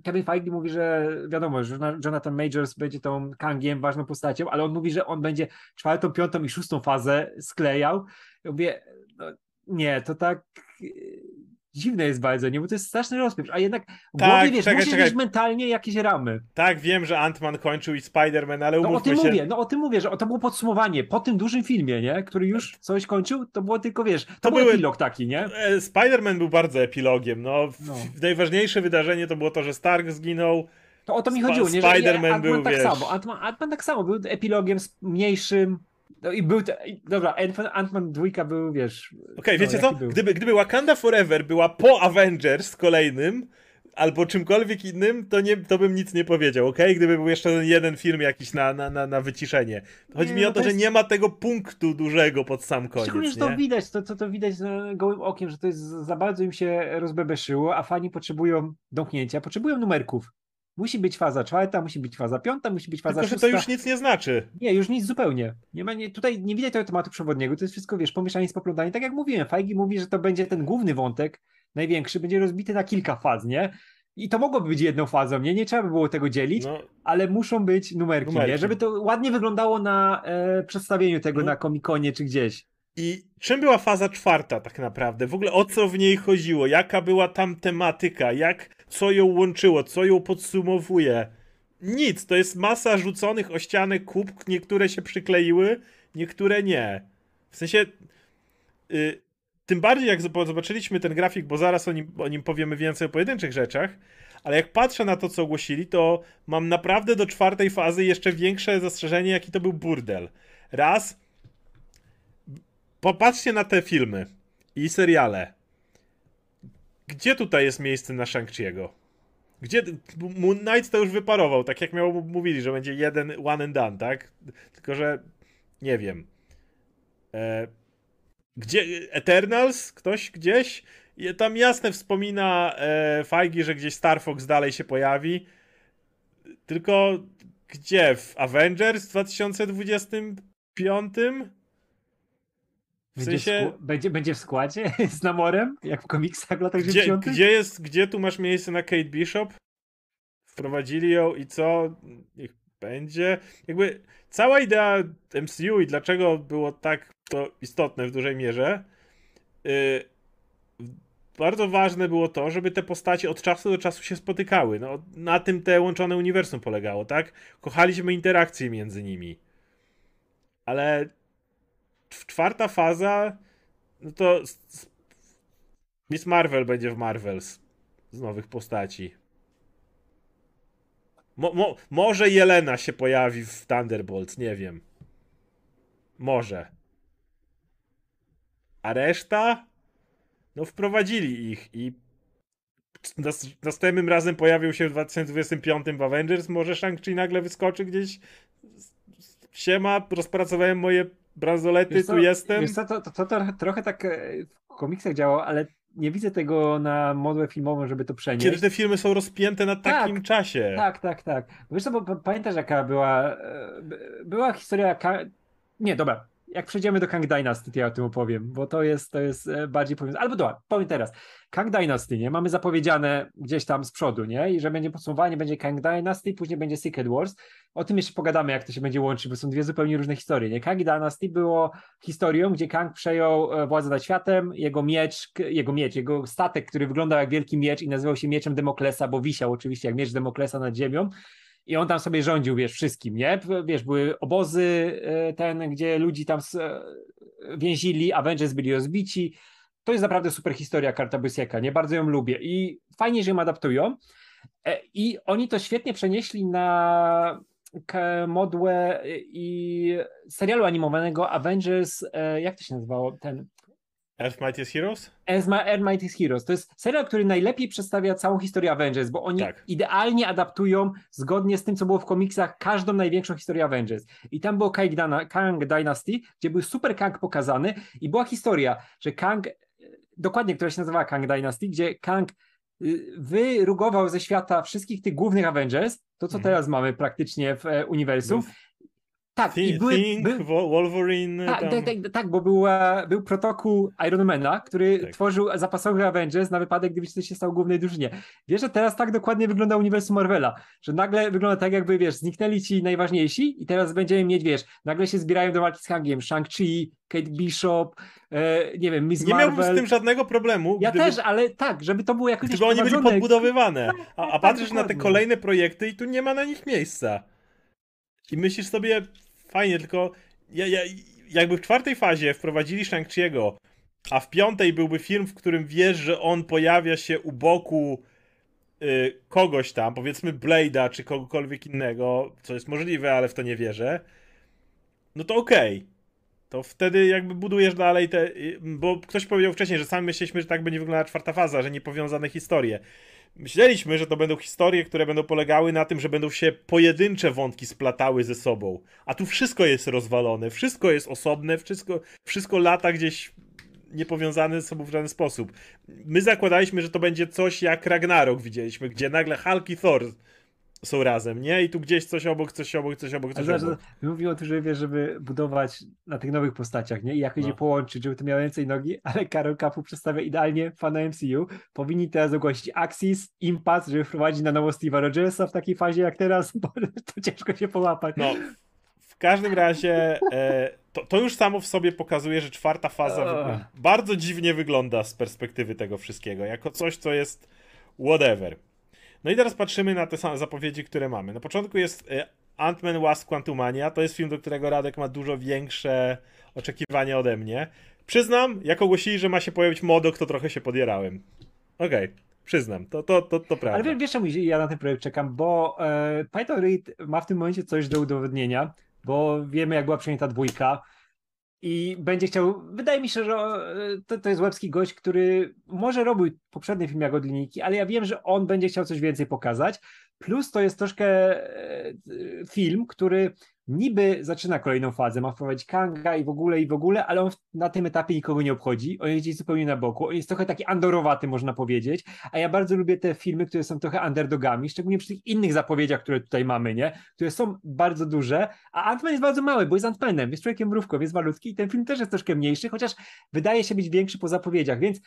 Kevin Feige mówi, że wiadomo, że Jonathan Majors będzie tą Kangiem, ważną postacią, ale on mówi, że on będzie czwartą, piątą i szóstą fazę sklejał. Ja mówię, no, nie, to tak dziwne jest bardzo, nie? Bo to jest straszny rozpieprz, a jednak w tak, głowie, wiesz, czekaj, musisz czekaj. mieć mentalnie jakieś ramy. Tak, wiem, że Ant-Man kończył i Spider-Man, ale No o tym się... mówię, no o tym mówię, że to było podsumowanie po tym dużym filmie, nie? Który już coś kończył, to było tylko, wiesz, to, to był były... epilog taki, nie? E, Spider-Man był bardzo epilogiem, no. no. Najważniejsze wydarzenie to było to, że Stark zginął, to o to mi chodziło, nie? Spider-Man był, tak wiesz... samo, Ant-Man, Ant tak samo, był epilogiem mniejszym, no i był. Te, dobra, Ant-Man 2 był, wiesz. Okej, okay, no, wiecie co? Gdyby, gdyby Wakanda Forever była po Avengers kolejnym, albo czymkolwiek innym, to, nie, to bym nic nie powiedział, ok? Gdyby był jeszcze jeden film jakiś na, na, na, na wyciszenie. Chodzi nie, mi no o to, to jest... że nie ma tego punktu dużego pod sam koniec. Szczególnie, że to widać, to, to, to widać gołym okiem, że to jest za bardzo im się rozbebeszyło, a fani potrzebują domknięcia, potrzebują numerków. Musi być faza czwarta, musi być faza piąta, musi być faza Tylko, szósta. to już nic nie znaczy. Nie, już nic zupełnie. Nie ma, nie, tutaj nie widać tego tematu przewodniego, to jest wszystko, wiesz, pomieszanie z poplątami. Tak jak mówiłem, Fajgi mówi, że to będzie ten główny wątek, największy, będzie rozbity na kilka faz, nie? I to mogłoby być jedną fazą, nie? Nie trzeba by było tego dzielić, no. ale muszą być numerki, numerki, nie? Żeby to ładnie wyglądało na e, przedstawieniu tego no. na komikonie czy gdzieś. I czym była faza czwarta tak naprawdę? W ogóle o co w niej chodziło? Jaka była tam tematyka? Jak, co ją łączyło? Co ją podsumowuje? Nic, to jest masa rzuconych o ścianę kup, niektóre się przykleiły, niektóre nie. W sensie, yy, tym bardziej jak zobaczyliśmy ten grafik, bo zaraz o nim, o nim powiemy więcej o pojedynczych rzeczach, ale jak patrzę na to, co ogłosili, to mam naprawdę do czwartej fazy jeszcze większe zastrzeżenie, jaki to był burdel. Raz, Popatrzcie na te filmy i seriale. Gdzie tutaj jest miejsce na Shang-Chi'ego? Gdzie Moon Knight to już wyparował, tak jak miał mówili, że będzie jeden one and done, tak? Tylko że nie wiem. E, gdzie Eternals? Ktoś gdzieś? Tam jasne wspomina e, Feige, że gdzieś Star Fox dalej się pojawi. Tylko gdzie? W Avengers w 2025? W będzie, sensie... w będzie, będzie w składzie (laughs) z Namorem, jak w komiksach w latach gdzie, 90? Gdzie, jest, gdzie tu masz miejsce na Kate Bishop? Wprowadzili ją i co? Niech będzie. Jakby cała idea MCU i dlaczego było tak to istotne w dużej mierze, yy, bardzo ważne było to, żeby te postacie od czasu do czasu się spotykały. No, na tym te łączone uniwersum polegało, tak? Kochaliśmy interakcje między nimi. Ale czwarta faza, no to Miss Marvel będzie w Marvels z nowych postaci. Mo, mo, może Jelena się pojawi w Thunderbolts, nie wiem. Może. A reszta? No wprowadzili ich i następnym razem pojawił się w 2025 w Avengers, może Shang-Chi nagle wyskoczy gdzieś siema, rozpracowałem moje bransolety, tu jestem. Wiesz co, to, to, to, to, trochę tak e, w komiksach działo, ale nie widzę tego na modłę filmową, żeby to przenieść. Kiedy te filmy są rozpięte na takim tak, czasie. Tak, tak, tak. Wiesz co, bo pamiętasz jaka była, e, była historia, nie, dobra, jak przejdziemy do Kang Dynasty, to ja o tym opowiem, bo to jest, to jest e, bardziej powiązane. Albo dobra, powiem teraz. Kang Dynasty, nie? Mamy zapowiedziane gdzieś tam z przodu, nie? I że będzie podsumowanie, będzie Kang Dynasty, później będzie Secret Wars. O tym jeszcze pogadamy, jak to się będzie łączyć, bo są dwie zupełnie różne historie, nie? Kang Dynasty było historią, gdzie Kang przejął e, władzę nad światem, jego miecz, jego miecz, jego statek, który wyglądał jak wielki miecz i nazywał się mieczem Demoklesa, bo wisiał oczywiście jak miecz Demoklesa nad ziemią i on tam sobie rządził, wiesz, wszystkim, nie? Wiesz, były obozy e, ten, gdzie ludzi tam e, więzili, Avengers byli rozbici. To jest naprawdę super historia Karta Bysieka, nie? Bardzo ją lubię i fajnie, że ją adaptują. E, I oni to świetnie przenieśli na modłę i serialu animowanego Avengers, jak to się nazywało? Ten Earth Mightiest Heroes? Earth Mightiest Heroes. To jest serial, który najlepiej przedstawia całą historię Avengers, bo oni tak. idealnie adaptują zgodnie z tym, co było w komiksach, każdą największą historię Avengers. I tam było Kang, Dana, Kang Dynasty, gdzie był super Kang pokazany i była historia, że Kang, dokładnie, która się nazywała Kang Dynasty, gdzie Kang y, wyrugował ze świata wszystkich tych głównych Avengers, to co mhm. teraz mamy praktycznie w e, uniwersum, tak, Th- i były, Think, by... Wolverine. Tak, tak, tak, tak, bo był, był protokół Ironmana, który tak. tworzył zapasowy Avengers na wypadek, gdyby coś się stało głównej drużynie. Wiesz, że teraz tak dokładnie wygląda uniwersum Marvela, że nagle wygląda tak, jakby, wiesz, zniknęli ci najważniejsi i teraz będziemy mieć, wiesz, nagle się zbierają do walki z Hangiem, Shang-Chi, Kate Bishop, e, nie wiem, Miss Nie Marvel. miałbym z tym żadnego problemu. Ja gdyby, też, ale tak, żeby to było jakoś Gdyby oni byli podbudowywane, tak, a, a tak, patrzysz tak, na te kolejne projekty i tu nie ma na nich miejsca. I myślisz sobie, fajnie, tylko ja, ja, jakby w czwartej fazie wprowadzili Shang-Chi'ego, a w piątej byłby film, w którym wiesz, że on pojawia się u boku y, kogoś tam, powiedzmy Blade'a czy kogokolwiek innego, co jest możliwe, ale w to nie wierzę, no to okej. Okay. To wtedy jakby budujesz dalej te. Y, bo ktoś powiedział wcześniej, że sami myśleliśmy, że tak będzie wyglądała czwarta faza, że niepowiązane historie. Myśleliśmy, że to będą historie, które będą polegały na tym, że będą się pojedyncze wątki splatały ze sobą. A tu wszystko jest rozwalone, wszystko jest osobne, wszystko, wszystko lata gdzieś niepowiązane ze sobą w żaden sposób. My zakładaliśmy, że to będzie coś jak Ragnarok widzieliśmy, gdzie nagle Hulk i Thor są razem, nie? I tu gdzieś coś obok, coś obok, coś obok, coś obok. Mówił o tym, że wiesz, żeby budować na tych nowych postaciach, nie? I jakoś no. je połączyć, żeby to miało więcej nogi, (laughs) ale Karol Kapu przedstawia idealnie fana MCU. Powinni teraz ogłosić Axis, Impact, żeby wprowadzić na nowo Steve'a Rogersa w takiej fazie jak teraz, (laughs) bo to ciężko się połapać. No, w każdym razie e, to, to już samo w sobie pokazuje, że czwarta faza bardzo dziwnie wygląda z perspektywy tego wszystkiego, jako coś, co jest whatever. No i teraz patrzymy na te same zapowiedzi, które mamy. Na początku jest e, Ant-Man Wasp Quantumania. To jest film, do którego Radek ma dużo większe oczekiwania ode mnie. Przyznam, jak ogłosili, że ma się pojawić Modok, to trochę się podjerałem. Okej. Okay. Przyznam, to, to, to, to prawda. Ale wiesz, czemu ja na ten projekt czekam? Bo e, Python Reed ma w tym momencie coś do udowodnienia, bo wiemy, jak była przyjęta dwójka i będzie chciał, wydaje mi się, że e, to, to jest łebski gość, który może robił poprzedni film jak od linijki, ale ja wiem, że on będzie chciał coś więcej pokazać. Plus to jest troszkę e, film, który niby zaczyna kolejną fazę, ma wprowadzić Kanga i w ogóle, i w ogóle, ale on na tym etapie nikogo nie obchodzi. On jest zupełnie na boku. On jest trochę taki andorowaty, można powiedzieć. A ja bardzo lubię te filmy, które są trochę underdogami, szczególnie przy tych innych zapowiedziach, które tutaj mamy, nie? Które są bardzo duże, a Ant-Man jest bardzo mały, bo jest Ant-Manem, jest człowiekiem mrówką, jest malutki i ten film też jest troszkę mniejszy, chociaż wydaje się być większy po zapowiedziach, więc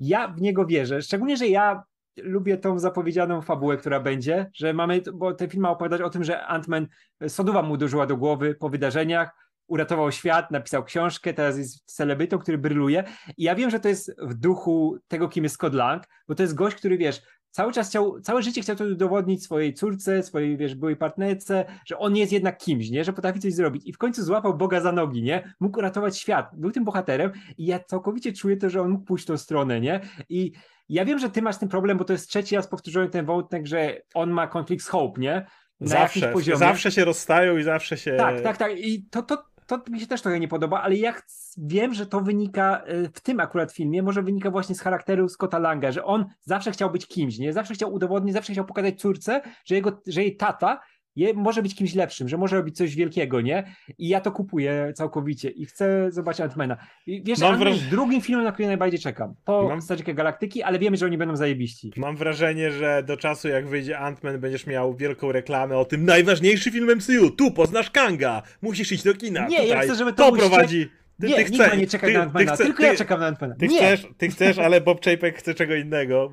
ja w niego wierzę. Szczególnie, że ja lubię tą zapowiedzianą fabułę, która będzie, że mamy, bo ten film ma opowiadać o tym, że Ant-Man, sodowa mu dożyła do głowy po wydarzeniach, uratował świat, napisał książkę, teraz jest celebrytą, który bryluje. I ja wiem, że to jest w duchu tego, kim jest Scott Lang, bo to jest gość, który, wiesz, cały czas chciał, całe życie chciał to udowodnić swojej córce, swojej, wiesz, byłej partnerce, że on jest jednak kimś, nie, że potrafi coś zrobić. I w końcu złapał Boga za nogi, nie, mógł uratować świat, był tym bohaterem i ja całkowicie czuję to, że on mógł pójść tą stronę, nie, i ja wiem, że ty masz ten problem, bo to jest trzeci raz powtórzony ten wątek, że on ma konflikt z Hope, nie? Na zawsze, zawsze się rozstają i zawsze się... Tak, tak, tak. I to, to, to mi się też trochę nie podoba, ale ja wiem, że to wynika e, w tym akurat filmie, może wynika właśnie z charakteru Scotta Langa, że on zawsze chciał być kimś, nie? Zawsze chciał udowodnić, zawsze chciał pokazać córce, że, jego, że jej tata je, może być kimś lepszym, że może robić coś wielkiego, nie? I ja to kupuję całkowicie i chcę zobaczyć Antmana. I wiesz, Mam Ant-Man wraż- jest drugim filmem, na który najbardziej czekam. Po Mam- Strażniku Galaktyki, ale wiemy, że oni będą zajebiści. Mam wrażenie, że do czasu jak wyjdzie Ant-Man będziesz miał wielką reklamę o tym najważniejszy film MCU. Tu poznasz Kanga. Musisz iść do kina. Nie, ja Tutaj. chcę, żeby to był prowadzi. Ty, nie, ty nikt chce- nie czeka ty- na Antmana, tylko ty- ja czekam na Antmana. Ty nie, chcesz, ty chcesz, ale Bob Chapek chce czego innego.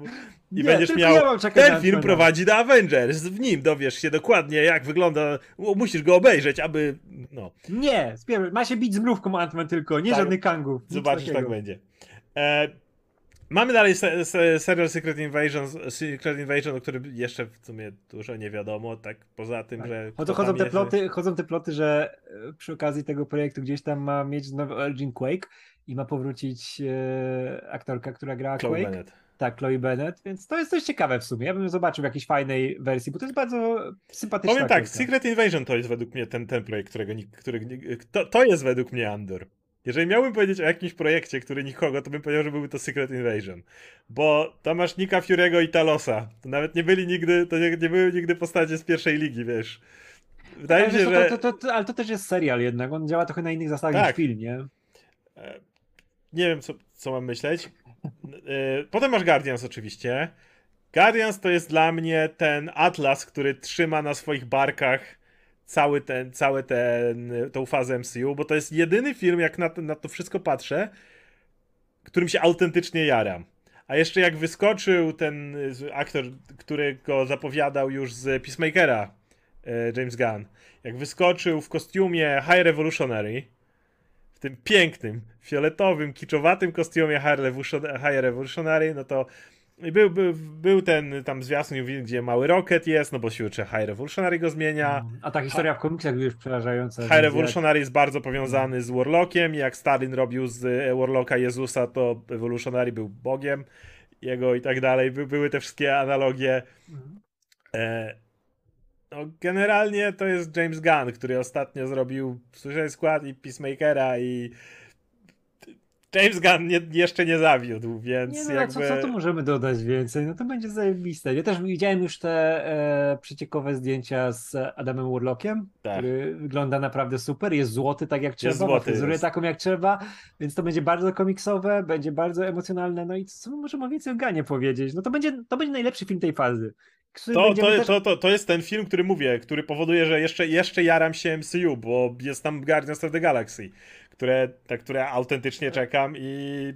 I Nie, będziesz miał. ja ten film prowadzi do Avengers. W nim dowiesz się dokładnie, jak wygląda. Musisz go obejrzeć, aby. No, nie, ma się bić z mrówką Antman tylko, nie Tak. żadnych kangów. zobaczysz, tak takiego. będzie. E, mamy dalej se, se, serial Secret Invasion, Secret Invasion, o którym jeszcze w sumie dużo nie wiadomo, tak poza tym, że. Chodzą, kto chodzą, te ploty, chodzą te ploty, że e, przy okazji tego projektu gdzieś tam ma mieć nowy Origin Quake i ma powrócić e, aktorka, która grała Chloe Quake. Bennett. Tak, Chloe Bennett, więc to jest dość ciekawe w sumie. Ja bym zobaczył w jakiejś fajnej wersji, bo to jest bardzo sympatyczna Powiem tak, aktorka. Secret Invasion to jest według mnie ten, ten projekt, którego nikt, który, to, to jest według mnie Andor. Jeżeli miałbym powiedzieć o jakimś projekcie, który nikogo, to bym powiedział, że byłby to Secret Invasion. Bo tam masz Nika Fury'ego i Talosa. To nawet nie byli nigdy, to nie, nie były nigdy postacie z pierwszej ligi, wiesz. Wydaje ale, mi się, że... to, to, to, ale to też jest serial jednak, on działa trochę na innych zasadach Tak. niż film, nie? E, Nie wiem, co, co mam myśleć. E, Potem masz Guardians oczywiście. Guardians to jest dla mnie ten atlas, który trzyma na swoich barkach cały ten, cały ten, tą fazę MCU, bo to jest jedyny film, jak na to, na to wszystko patrzę, którym się autentycznie jaram. A jeszcze jak wyskoczył ten aktor, który go zapowiadał już z Peacemakera, e, James Gunn, jak wyskoczył w kostiumie High Revolutionary, w tym pięknym, fioletowym, kiczowatym kostiumie High Revolution- High Revolutionary, no to był, był, był ten tam zwiastun, gdzie mały Rocket jest, no bo siły czy High Revolutionary go zmienia. A ta historia w komiksach już przerażająca. High Revolutionary jest bardzo powiązany z Warlockiem. Jak Stalin robił z e, Warlocka Jezusa, to Evolutionary był Bogiem jego i tak dalej. By, były te wszystkie analogie. E, no, generalnie to jest James Gunn, który ostatnio zrobił Suicide Squad i Peacemakera i James Gunn nie, jeszcze nie zawiódł, więc Nie, no, jakby... co, co tu możemy dodać więcej? No to będzie zajebiste. Ja też widziałem już te e, przeciekowe zdjęcia z Adamem Warlockiem, Tak. który wygląda naprawdę super. Jest złoty tak jak trzeba, ma złoty, fryzurę taką jak trzeba, więc to będzie bardzo komiksowe, będzie bardzo emocjonalne. No i co my możemy więcej o Ganie powiedzieć? No to będzie, to będzie najlepszy film tej fazy. To, to, też- to, to, to jest ten film, który mówię, który powoduje, że jeszcze, jeszcze jaram się MCU, bo jest tam Guardians of the Galaxy, które, na które autentycznie czekam i.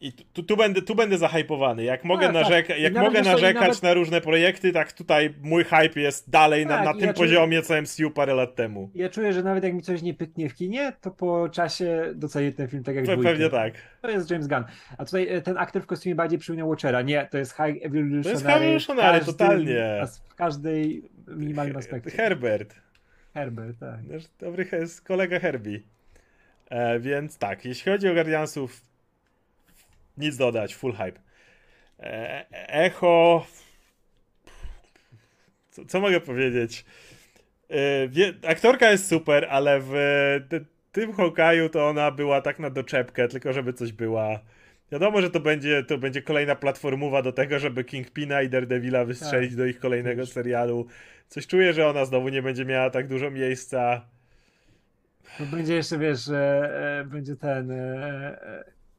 I tu, tu, będę, tu będę zahypowany. Jak mogę, tak. narzeka- I jak mogę narzekać nawet- na różne projekty, tak tutaj mój hype jest dalej na, Tak, na i tym ja czuję- poziomie, co MCU parę lat temu. Ja czuję, że nawet jak mi coś nie pyknie w kinie, to po czasie docenię ten film tak jak Pe-. Pewnie tak. To jest James Gunn. A tutaj e, ten aktor w kostiumie bardziej przypomina Watchera. Nie, to jest High Evolutionary. To jest High Evolutionary, w każdym- totalnie. W każdej minimalnym aspekcie. Herbert. Herbert, tak. Dobry kolega Herbie. E, więc tak, jeśli chodzi o Guardiansów, nic dodać, full hype. E, echo. Co, co mogę powiedzieć? E, wie, aktorka jest super, ale w ty- tym Hawkeye'u to ona była tak na doczepkę, tylko żeby coś była. Wiadomo, że to będzie, to będzie kolejna platformowa do tego, żeby Kingpina i Daredevila wystrzelić Tak. do ich kolejnego serialu. Coś czuję, że ona znowu nie będzie miała tak dużo miejsca. To będzie jeszcze, wiesz, że e, będzie ten e,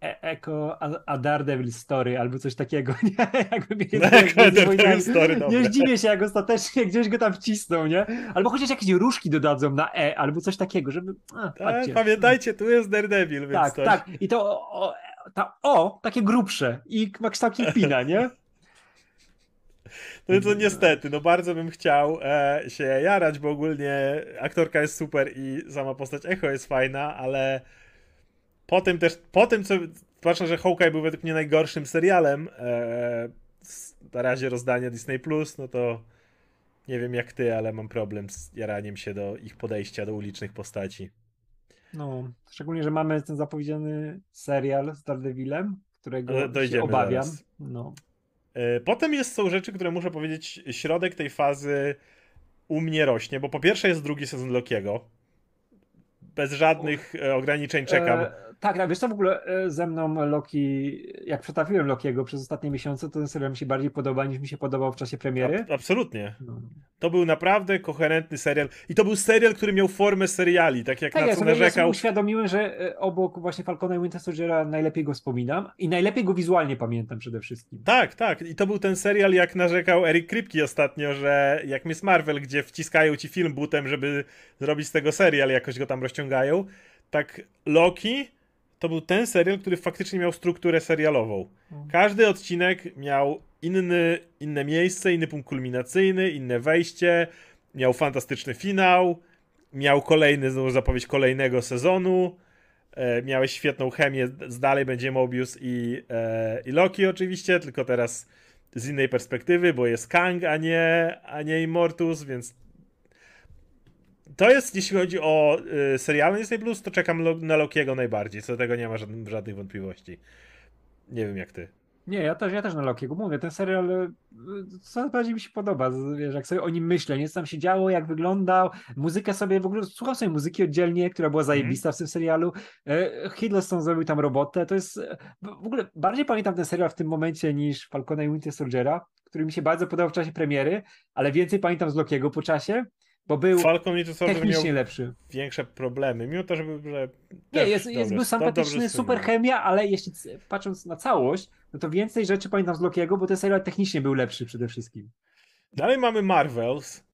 e, Eko a, a Daredevil Story albo coś takiego, (laughs) nie? Jakby mieli No, (laughs) wojnami. Story, dobre. Nie zdziwię się, jak ostatecznie gdzieś go tam wcisną, nie? Albo chociaż jakieś różki dodadzą na E, albo coś takiego, żeby... A, Tak, pamiętajcie, tu jest Daredevil, więc Tak, coś. tak. I to o, o, ta O, takie grubsze i ma kształt Kingpina, nie? No to niestety, no bardzo bym chciał e, się jarać, bo ogólnie aktorka jest super i sama postać Echo jest fajna, ale po tym też, po tym co, zwłaszcza, że Hawkeye był według mnie najgorszym serialem e, na razie rozdania Disney+, Plus, no to nie wiem jak ty, ale mam problem z jaraniem się do ich podejścia do ulicznych postaci. No, szczególnie, że mamy ten zapowiedziany serial z Daredevilem, którego się obawiam. zaraz. No. E, Potem jest, są rzeczy, które muszę powiedzieć, środek tej fazy u mnie rośnie, bo po pierwsze jest drugi sezon Lokiego. Bez żadnych e, ograniczeń czekam. E, tak, tak, wiesz co w ogóle e, ze mną Loki, jak przetawiłem Lokiego przez ostatnie miesiące, to ten serial mi się bardziej podoba niż mi się podobał w czasie premiery. A, absolutnie. No. To był naprawdę koherentny serial i to był serial, który miał formę seriali, tak jak tak, na ja co sobie, narzekał. Ja sobie uświadomiłem, że e, obok właśnie Falcona i Winter Soldiera najlepiej go wspominam i najlepiej go wizualnie pamiętam przede wszystkim. Tak, tak. I to był ten serial, jak narzekał Eric Kripke ostatnio, że jak Miss Marvel, gdzie wciskają ci film butem, żeby zrobić z tego serial, jakoś go tam rozciągają. Tak Loki to był ten serial, który faktycznie miał strukturę serialową. Mhm. Każdy odcinek miał inny, inne miejsce, inny punkt kulminacyjny, inne wejście, miał fantastyczny finał, miał kolejny, znowu zapowiedź kolejnego sezonu, e, miałeś świetną chemię, z dalej będzie Mobius i, e, i Loki oczywiście, tylko teraz z innej perspektywy, bo jest Kang, a nie, a nie Immortus, więc to jest, jeśli chodzi o y, seriale Disney Plus, to czekam na Lokiego najbardziej. Co do tego nie ma żadnych, żadnych wątpliwości. Nie wiem jak ty. Nie, ja też, ja też na Lokiego mówię. Ten serial y, coraz bardziej mi się podoba. Wiesz, jak sobie o nim myślę, nie co tam się działo, jak wyglądał. Muzykę sobie w ogóle słucham sobie muzyki oddzielnie, która była zajebista mm. w tym serialu. E, Hiddleston zrobił tam robotę. To jest w ogóle bardziej pamiętam ten serial w tym momencie niż Falcona i Winter Soldiera, który mi się bardzo podobał w czasie premiery, ale więcej pamiętam z Lokiego po czasie. Bo był Falcon technicznie lepszy. Większe problemy, mimo to, żeby. Że nie, jest, jest, był sympatyczny, super chemia, ale jeśli patrząc na całość, no to więcej rzeczy pamiętam z Lokiego, bo ten serial technicznie był lepszy przede wszystkim. Dalej mamy Marvels.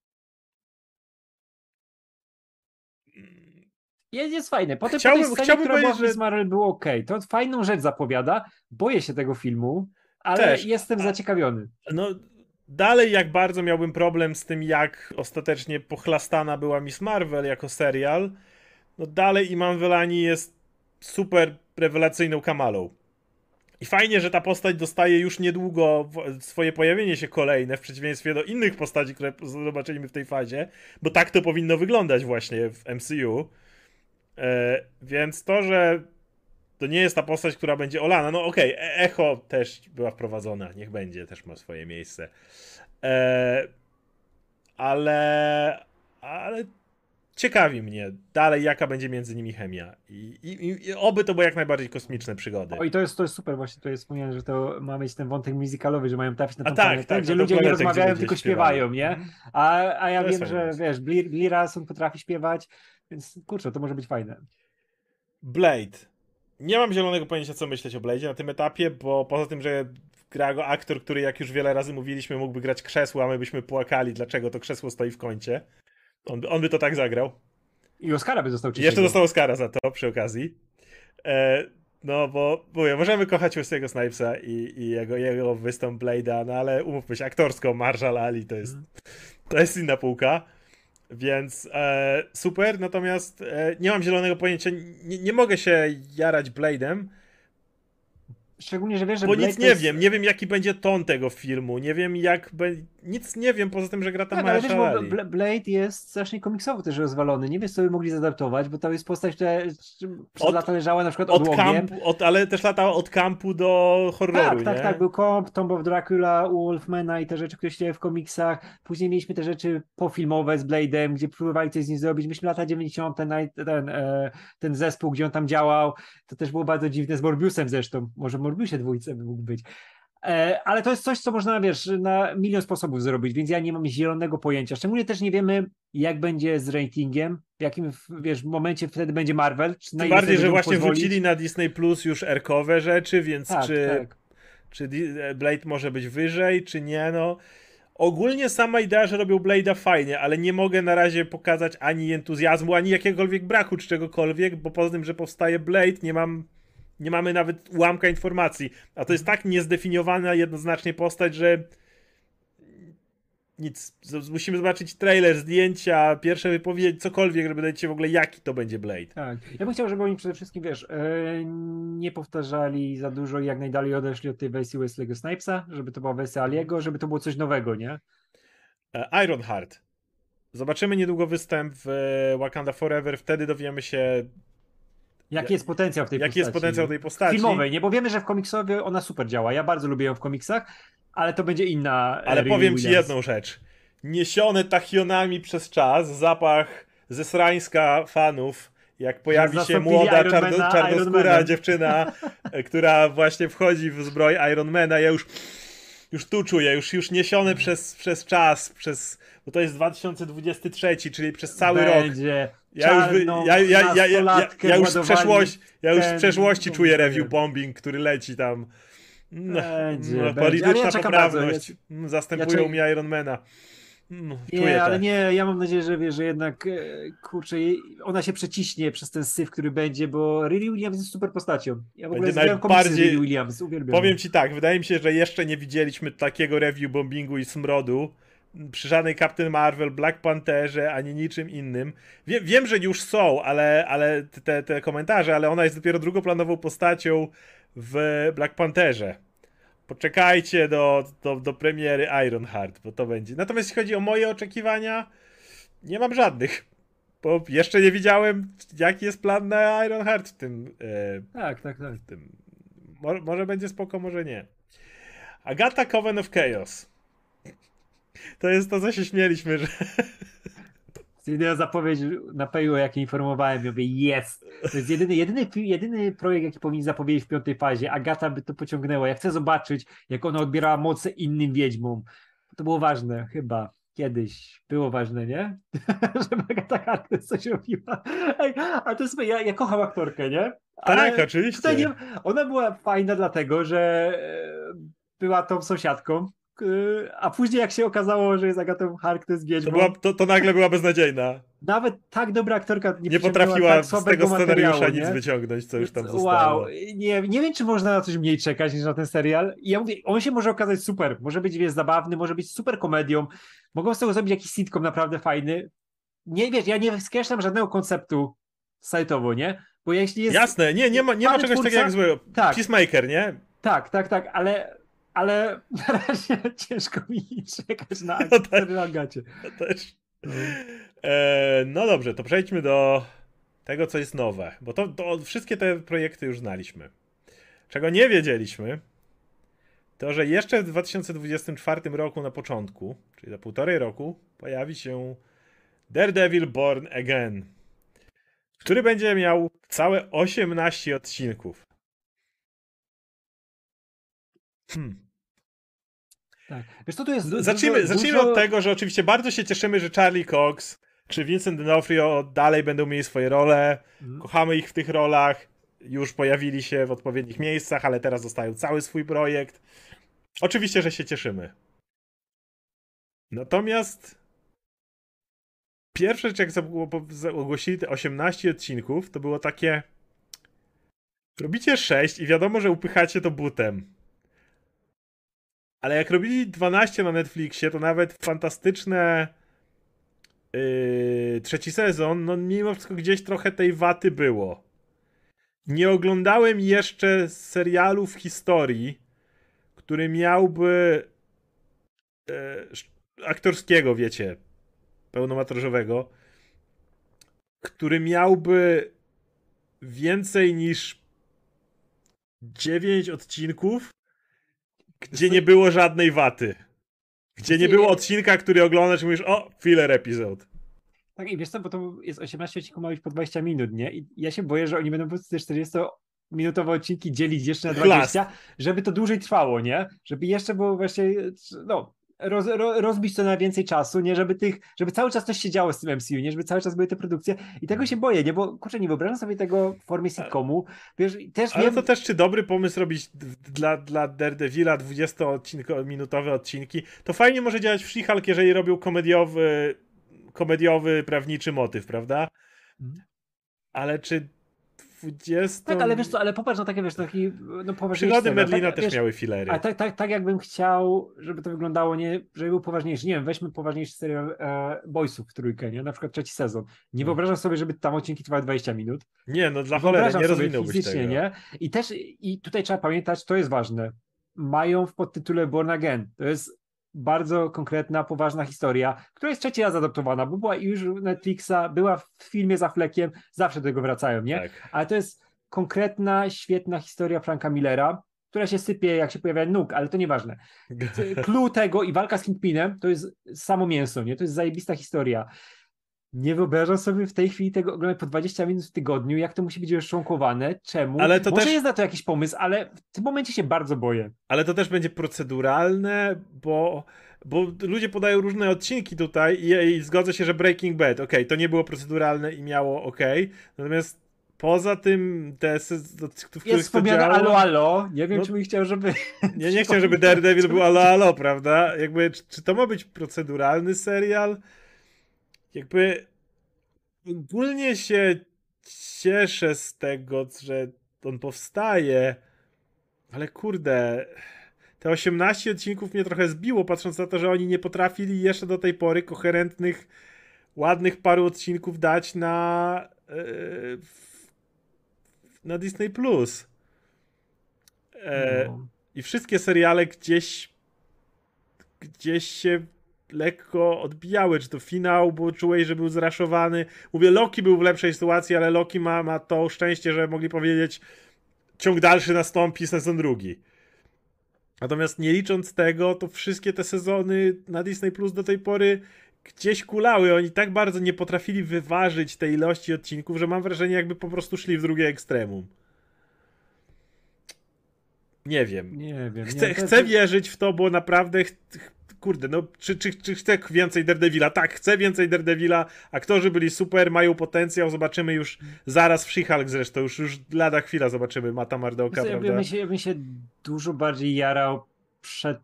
Jest, jest fajne. Potem chciałbym, po tej scenie, chciałbym która była że... Marvel było ok. To fajną rzecz zapowiada. Boję się tego filmu, ale Też. jestem zaciekawiony. No, Dalej, jak bardzo miałbym problem z tym, jak ostatecznie pochlastana była Miss Marvel jako serial, no dalej Iman Velani jest super rewelacyjną kamalą. I fajnie, że ta postać dostaje już niedługo swoje pojawienie się kolejne, w przeciwieństwie do innych postaci, które zobaczyliśmy w tej fazie, bo tak to powinno wyglądać właśnie w MCU. E, więc to, że to nie jest ta postać, która będzie olana. No okej, okay, Echo też była wprowadzona, niech będzie, też ma swoje miejsce. E, ale, ale ciekawi mnie dalej, jaka będzie między nimi chemia. I, i, i oby to były jak najbardziej kosmiczne przygody. O i to jest, to jest super, właśnie tutaj wspomniałem, że to ma mieć ten wątek musicalowy, że mają trafić na tą tak, tak, gdzie ludzie nie rozmawiają, tylko śpiewają, nie? Mhm. A, a ja to wiem, że wiesz, Blir, Blir potrafi śpiewać, więc kurczę, to może być fajne. Blade. Nie mam zielonego pojęcia, co myśleć o Blade na tym etapie, bo poza tym, że gra go aktor, który jak już wiele razy mówiliśmy, mógłby grać krzesło, a my byśmy płakali, dlaczego to krzesło stoi w kącie. On, on by to tak zagrał. I Oscara by dostał trzeciego. Jeszcze dostał Oscara za to przy okazji. E, no bo mówię, możemy kochać Wesley'ego Snipesa i, i jego, jego występ Blade'a, no ale umówmy się, aktorsko Marshall Ali to jest, to jest inna półka. Więc e, super, natomiast e, nie mam zielonego pojęcia, nie, nie mogę się jarać Blade'em, Szczególnie, że wiesz, że Bo Blade nic nie jest... wiem, nie wiem jaki będzie ton tego filmu, nie wiem jak be... nic nie wiem poza tym, że gra tam tak, ale wiesz, bo Blade jest strasznie komiksowo też rozwalony, nie wiesz co by mogli zadaptować, bo to jest postać, która przez od, lata leżała na przykład od kampu, od, ale też latała od kampu do horroru, Tak, nie? tak, tak, był Comp, Tomb of Dracula, Wolfmana i te rzeczy, które się w komiksach, później mieliśmy te rzeczy pofilmowe z Blade'em, gdzie próbowali coś z nim zrobić, myśmy lata 90. ten, ten, e, ten zespół, gdzie on tam działał, to też było bardzo dziwne z Morbiusem zresztą, może Morbiusie dwójce by mógł być. E, ale to jest coś, co można, wiesz, na milion sposobów zrobić, więc ja nie mam zielonego pojęcia. Szczególnie też nie wiemy, jak będzie z ratingiem, w jakim, wiesz, momencie wtedy będzie Marvel. Czy Tym bardziej, że właśnie pozwolić. wrzucili na Disney Plus już erkowe rzeczy, więc tak, czy, tak. czy Blade może być wyżej, czy nie, no. Ogólnie sama idea, że robią Blade'a fajnie, ale nie mogę na razie pokazać ani entuzjazmu, ani jakiegokolwiek braku czy czegokolwiek, bo poza tym, że powstaje Blade, nie mam nie mamy nawet ułamka informacji. A to jest tak niezdefiniowana jednoznacznie postać, że nic. Musimy zobaczyć trailer, zdjęcia, pierwsze wypowiedzi, cokolwiek, żeby dać się w ogóle jaki to będzie Blade. Tak. Ja bym chciał, żeby oni przede wszystkim, wiesz, yy, nie powtarzali za dużo i jak najdalej odeszli od tej wersji Wesley'ego Snipesa, żeby to była wersja Aliego, żeby to było coś nowego, nie? E, Ironheart. Zobaczymy niedługo występ w Wakanda Forever, wtedy dowiemy się Jaki jest potencjał w tej jaki postaci? Jaki jest potencjał tej postaci? Filmowej, nie? Bo wiemy, że w komiksowie ona super działa. Ja bardzo lubię ją w komiksach, ale to będzie inna. E, ale powiem Williams. ci jedną rzecz. Niesione tachionami przez czas, zapach ze srańska fanów jak pojawi się młoda czarno, czarnoskóra dziewczyna, która właśnie wchodzi w zbroj Ironmana, ja już już tu czuję, już, już niesiony przez, przez czas, przez, bo to jest 2023, czyli przez cały Będzie. rok. Ja już, ja, ja, ja, ja, ja, już w przeszłości, ja już w przeszłości czuję review bombing, który leci tam. No, będzie, no, polityczna ja poprawność. Bardzo, Zastępują mi Ironmana. No, nie, ale nie, ja mam nadzieję, że wie, że jednak e, kurczę, ona się przeciśnie przez ten syf, który będzie, bo Lily Williams jest super postacią. Ja w ogóle najbardziej Williams, uwielbiam. Powiem ci tak, wydaje mi się, że jeszcze nie widzieliśmy takiego review bombingu i smrodu przy żadnej Captain Marvel, Black Pantherze, ani niczym innym. Wie, wiem, że już są, ale, ale te, te komentarze, ale ona jest dopiero drugoplanową postacią w Black Pantherze. Poczekajcie do, do, do premiery Ironheart, bo to będzie. Natomiast jeśli chodzi o moje oczekiwania, nie mam żadnych. Bo jeszcze nie widziałem, jaki jest plan na Ironheart w tym. E, tak, tak, tak. Tym. Mo może będzie spoko, może nie. Agata Coven of Chaos. To jest to, co się śmieliśmy, że. Jedyna zapowiedź na Payu, jak informowałem, ja mówię, jest. To jest jedyny, jedyny, jedyny projekt, jaki powinien zapowiedzieć w piątej fazie. Agata by to pociągnęła. Ja chcę zobaczyć, jak ona odbierała moce innym wiedźmom. To było ważne, chyba. Kiedyś było ważne, nie? (laughs) Żeby Agata Harkness coś robiła. Ej, a to jest, ja, ja kocham aktorkę, nie? Ale tak, oczywiście. Nie, ona była fajna dlatego, że e, była tą sąsiadką, a później jak się okazało, że jest Agatą Harkness Wiedźmą... To, była, to, to nagle była beznadziejna. Nawet tak dobra aktorka nie, nie potrafiła tak z tego scenariusza nic wyciągnąć, co już tam zostało. Wow, nie, nie wiem, czy można na coś mniej czekać niż na ten serial. I ja mówię, on się może okazać super, może być wiesz, zabawny, może być super komedią, mogą z tego zrobić jakiś sitcom naprawdę fajny. Nie wiesz, ja nie skreślam żadnego konceptu sajtowo, nie? Bo jeśli jest... Jasne, nie, nie ma, nie ma czegoś twórca, takiego jak złego. Tak. Peacemaker, nie? Tak, tak, tak, ale ale (laughs) na razie ciężko mi czekać na no tak, Agacie. No też. No. E, no dobrze, to przejdźmy do tego, co jest nowe, bo to, to wszystkie te projekty już znaliśmy. Czego nie wiedzieliśmy, to że jeszcze w 2024 roku na początku, czyli za półtorej roku, pojawi się Daredevil Born Again, który będzie miał całe 18 odcinków. Hmm. Tak. Wiesz co, tu jest zacznijmy, dużo, zacznijmy od tego, że oczywiście bardzo się cieszymy, że Charlie Cox czy Vincent D'Onofrio dalej będą mieli swoje role. Mm. Kochamy ich w tych rolach. Już pojawili się w odpowiednich miejscach, ale teraz dostają cały swój projekt. Oczywiście, że się cieszymy. Natomiast pierwsze jak ogłosili te 18 odcinków, to było takie robicie 6 i wiadomo, że upychacie to butem. Ale jak robili 12 na Netflixie, to nawet fantastyczne yy, trzeci sezon, no mimo wszystko gdzieś trochę tej waty było. Nie oglądałem jeszcze serialu w historii, który miałby yy, aktorskiego, wiecie, pełnometrażowego, który miałby więcej niż 9 odcinków gdzie nie było żadnej waty. Gdzie nie było odcinka, który oglądasz i mówisz, o, filler episode. Tak, i wiesz co, bo to jest 18 odcinków, ma być po 20 minut, nie? I ja się boję, że oni będą po prostu te 40 minutowe odcinki dzielić jeszcze na 20, Klas. żeby to dłużej trwało, nie? Żeby jeszcze było właśnie, no, roz, rozbić to na więcej czasu, nie? Żeby tych, żeby cały czas coś się działo z tym MCU, nie? Żeby cały czas były te produkcje. I tego się boję, nie, bo kurczę, nie wyobrażam sobie tego w formie sitcomu, wiesz, też Ale wiem... to też czy dobry pomysł robić dla, dla Daredevila 20-minutowe odcinki, to fajnie może działać w She-Hulk, jeżeli robią komediowy komediowy, prawniczy motyw, prawda? Mhm. Ale czy 20. Tak, ale wiesz co, ale popatrz na takie, wiesz, taki, no poważniejszy Przygody Merlina tak, też wiesz, miały filery. A tak, tak, tak jakbym chciał, żeby to wyglądało, nie, żeby był poważniejszy. Nie wiem, weźmy poważniejszy serial e, Boysów w trójkę, nie? Na przykład trzeci sezon. Nie hmm. wyobrażam sobie, żeby tam odcinki trwały 20 minut. Nie, no dla cholery, nie rozwinąłbyś tego. nie? I też, i tutaj trzeba pamiętać, to jest ważne, mają w podtytule Born Again. To jest bardzo konkretna, poważna historia, która jest trzeci raz adaptowana, bo była już Netflixa, była w filmie za flekiem, zawsze do tego wracają, nie? Tak. Ale to jest konkretna, świetna historia Franka Millera, która się sypie, jak się pojawia nóg, ale to nieważne. (laughs) Clue tego i walka z Kingpinem to jest samo mięso, nie? To jest zajebista historia. Nie wyobrażam sobie w tej chwili tego oglądać po 20 minut w tygodniu, jak to musi być rozczłonkowane, czemu. Ale to Może też- jest na to jakiś pomysł, ale w tym momencie się bardzo boję. Ale to też będzie proceduralne, bo, bo ludzie podają różne odcinki tutaj i, i zgodzę się, że Breaking Bad, okej, to nie było proceduralne i miało okej, natomiast poza tym te, w których Jest wspomniane alo, alo. Nie wiem, No- czy bym chciał, żeby... Ja nie chciałem, żeby Daredevil był alo, alo, prawda? Jakby, czy, czy to ma być proceduralny serial? Jakby ogólnie się cieszę z tego, że on powstaje, ale kurde, te 18 odcinków mnie trochę zbiło, patrząc na to, że oni nie potrafili jeszcze do tej pory koherentnych, ładnych paru odcinków dać na yy, na Disney+. Plus. E, No. i wszystkie seriale gdzieś gdzieś się lekko odbijały, czy to finał, bo czułeś, że był zraszowany. Mówię, Loki był w lepszej sytuacji, ale Loki ma, ma to szczęście, że mogli powiedzieć ciąg dalszy nastąpi, sezon drugi. Natomiast nie licząc tego, to wszystkie te sezony na Disney Plus do tej pory gdzieś kulały. Oni tak bardzo nie potrafili wyważyć tej ilości odcinków, że mam wrażenie, jakby po prostu szli w drugie ekstremum. Nie wiem. Nie wiem. Chcę, nie, chcę to- wierzyć w to, bo naprawdę. ch- Kurde, no, czy, czy, czy chcę więcej Daredevila? Tak, chcę więcej Daredevila. Aktorzy byli super, mają potencjał. Zobaczymy już zaraz w She-Hulk zresztą. Już, już lada chwila zobaczymy Mata Mardoka, ja, ja, prawda? bym się, ja bym się dużo bardziej jarał przed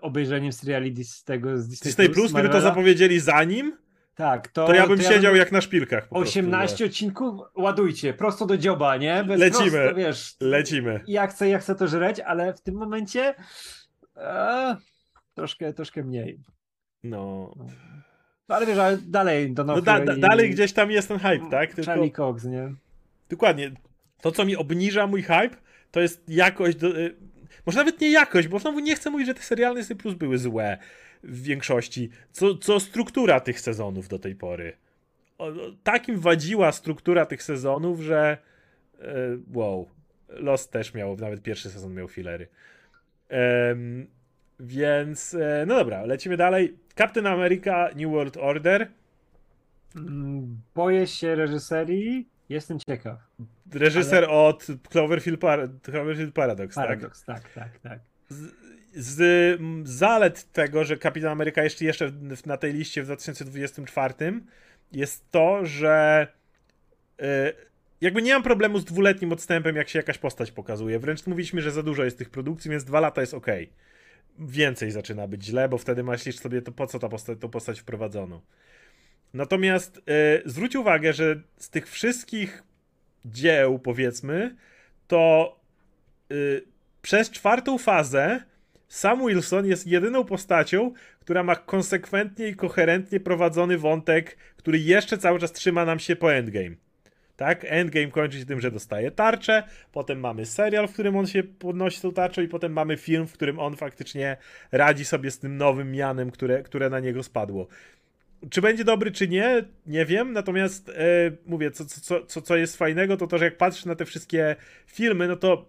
obejrzeniem seriali z tego z Disney, Disney Plus, gdyby to zapowiedzieli zanim, Tak, to, to ja bym to siedział jak na szpilkach. Po prostu, 18 odcinków, ładujcie, prosto do dzioba, nie? Bez Lecimy. Prosto, wiesz? Lecimy. ja chcę, ja chcę to żreć, ale w tym momencie e, troszkę, troszkę mniej. No. No, ale wiesz, ale dalej do no da, da, dalej gdzieś tam jest ten hype, tak? Tylko, Charlie Cox, nie? Dokładnie. To, co mi obniża mój hype, to jest jakość. Do, y, może nawet nie jakość, bo znowu nie chcę mówić, że te seriale Disney Plus były złe w większości. Co, co struktura tych sezonów do tej pory. O, o, takim wadziła struktura tych sezonów, że. y, wow. Lost też miał, nawet pierwszy sezon miał filery. Em, więc, e, no dobra, lecimy dalej. Captain America New World Order. Mm, Boję się reżyserii, jestem ciekaw. Reżyser od Cloverfield, Par- Cloverfield Paradox, tak? Paradoks, tak, tak, tak. z m, zalet tego, że Kapitan Ameryka jeszcze, jeszcze na tej liście w 2024 jest to, że y, jakby nie mam problemu z dwuletnim odstępem, jak się jakaś postać pokazuje. Wręcz mówiliśmy, że za dużo jest tych produkcji, więc dwa lata jest ok. Więcej zaczyna być źle, bo wtedy myślisz sobie, to po co ta postać, tą postać wprowadzono. Natomiast y, zwróć uwagę, że z tych wszystkich dzieł, powiedzmy, to y, przez czwartą fazę Sam Wilson jest jedyną postacią, która ma konsekwentnie i koherentnie prowadzony wątek, który jeszcze cały czas trzyma nam się po Endgame. Tak? Endgame kończy się tym, że dostaje tarczę, potem mamy serial, w którym on się podnosi tą tarczą i potem mamy film, w którym on faktycznie radzi sobie z tym nowym mianem, które, które na niego spadło. Czy będzie dobry, czy nie, nie wiem, natomiast e, mówię, co, co, co, co jest fajnego, to to, że jak patrzysz na te wszystkie filmy, no to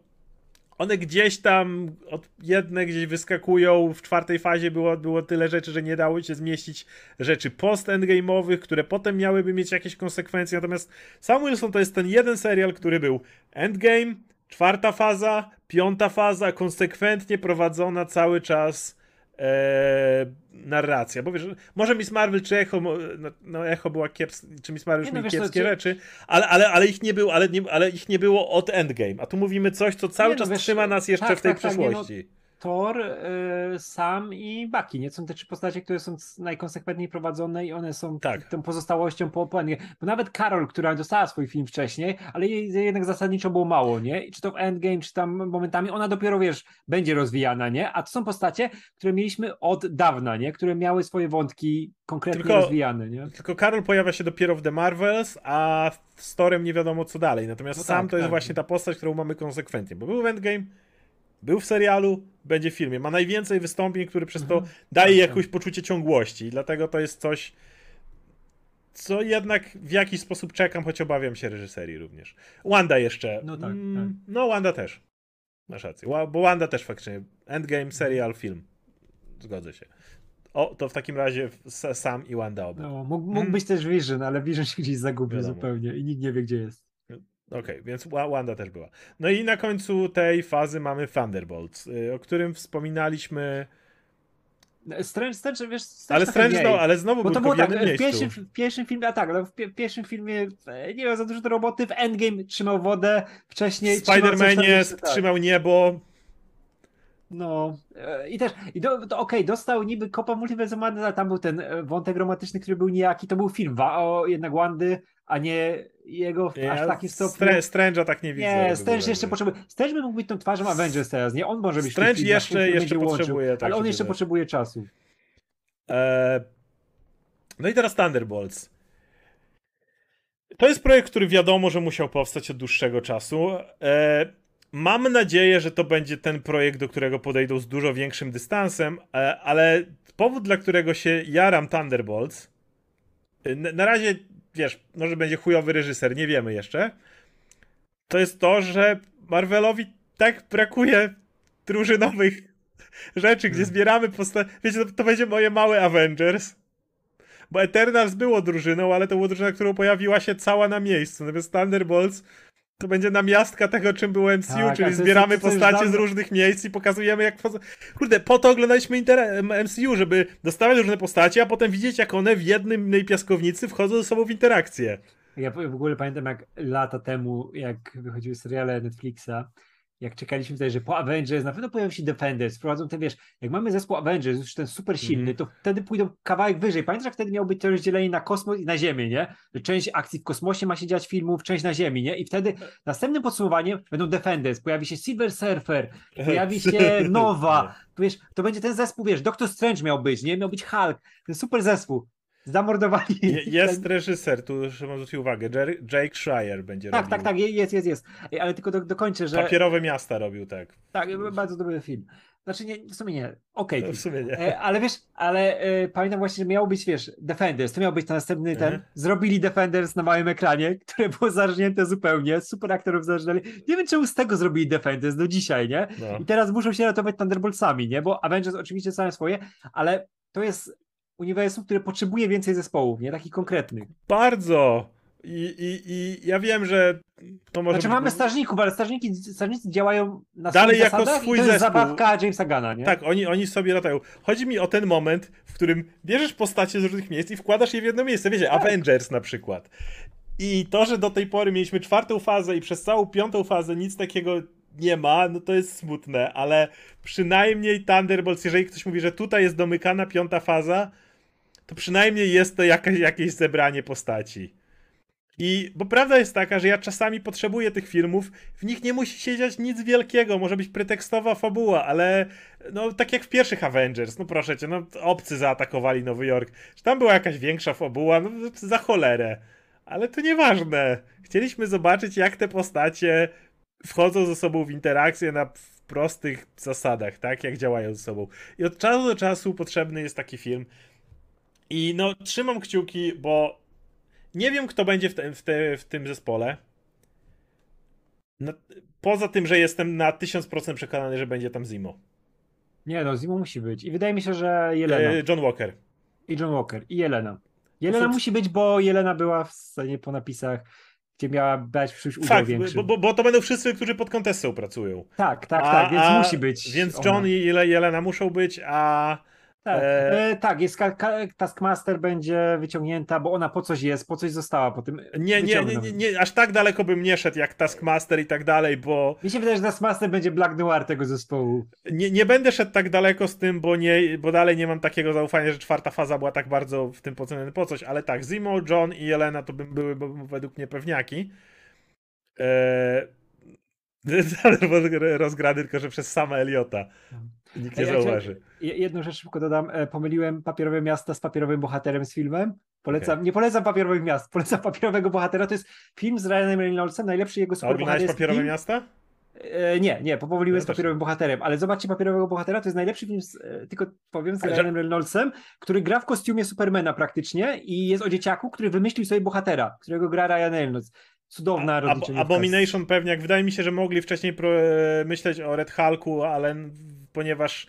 one gdzieś tam, od jedne gdzieś wyskakują, w czwartej fazie było, było tyle rzeczy, że nie dało się zmieścić rzeczy post-endgame'owych, które potem miałyby mieć jakieś konsekwencje, natomiast Sam Wilson to jest ten jeden serial, który był endgame, czwarta faza, piąta faza, konsekwentnie prowadzona cały czas narracja, bo wiesz, może Miss Marvel czy Echo, no, no Echo była kiepska, czy Miss Marvel już Nie, no co, kiepskie czy- rzeczy, ale, ale, ale, ich nie było, ale, nie, ale ich nie było od Endgame, a tu mówimy coś, co cały Nie, no czas wiesz, trzyma nas jeszcze tak, w tej tak, tak, no, przeszłości. Thor, y, Sam i Bucky, nie? Są te trzy postacie, które są najkonsekwentniej prowadzone i one są Tak. tą pozostałością po, Endgame. Bo nawet Carol, która dostała swój film wcześniej, ale jej jednak zasadniczo było mało, nie? I czy to w Endgame, czy tam momentami, ona dopiero, wiesz, będzie rozwijana, nie? A to są postacie, które mieliśmy od dawna, nie? Które miały swoje wątki konkretnie Tylko- rozwijane, nie? Tylko Karol pojawia się dopiero w The Marvels, a z Storem nie wiadomo co dalej. Natomiast No sam tak, to jest tak. właśnie ta postać, którą mamy konsekwentnie. Bo był w Endgame, był w serialu, będzie w filmie. Ma najwięcej wystąpień, które przez to Mhm. daje Tak, tak. jakieś poczucie ciągłości. I dlatego to jest coś, co jednak w jakiś sposób czekam, choć obawiam się reżyserii również. Wanda jeszcze. No tak, Mm, No, Wanda też. Masz rację. Bo Wanda też faktycznie. Endgame, serial, film. Zgodzę się. o, to w takim razie Sam i Wanda oba. No, mógł, mógł hmm. być też Vision, ale Vision się gdzieś zagubił Wiadomo. zupełnie i nikt nie wie, gdzie jest. Okej, okay, więc Wanda też była. No i na końcu tej fazy mamy Thunderbolts, y, o którym wspominaliśmy Strange, Strange, wiesz, Strange ale Strange, no, ale znowu Bo to było tak, w pierwszym, w pierwszym filmie, a tak, ale w, w pierwszym filmie e, nie miał za dużo do roboty, w Endgame trzymał wodę, wcześniej w Spider-Manie tak. trzymał niebo. No e, i też, i do, to okej, okay, dostał niby kopa multiversum, ale tam był ten e, wątek romantyczny, który był niejaki, to był film o jednak Wandy, a nie jego w aż takim stopniu. Strange'a tak nie widzę. Nie, Strange jeszcze potrzebuje. Strange by mógł być tą twarzą Avengers teraz, nie? On może być Strange jeszcze, jeszcze potrzebuje. Tak ale on jeszcze potrzebuje czasu. E... No i teraz Thunderbolts. To jest projekt, który wiadomo, że musiał powstać od dłuższego czasu. E... Mam nadzieję, że to będzie ten projekt, do którego podejdą z dużo większym dystansem, e... ale powód, dla którego się jaram Thunderbolts, e, na razie wiesz, może będzie chujowy reżyser, nie wiemy jeszcze, to jest to, że Marvelowi tak brakuje drużynowych (laughs) rzeczy, gdzie hmm. zbieramy postacie. Wiecie, to, to będzie moje małe Avengers. Bo Eternals było drużyną, ale to była drużyna, która pojawiła się cała na miejscu. Natomiast Thunderbolts to będzie namiastka tego, czym było MCU, tak, czyli zbieramy postacie z różnych miejsc i pokazujemy jak... Kurde, po to oglądaliśmy. MCU, żeby dostawać różne postacie, a potem widzieć jak one w jednej piaskownicy wchodzą ze sobą w interakcję. Ja w ogóle pamiętam jak lata temu, jak wychodziły seriale Netflixa, jak czekaliśmy tutaj, że po Avengers na pewno pojawią się Defenders, wprowadzą te, wiesz, jak mamy zespół Avengers, już ten super silny, mm. to wtedy pójdą kawałek wyżej. Pamiętasz, jak wtedy miało być to rozdzielenie na kosmos i na Ziemię, nie? Że część akcji w kosmosie ma się dziać filmów, część na Ziemi, nie? I wtedy następnym podsumowaniem będą Defenders, pojawi się Silver Surfer, pojawi (laughs) się Nowa, wiesz, to będzie ten zespół, wiesz, Doctor Strange miał być, nie? Miał być Hulk, ten super zespół. Zamordowali. Jest reżyser, tu trzeba zwrócić uwagę. Jake Schreier będzie tak, robił. Tak, tak, jest, jest, jest. Ale tylko do, dokończę, że. Papierowe miasta robił, tak. Tak, bardzo dobry film. Znaczy, nie, w sumie nie. Okej. Okay. No, w sumie nie. E, ale wiesz, ale e, pamiętam właśnie, że miał być, wiesz, Defenders. To miał być ten następny ten. Mhm. Zrobili Defenders na małym ekranie, (laughs) które było zarżnięte zupełnie. Super aktorów zarżnęli. Nie wiem, czemu z tego zrobili Defenders do dzisiaj, nie? No. I teraz muszą się ratować Thunderboltsami, nie? Bo Avengers oczywiście same swoje, ale to jest uniwersum, które potrzebuje więcej zespołów, nie? Takich konkretnych. Bardzo! I, i, i ja wiem, że to może. Znaczy, być... mamy strażników, ale strażniki, strażnicy działają na Dalej jako zasadach swój i to jest zespół. zabawka Jamesa Gana, nie? Tak, oni, oni sobie latają. Chodzi mi o ten moment, w którym bierzesz postacie z różnych miejsc i wkładasz je w jedno miejsce. Wiecie, tak. Avengers na przykład. I to, że do tej pory mieliśmy czwartą fazę i przez całą piątą fazę nic takiego nie ma, no to jest smutne, ale przynajmniej Thunderbolts, jeżeli ktoś mówi, że tutaj jest domykana piąta faza, to przynajmniej jest to jakaś, jakieś zebranie postaci. I bo prawda jest taka, że ja czasami potrzebuję tych filmów, w nich nie musi siedzieć nic wielkiego, może być pretekstowa fabuła, ale no tak jak w pierwszych Avengers, no proszę cię, no obcy zaatakowali Nowy Jork, czy tam była jakaś większa fabuła, no za cholerę. Ale to nieważne. Chcieliśmy zobaczyć, jak te postacie wchodzą ze sobą w interakcję na prostych zasadach, tak? Jak działają ze sobą. I od czasu do czasu potrzebny jest taki film. I no, trzymam kciuki, bo nie wiem, kto będzie w, te, w, te, w tym zespole. No, poza tym, że jestem na 1000% przekonany, że będzie tam Zimo. Nie no, Zimo musi być. I wydaje mi się, że Jelena. E, John Walker. I John Walker. I Jelena. Jelena musi być, bo Jelena była w scenie po napisach gdzie miała brać przyjść udział Fakt, większy. Bo, bo, bo, to będą wszyscy, którzy pod kontestą pracują. Tak, tak, a, tak, więc a, musi być. Więc John ona. i Jelena muszą być, a tak, e... E, tak jest Taskmaster będzie wyciągnięta, bo ona po coś jest, po coś została po tym. Nie, nie, nie, nie, nie, aż tak daleko bym nie szedł jak Taskmaster i tak dalej, bo. Mi się wydaje, że Taskmaster będzie Black Noir tego zespołu. Nie, nie będę szedł tak daleko z tym, bo, nie, bo dalej nie mam takiego zaufania, że czwarta faza była tak bardzo w tym pocenionym po coś, ale tak, Zimo, John i Jelena to by były według mnie pewniaki. (laughs) Eee... rozgrany tylko, że przez sama Eliota. Nikt nie zauważy. Jedną rzecz szybko dodam. E, pomyliłem papierowe miasta z papierowym bohaterem z filmem. Polecam, okay. Nie polecam papierowych miast, polecam papierowego bohatera. To jest film z Ryanem Reynoldsem, najlepszy jego superbohater. A papierowe film. miasta? E, nie, nie, pomyliłem ja z papierowym bohaterem, ale zobaczcie papierowego bohatera, to jest najlepszy film, z, e, tylko powiem, z Ryanem Reynoldsem, który gra w kostiumie Supermana praktycznie i jest o dzieciaku, który wymyślił sobie bohatera, którego gra Ryan Reynolds. Cudowna rozliczenie. Abomination pewnie, jak wydaje mi się, że mogli wcześniej myśleć o Red Hulku, ale ponieważ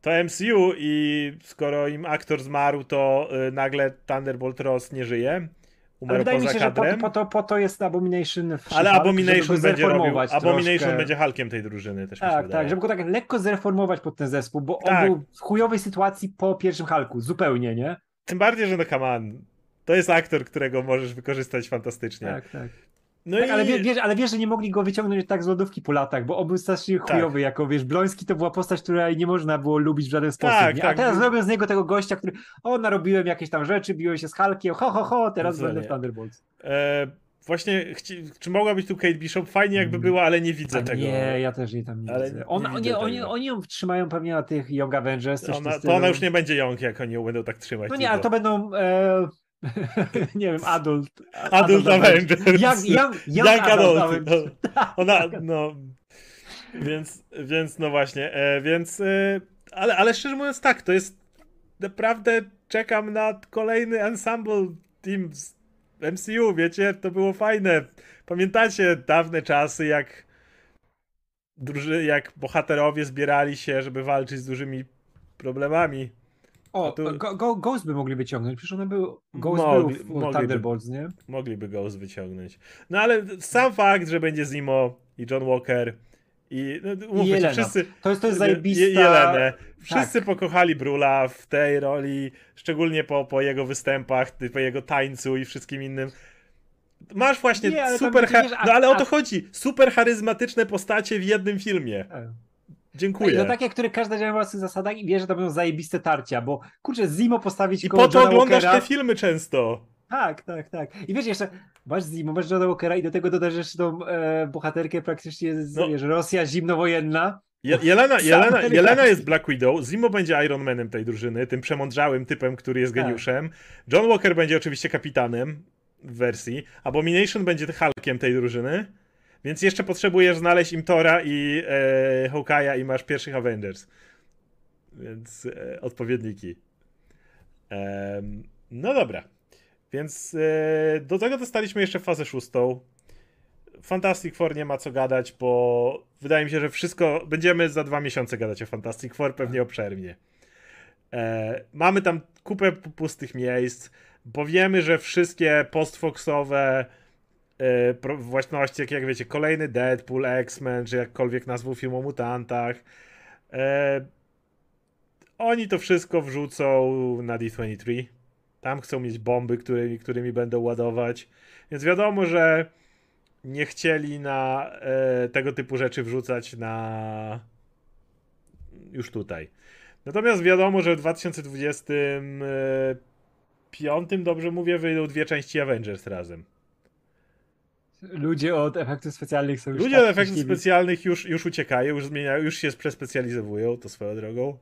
to MCU i skoro im aktor zmarł, to y, nagle Thunderbolt Ross nie żyje. Umarł Ale wydaje mi poza się, że po, kadrem. po, to, po to jest Abomination w Ale Abomination będzie robił. Abomination troszkę. będzie Hulkiem tej drużyny, też Tak, tak, żeby go tak lekko zreformować pod ten zespół, bo Tak. on był w chujowej sytuacji po pierwszym Hulku, zupełnie, nie? Tym bardziej, że no come on. To jest aktor, którego możesz wykorzystać fantastycznie. Tak, tak. No tak i ale, wie, wiesz, ale wiesz, że nie mogli go wyciągnąć tak z lodówki po latach, bo on był strasznie Tak. chujowy, jako wiesz, Bloński to była postać, której nie można było lubić w żaden sposób, Tak, tak. A teraz robią z niego tego gościa, który, o, narobiłem jakieś tam rzeczy, biłem się z Hulkiem, ho, ho, ho, teraz Dokładnie. będę w Thunderbolts. e, właśnie, chci... czy mogła być tu Kate Bishop? Fajnie jakby Mm. była, ale nie widzę tego. nie, ja też jej tam nie Ale widzę. nie widzę oni, tego. oni ją trzymają pewnie na tych Young Avengers, coś Ona, to ona już nie będzie Young, jak oni ją będą tak trzymać. No nie, ale to będą, e, (laughs) nie wiem, adult. Adult Avengers. Young, young, young, Young adult, Adult. Avengers. (laughs) Ona, no. Więc, więc no właśnie, e, więc. E, ale, ale szczerze mówiąc, tak, to jest. Naprawdę czekam na kolejny ensemble team z MCU, wiecie, to było fajne. Pamiętacie dawne czasy, jak. Druży, jak bohaterowie zbierali się, żeby walczyć z dużymi problemami. O, tu- go, go, Ghost by mogli wyciągnąć, przecież one był, Ghost Mogli- był w mogliby. Thunderbolts, nie? Mogliby Ghost wyciągnąć. No ale sam fakt, że będzie Zimo i John Walker i, no, Jelena. wszyscy, To jest, to jest Je- zajebista... Jelenę. Wszyscy Tak. pokochali Brula w tej roli, szczególnie po, po jego występach, po jego tańcu i wszystkim innym. Masz właśnie Nie, super. będzie, wiesz, a- no ale o to a- chodzi. Super charyzmatyczne postacie w jednym filmie. Dziękuję. No takie, które każda działa na własnych zasadach i wie, że to będą zajebiste tarcia, bo kurczę, Zimo postawić I koło po to Johna oglądasz Walkera... te filmy często. Tak, tak, tak. I wiesz, jeszcze masz Zimo, masz Johna Walkera i do tego dodasz jeszcze tą e, bohaterkę praktycznie z, No. wiesz, Rosja zimnowojenna. Je- Jelena, (laughs) Jelena. Jelena jest Black Widow, Zimo będzie Iron Manem tej drużyny, tym przemądrzałym typem, który jest Tak. geniuszem. John Walker będzie oczywiście kapitanem w wersji. Abomination będzie Hulkiem tej drużyny. Więc jeszcze potrzebujesz znaleźć im Tora i e, Hawkeye'a i masz pierwszych Avengers. Więc e, odpowiedniki. Em, no dobra. Więc e, do tego dostaliśmy jeszcze fazę szóstą. Fantastic Four nie ma co gadać, bo wydaje mi się, że wszystko. Będziemy za dwa miesiące gadać o Fantastic Four, pewnie obszernie. E, mamy tam kupę pu- pustych miejsc, bo wiemy, że wszystkie postfoxowe e, pro- własności, jak, jak wiecie, kolejny Deadpool, X-Men, czy jakkolwiek nazwą film o mutantach, e, oni to wszystko wrzucą na D23. Tam chcą mieć bomby, którymi, którymi będą ładować. Więc wiadomo, że nie chcieli na e, tego typu rzeczy wrzucać na już tutaj. Natomiast wiadomo, że w 2025, dobrze mówię, wyjdą dwie części Avengers razem. Ludzie od efektów specjalnych są już Ludzie tak od efektów specjalnych już, już uciekają, już zmieniają, już się przespecjalizowują, to swoją drogą.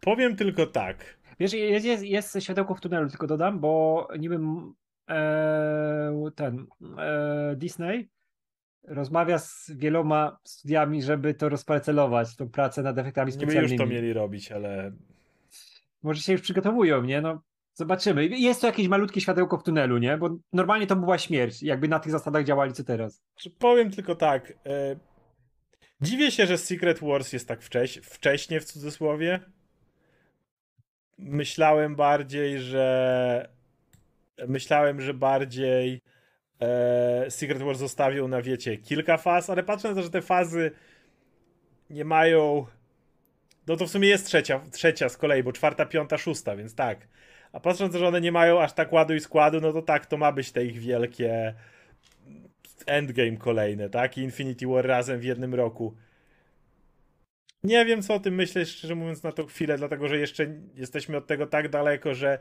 Powiem tylko tak. Wiesz, jest, jest, jest światełko w tunelu, tylko dodam, bo niby e, ten e, Disney rozmawia z wieloma studiami, żeby to rozparcelować, tą pracę nad efektami Niby już specjalnymi. to mieli robić, ale Może się już przygotowują, nie? No, zobaczymy. Jest to jakieś malutkie światełko w tunelu, nie? Bo normalnie to była śmierć, jakby na tych zasadach działali co teraz. Powiem tylko tak. E, dziwię się, że Secret Wars jest tak wcześ, wcześnie w cudzysłowie. Myślałem bardziej, że. Myślałem, że bardziej e, Secret Wars zostawią na wiecie kilka faz, ale patrzę na to, że te fazy nie mają. No to w sumie jest trzecia, trzecia z kolei, bo czwarta, piąta, szósta, więc tak. A patrząc, że one nie mają aż tak ładu i składu, no to tak, to ma być te ich wielkie Endgame kolejne, tak? I Infinity War razem w jednym roku. Nie wiem, co o tym myśleć, szczerze mówiąc, na tą chwilę, dlatego że jeszcze jesteśmy od tego tak daleko, że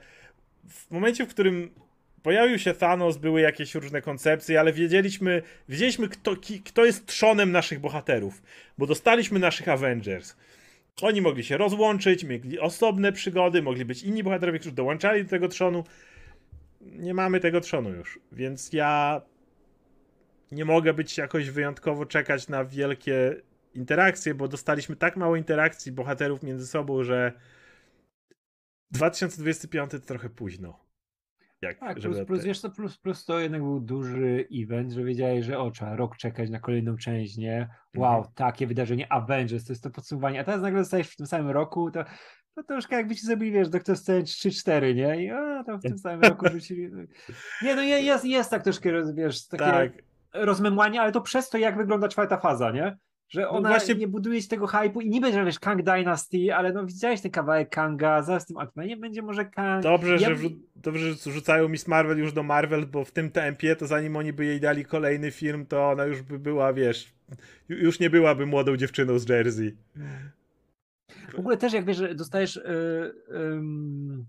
w momencie, w którym pojawił się Thanos, były jakieś różne koncepcje, ale wiedzieliśmy, wiedzieliśmy kto, kto jest trzonem naszych bohaterów, bo dostaliśmy naszych Avengers. Oni mogli się rozłączyć, mieli osobne przygody, mogli być inni bohaterowie, którzy dołączali do tego trzonu. Nie mamy tego trzonu już, więc ja nie mogę być jakoś wyjątkowo czekać na wielkie interakcje, bo dostaliśmy tak mało interakcji bohaterów między sobą, że 2025 to trochę późno. Jak, Tak, plus, plus, te- wiesz co, plus, plus to jednak był duży event, że wiedziałeś, że o, trzeba rok czekać na kolejną część, nie? Wow, Mhm. takie wydarzenie Avengers, to jest to podsumowanie, a teraz nagle zostajesz w tym samym roku, to, to troszkę jakby ci zrobili, wiesz, Doctor Strange 3-4, nie? I a, to w tym samym roku rzucili. Nie, no je- jest, jest tak troszkę, wiesz, takie Tak, rozmemłanie, ale to przez to, jak wygląda czwarta faza, nie? Że ona właśnie- nie buduje ci tego hypu i niby, że wiesz, Kang Dynasty, ale no widziałeś ten kawałek Kanga, zaraz w tym Ant-Manie będzie może Kang. dobrze, Ja- że wrzu- dobrze, że rzucają Miss Marvel już do Marvel, bo w tym tempie, to zanim oni by jej dali kolejny film, to ona już by była, wiesz, ju- już nie byłaby młodą dziewczyną z Jersey. W ogóle też jak wiesz, dostajesz y, ym,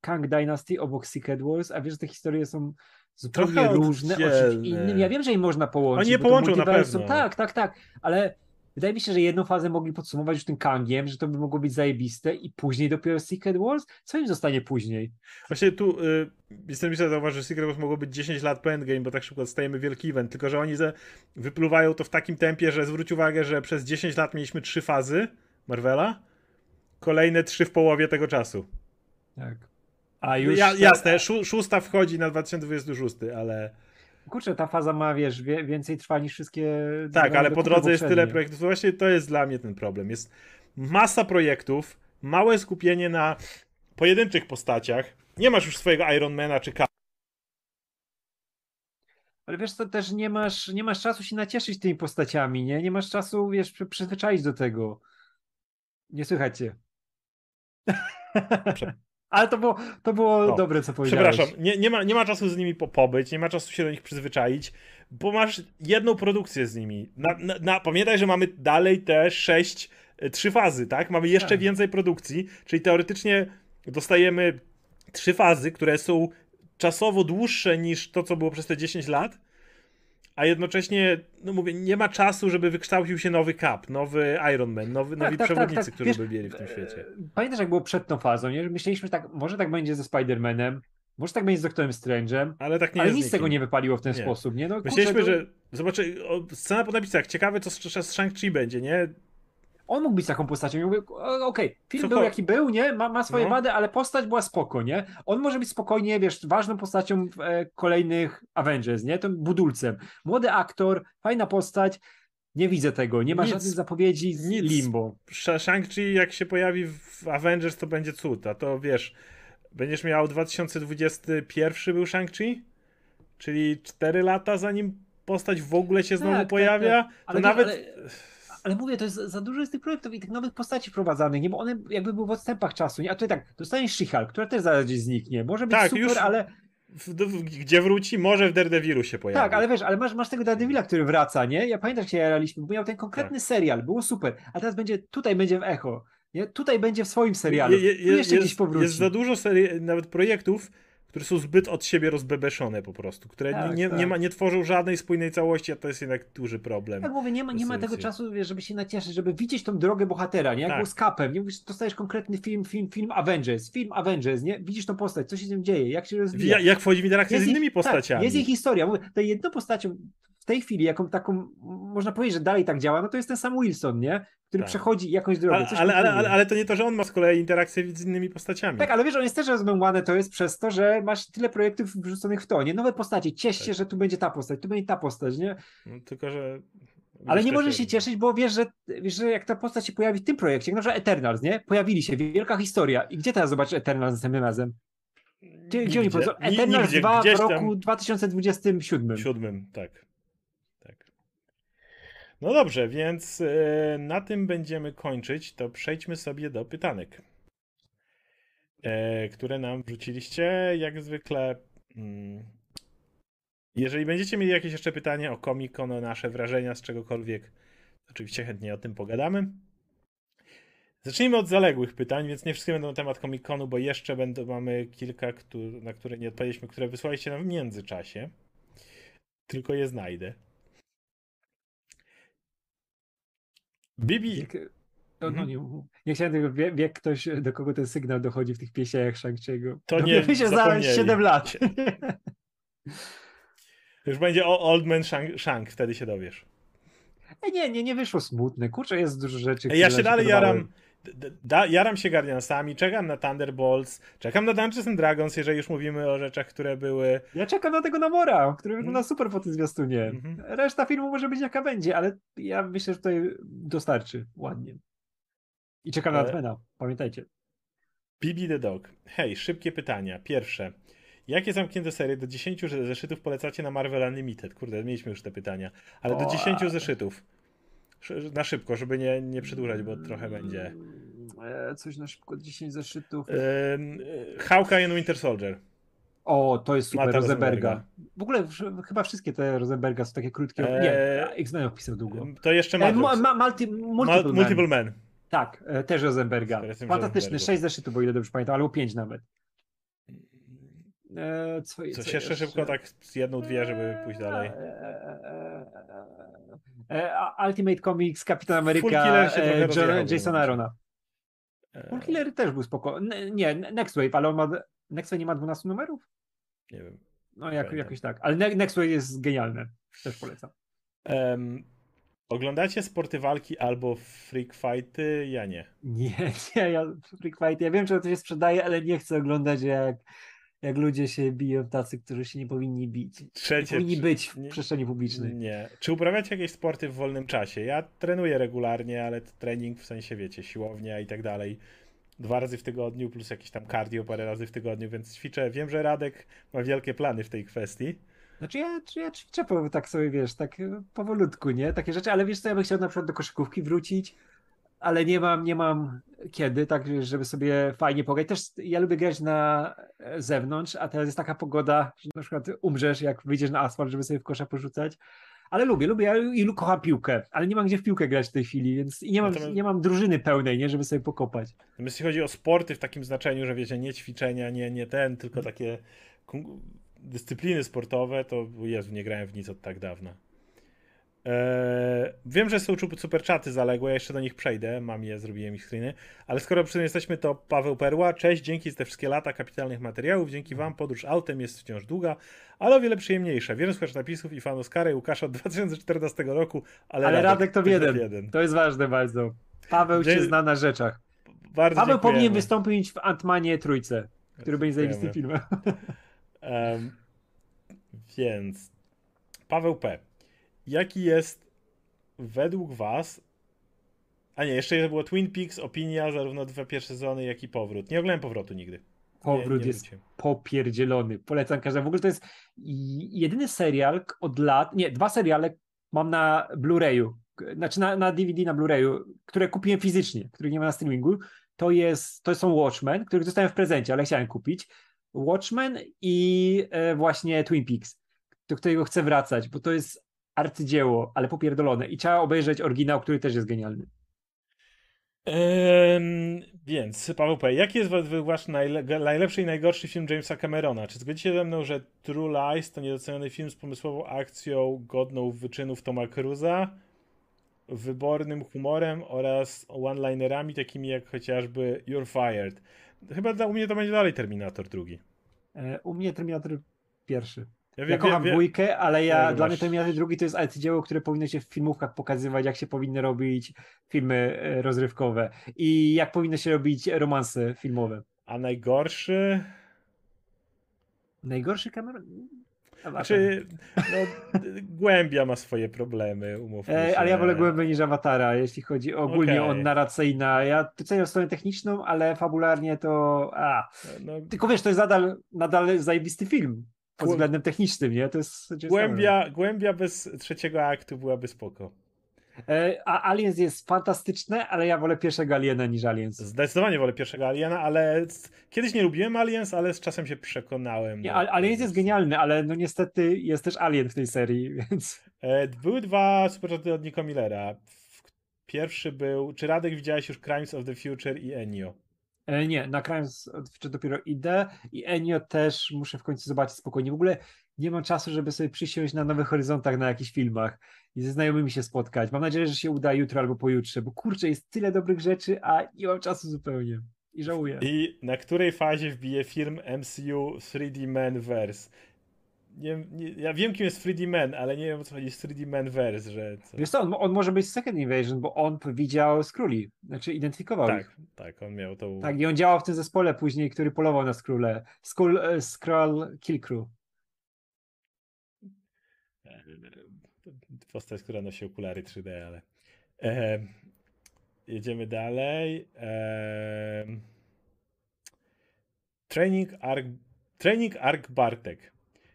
Kang Dynasty obok Secret Wars, a wiesz, że te historie są zupełnie Trochę różne o czymś oddzielne. innym. Ja wiem, że je można połączyć. Oni je połączą na pewno. Tak, tak, tak, ale wydaje mi się, że jedną fazę mogli podsumować już tym Kangiem, że to by mogło być zajebiste i później dopiero Secret Wars? Co im zostanie później? Właśnie tu y, jestem myślę, zauważ, że Secret Wars mogło być 10 lat po Endgame, bo tak szybko dostajemy wielki event, tylko że oni ze, wypluwają to w takim tempie, że zwróć uwagę, że przez 10 lat mieliśmy trzy fazy Marvela, kolejne trzy w połowie tego czasu. Tak. A już... Ja, jasne, szó, szósta wchodzi na 2026, ale Kurczę, ta faza ma, wiesz, wie, więcej trwa niż wszystkie... tak, ale po drodze jest tyle projektów. Właśnie to jest dla mnie ten problem. Jest masa projektów, małe skupienie na pojedynczych postaciach. Nie masz już swojego Ironmana czy Ka- Ale wiesz, to też nie masz, nie masz czasu się nacieszyć tymi postaciami, nie? Nie masz czasu, wiesz, przy- przyzwyczaić do tego. Nie słychać cię. Prze- (laughs) Ale to było, to było O, dobre, co powiedziałeś. Przepraszam, nie, nie, ma, nie ma czasu z nimi po, pobyć, nie ma czasu się do nich przyzwyczaić, bo masz jedną produkcję z nimi. Na, na, na, pamiętaj, że mamy dalej te sześć, y, trzy fazy, tak? Mamy jeszcze Tak. więcej produkcji, czyli teoretycznie dostajemy trzy fazy, które są czasowo dłuższe niż to, co było przez te 10 lat, a jednocześnie, no mówię, nie ma czasu, żeby wykształcił się nowy Cap, nowy Iron Man, nowy, Tak, nowi tak, tak, przewodnicy, tak. którzy Wiesz, by mieli w tym świecie. e, Pamiętasz, jak było przed tą fazą, nie? Myśleliśmy, że tak, może tak będzie ze Spider-Manem, może tak będzie z Doktorem Strange'em, Ale tak nie ale nic z tego nie wypaliło w ten Nie. sposób, nie? No, Myśleliśmy, kurczę, to- że. Zobaczy, o, scena po napisach. Ciekawe, co z, z Shang-Chi będzie, nie? On mógł być taką postacią. Ja Okej, film Co był cho- jaki był, nie? Ma, ma swoje No. wady, ale postać była spoko, nie? On może być spokojnie, wiesz, ważną postacią w e, kolejnych Avengers, nie? Tym budulcem. Młody aktor, fajna postać. Nie widzę tego, nie ma Nic. żadnych zapowiedzi z Nic. Limbo. Sh- Shang-Chi, jak się pojawi w Avengers, to będzie cud. A to wiesz, będziesz miał 2021 był Shang-Chi? Czyli 4 lata, zanim postać w ogóle się znowu Tak, tak, pojawia. tak. To Ale nawet. wiesz, Ale mówię, to jest za dużo jest tych projektów i tych nowych postaci wprowadzanych, nie? Bo one jakby były w odstępach czasu, nie? A tutaj tak, dostaniesz She-Hulk, która też zaraz gdzieś zniknie. Może być Tak, super, już ale W, w, gdzie wróci? Może w Daredevilu się pojawi. Tak, ale wiesz, ale masz, masz tego Daredevila, który wraca, nie? Ja pamiętam, jak się jaraliśmy, bo miał ten konkretny Tak. serial, było super, a teraz będzie, tutaj będzie w Echo, nie? Tutaj będzie w swoim serialu, Je- je- tu jeszcze jest, gdzieś powróci. jest za dużo serii, nawet projektów, które są zbyt od siebie rozbebeszone po prostu, które Tak, nie, tak. nie, ma, nie tworzą żadnej spójnej całości, a to jest jednak duży problem. Tak mówię, nie ma, nie ma tego czasu, żeby się nacieszyć, żeby widzieć tą drogę bohatera, nie? Jak Tak. z Capem, nie? Mówisz, dostajesz konkretny film, film, film Avengers, film Avengers, nie? Widzisz tą postać, co się z tym dzieje, jak się rozwija. Ja, jak wchodzi w interakcję z Jest ich- innymi postaciami. Tak, jest jej historia. Mówię, to jedną postacią tej chwili, jaką taką, można powiedzieć, że dalej tak działa, no to jest ten sam Wilson, nie? Który Tak. przechodzi jakąś drogę. ale, ale, ale, ale, to nie to, że on ma z kolei interakcję z innymi postaciami. Tak, ale wiesz, on jest też rozmęłany, to jest przez to, że masz tyle projektów wrzuconych w to, nie? Nowe postacie, ciesz się, Tak. że tu będzie ta postać, tu będzie ta postać, nie? No, tylko, że... Ale nie możesz się cieszyć, bo wiesz, że, wiesz, że jak ta postać się pojawi w tym projekcie, na przykład Eternals, nie? Pojawili się, wielka historia. I gdzie teraz zobaczysz Eternals następnym razem? Gdzie, gdzie oni powiedzą? Eternals nigdzie, 2 w tam- roku 2027. Siódmym, tak. No dobrze, więc e, na tym będziemy kończyć. To przejdźmy sobie do pytanek, e, które nam wrzuciliście. Jak zwykle, mm, jeżeli będziecie mieli jakieś jeszcze pytania o Comic Con, o nasze wrażenia z czegokolwiek, oczywiście chętnie o tym pogadamy. Zacznijmy od zaległych pytań, więc nie wszystkie będą na temat Comic Conu, bo jeszcze będą, mamy kilka, na które nie odpowiedzieliśmy, które wysłaliście nam w międzyczasie. Tylko je znajdę. Bibi. No, no, nie, nie chciałem tego, wie, wie ktoś, do kogo ten sygnał dochodzi w tych pieśniach Shang-Chi'ego. To nie (laughs) Dowiemy się za zapomnieli. 7 lat. (laughs) Już będzie o Old Man Shang, Shang, wtedy się dowiesz. Nie, nie, nie wyszło smutne. Kurczę, jest dużo rzeczy, Ja się dalej jaram. Da, jaram się Guardiansami, czekam na Thunderbolts, czekam na Dungeons and Dragons, jeżeli już mówimy o rzeczach, które były... Ja czekam na tego Namora, który wygląda mm. super po tym zwiastunie. Mm -hmm. Reszta filmu może być jaka będzie, ale ja myślę, że tutaj dostarczy ładnie. I czekam na Advena, pamiętajcie. Bibi the Dog. Hej, szybkie pytania. Pierwsze. Jakie zamknięte serie do 10 zeszytów polecacie na Marvel Unlimited? Kurde, mieliśmy już te pytania. Ale o, do 10 zeszytów. Na szybko, żeby nie, nie przedłużać, bo trochę będzie. E, coś na szybko, 10 zeszytów. Hawkeye and Winter Soldier. O, to jest super, Rosenberga. W ogóle chyba wszystkie te Rosenberga są takie krótkie. Eee, nie, X-Men opisał długo. To jeszcze ma. E, ma, multi, multiple, multiple Man. Tak, e, też Rosenberga. Fantastyczny, 6 zeszytów, bo ile dobrze pamiętam, albo 5 nawet. E, co, co jeszcze szybko, tak z jedną, dwie, żeby pójść dalej. E, e, Ultimate Comics, Kapitan Ameryka, John, Jason Arona. Full też był spoko. Nie, Next Wave, ale on ma. Next Wave nie ma 12 numerów? Nie wiem. No jak, jakoś tak. Ale Next Wave jest genialny. Też polecam. Um, oglądacie sporty walki albo freak fighty? Ja nie. Nie, (laughs) nie, ja freak fighty. Ja wiem, że to się sprzedaje, ale nie chcę oglądać jak jak ludzie się biją tacy, którzy się nie powinni bić. Trzecie, nie powinni być w nie, przestrzeni publicznej. Nie. Czy uprawiacie jakieś sporty w wolnym czasie? Ja trenuję regularnie, ale trening w sensie, wiecie, siłownia i tak dalej. Dwa razy w tygodniu, plus jakieś tam cardio parę razy w tygodniu, więc ćwiczę. Wiem, że Radek ma wielkie plany w tej kwestii. Znaczy ja, ja ćwiczę tak sobie, wiesz, tak powolutku, nie? Takie rzeczy, ale wiesz co, ja bym chciał na przykład do koszykówki wrócić, ale nie mam, nie mam kiedy, tak, żeby sobie fajnie pograć. Też ja lubię grać na zewnątrz, a teraz jest taka pogoda, że na przykład umrzesz, jak wyjdziesz na asfalt, żeby sobie w kosza porzucać. Ale lubię, lubię i kocham piłkę, ale nie mam gdzie w piłkę grać w tej chwili, więc nie mam, Natomiast... nie mam drużyny pełnej, nie, żeby sobie pokopać. Jeśli chodzi o sporty w takim znaczeniu, że wiecie, nie ćwiczenia, nie, nie ten, tylko takie dyscypliny sportowe, to Jezu, nie grałem w nic od tak dawna. Eee, wiem, że są super czaty zaległe, ja jeszcze do nich przejdę, mam je, zrobiłem ich screeny, ale skoro przy tym jesteśmy, to Paweł Perła, cześć, dzięki za te wszystkie lata kapitalnych materiałów, dzięki wam podróż autem jest wciąż długa, ale o wiele przyjemniejsza. Wielu słuchaczy napisów i fanów Skary Łukasza od 2014 roku, ale, ale Radek, Radek to jeden. jeden. To jest ważne bardzo. Paweł Dzie... się zna na rzeczach. Bardzo Paweł dziękujemy. powinien wystąpić w Antmanie Trójce, który będzie zajebistym filmem. Um, więc Paweł P jaki jest według was a nie, jeszcze było Twin Peaks, opinia, zarówno dwa pierwsze sezony, jak i powrót. Nie oglądałem powrotu nigdy. Powrót nie, nie jest popierdzielony. Polecam każdemu. W ogóle to jest jedyny serial od lat, nie, dwa seriale mam na Blu-rayu, znaczy na, na DVD, na Blu-rayu, które kupiłem fizycznie, których nie ma na streamingu. To, jest, to są Watchmen, których dostałem w prezencie, ale chciałem kupić. Watchmen i e, właśnie Twin Peaks, do którego chcę wracać, bo to jest arcydzieło, ale popierdolone. I trzeba obejrzeć oryginał, który też jest genialny. Ehm, więc, Paweł P., jaki jest wasz najlepszy i najgorszy film Jamesa Camerona? Czy zgodzicie ze mną, że True Lies to niedoceniony film z pomysłową akcją godną wyczynów Toma Cruza, wybornym humorem oraz one-linerami takimi jak chociażby You're Fired? Chyba u mnie to będzie dalej Terminator drugi. E, u mnie Terminator pierwszy. Ja, wiem, ja kocham wiem, dwójkę, ale ja, no, dla mnie Terminator drugi to jest arcydzieło, które powinno się w filmówkach pokazywać, jak się powinny robić filmy e, rozrywkowe i jak powinno się robić romanse filmowe. A najgorszy? Najgorszy Cameron? Znaczy, no, Głębia ma swoje problemy, umówmy się. ale ja wolę Głębię niż Awatara, jeśli chodzi ogólnie okay. o narracyjną. Ja doceniam stronę techniczną, ale fabularnie to... A. No, Tylko wiesz, to jest nadal, nadal zajebisty film pod względem technicznym, nie? To jest głębia, głębia bez trzeciego aktu byłaby spoko. E, a Aliens jest fantastyczne, ale ja wolę pierwszego Aliena niż Aliens. Zdecydowanie wolę pierwszego Aliena, ale kiedyś nie lubiłem Aliens, ale z czasem się przekonałem. Nie, Aliens jest genialny, ale no niestety jest też Alien w tej serii, (laughs) więc... E, były dwa superczaty od Nico Millera. Pierwszy był, czy Radek widziałeś już Crimes of the Future i Enio? E, nie, na Crimes czy dopiero idę i Enio też muszę w końcu zobaczyć spokojnie. W ogóle nie mam czasu, żeby sobie przysiąść na Nowych Horyzontach na jakichś filmach i ze znajomymi się spotkać. Mam nadzieję, że się uda jutro albo pojutrze, bo kurczę, jest tyle dobrych rzeczy, a nie mam czasu zupełnie. I żałuję. I na której fazie wbije film MCU 3D Man Verse? Nie, nie, ja wiem, kim jest 3D Man, ale nie wiem, o co chodzi z 3D Man Verse, że... Co... Wiesz co, on, on, może być Second Invasion, bo on widział Skróli, znaczy identyfikował tak, ich. Tak, on miał to... Tak, i on działał w tym zespole później, który polował na Skróle. Skull, uh, Skrull Kill Crew. Postać, która nosi okulary 3D, ale... E, jedziemy dalej. E, training Arc, Training Arc Bartek.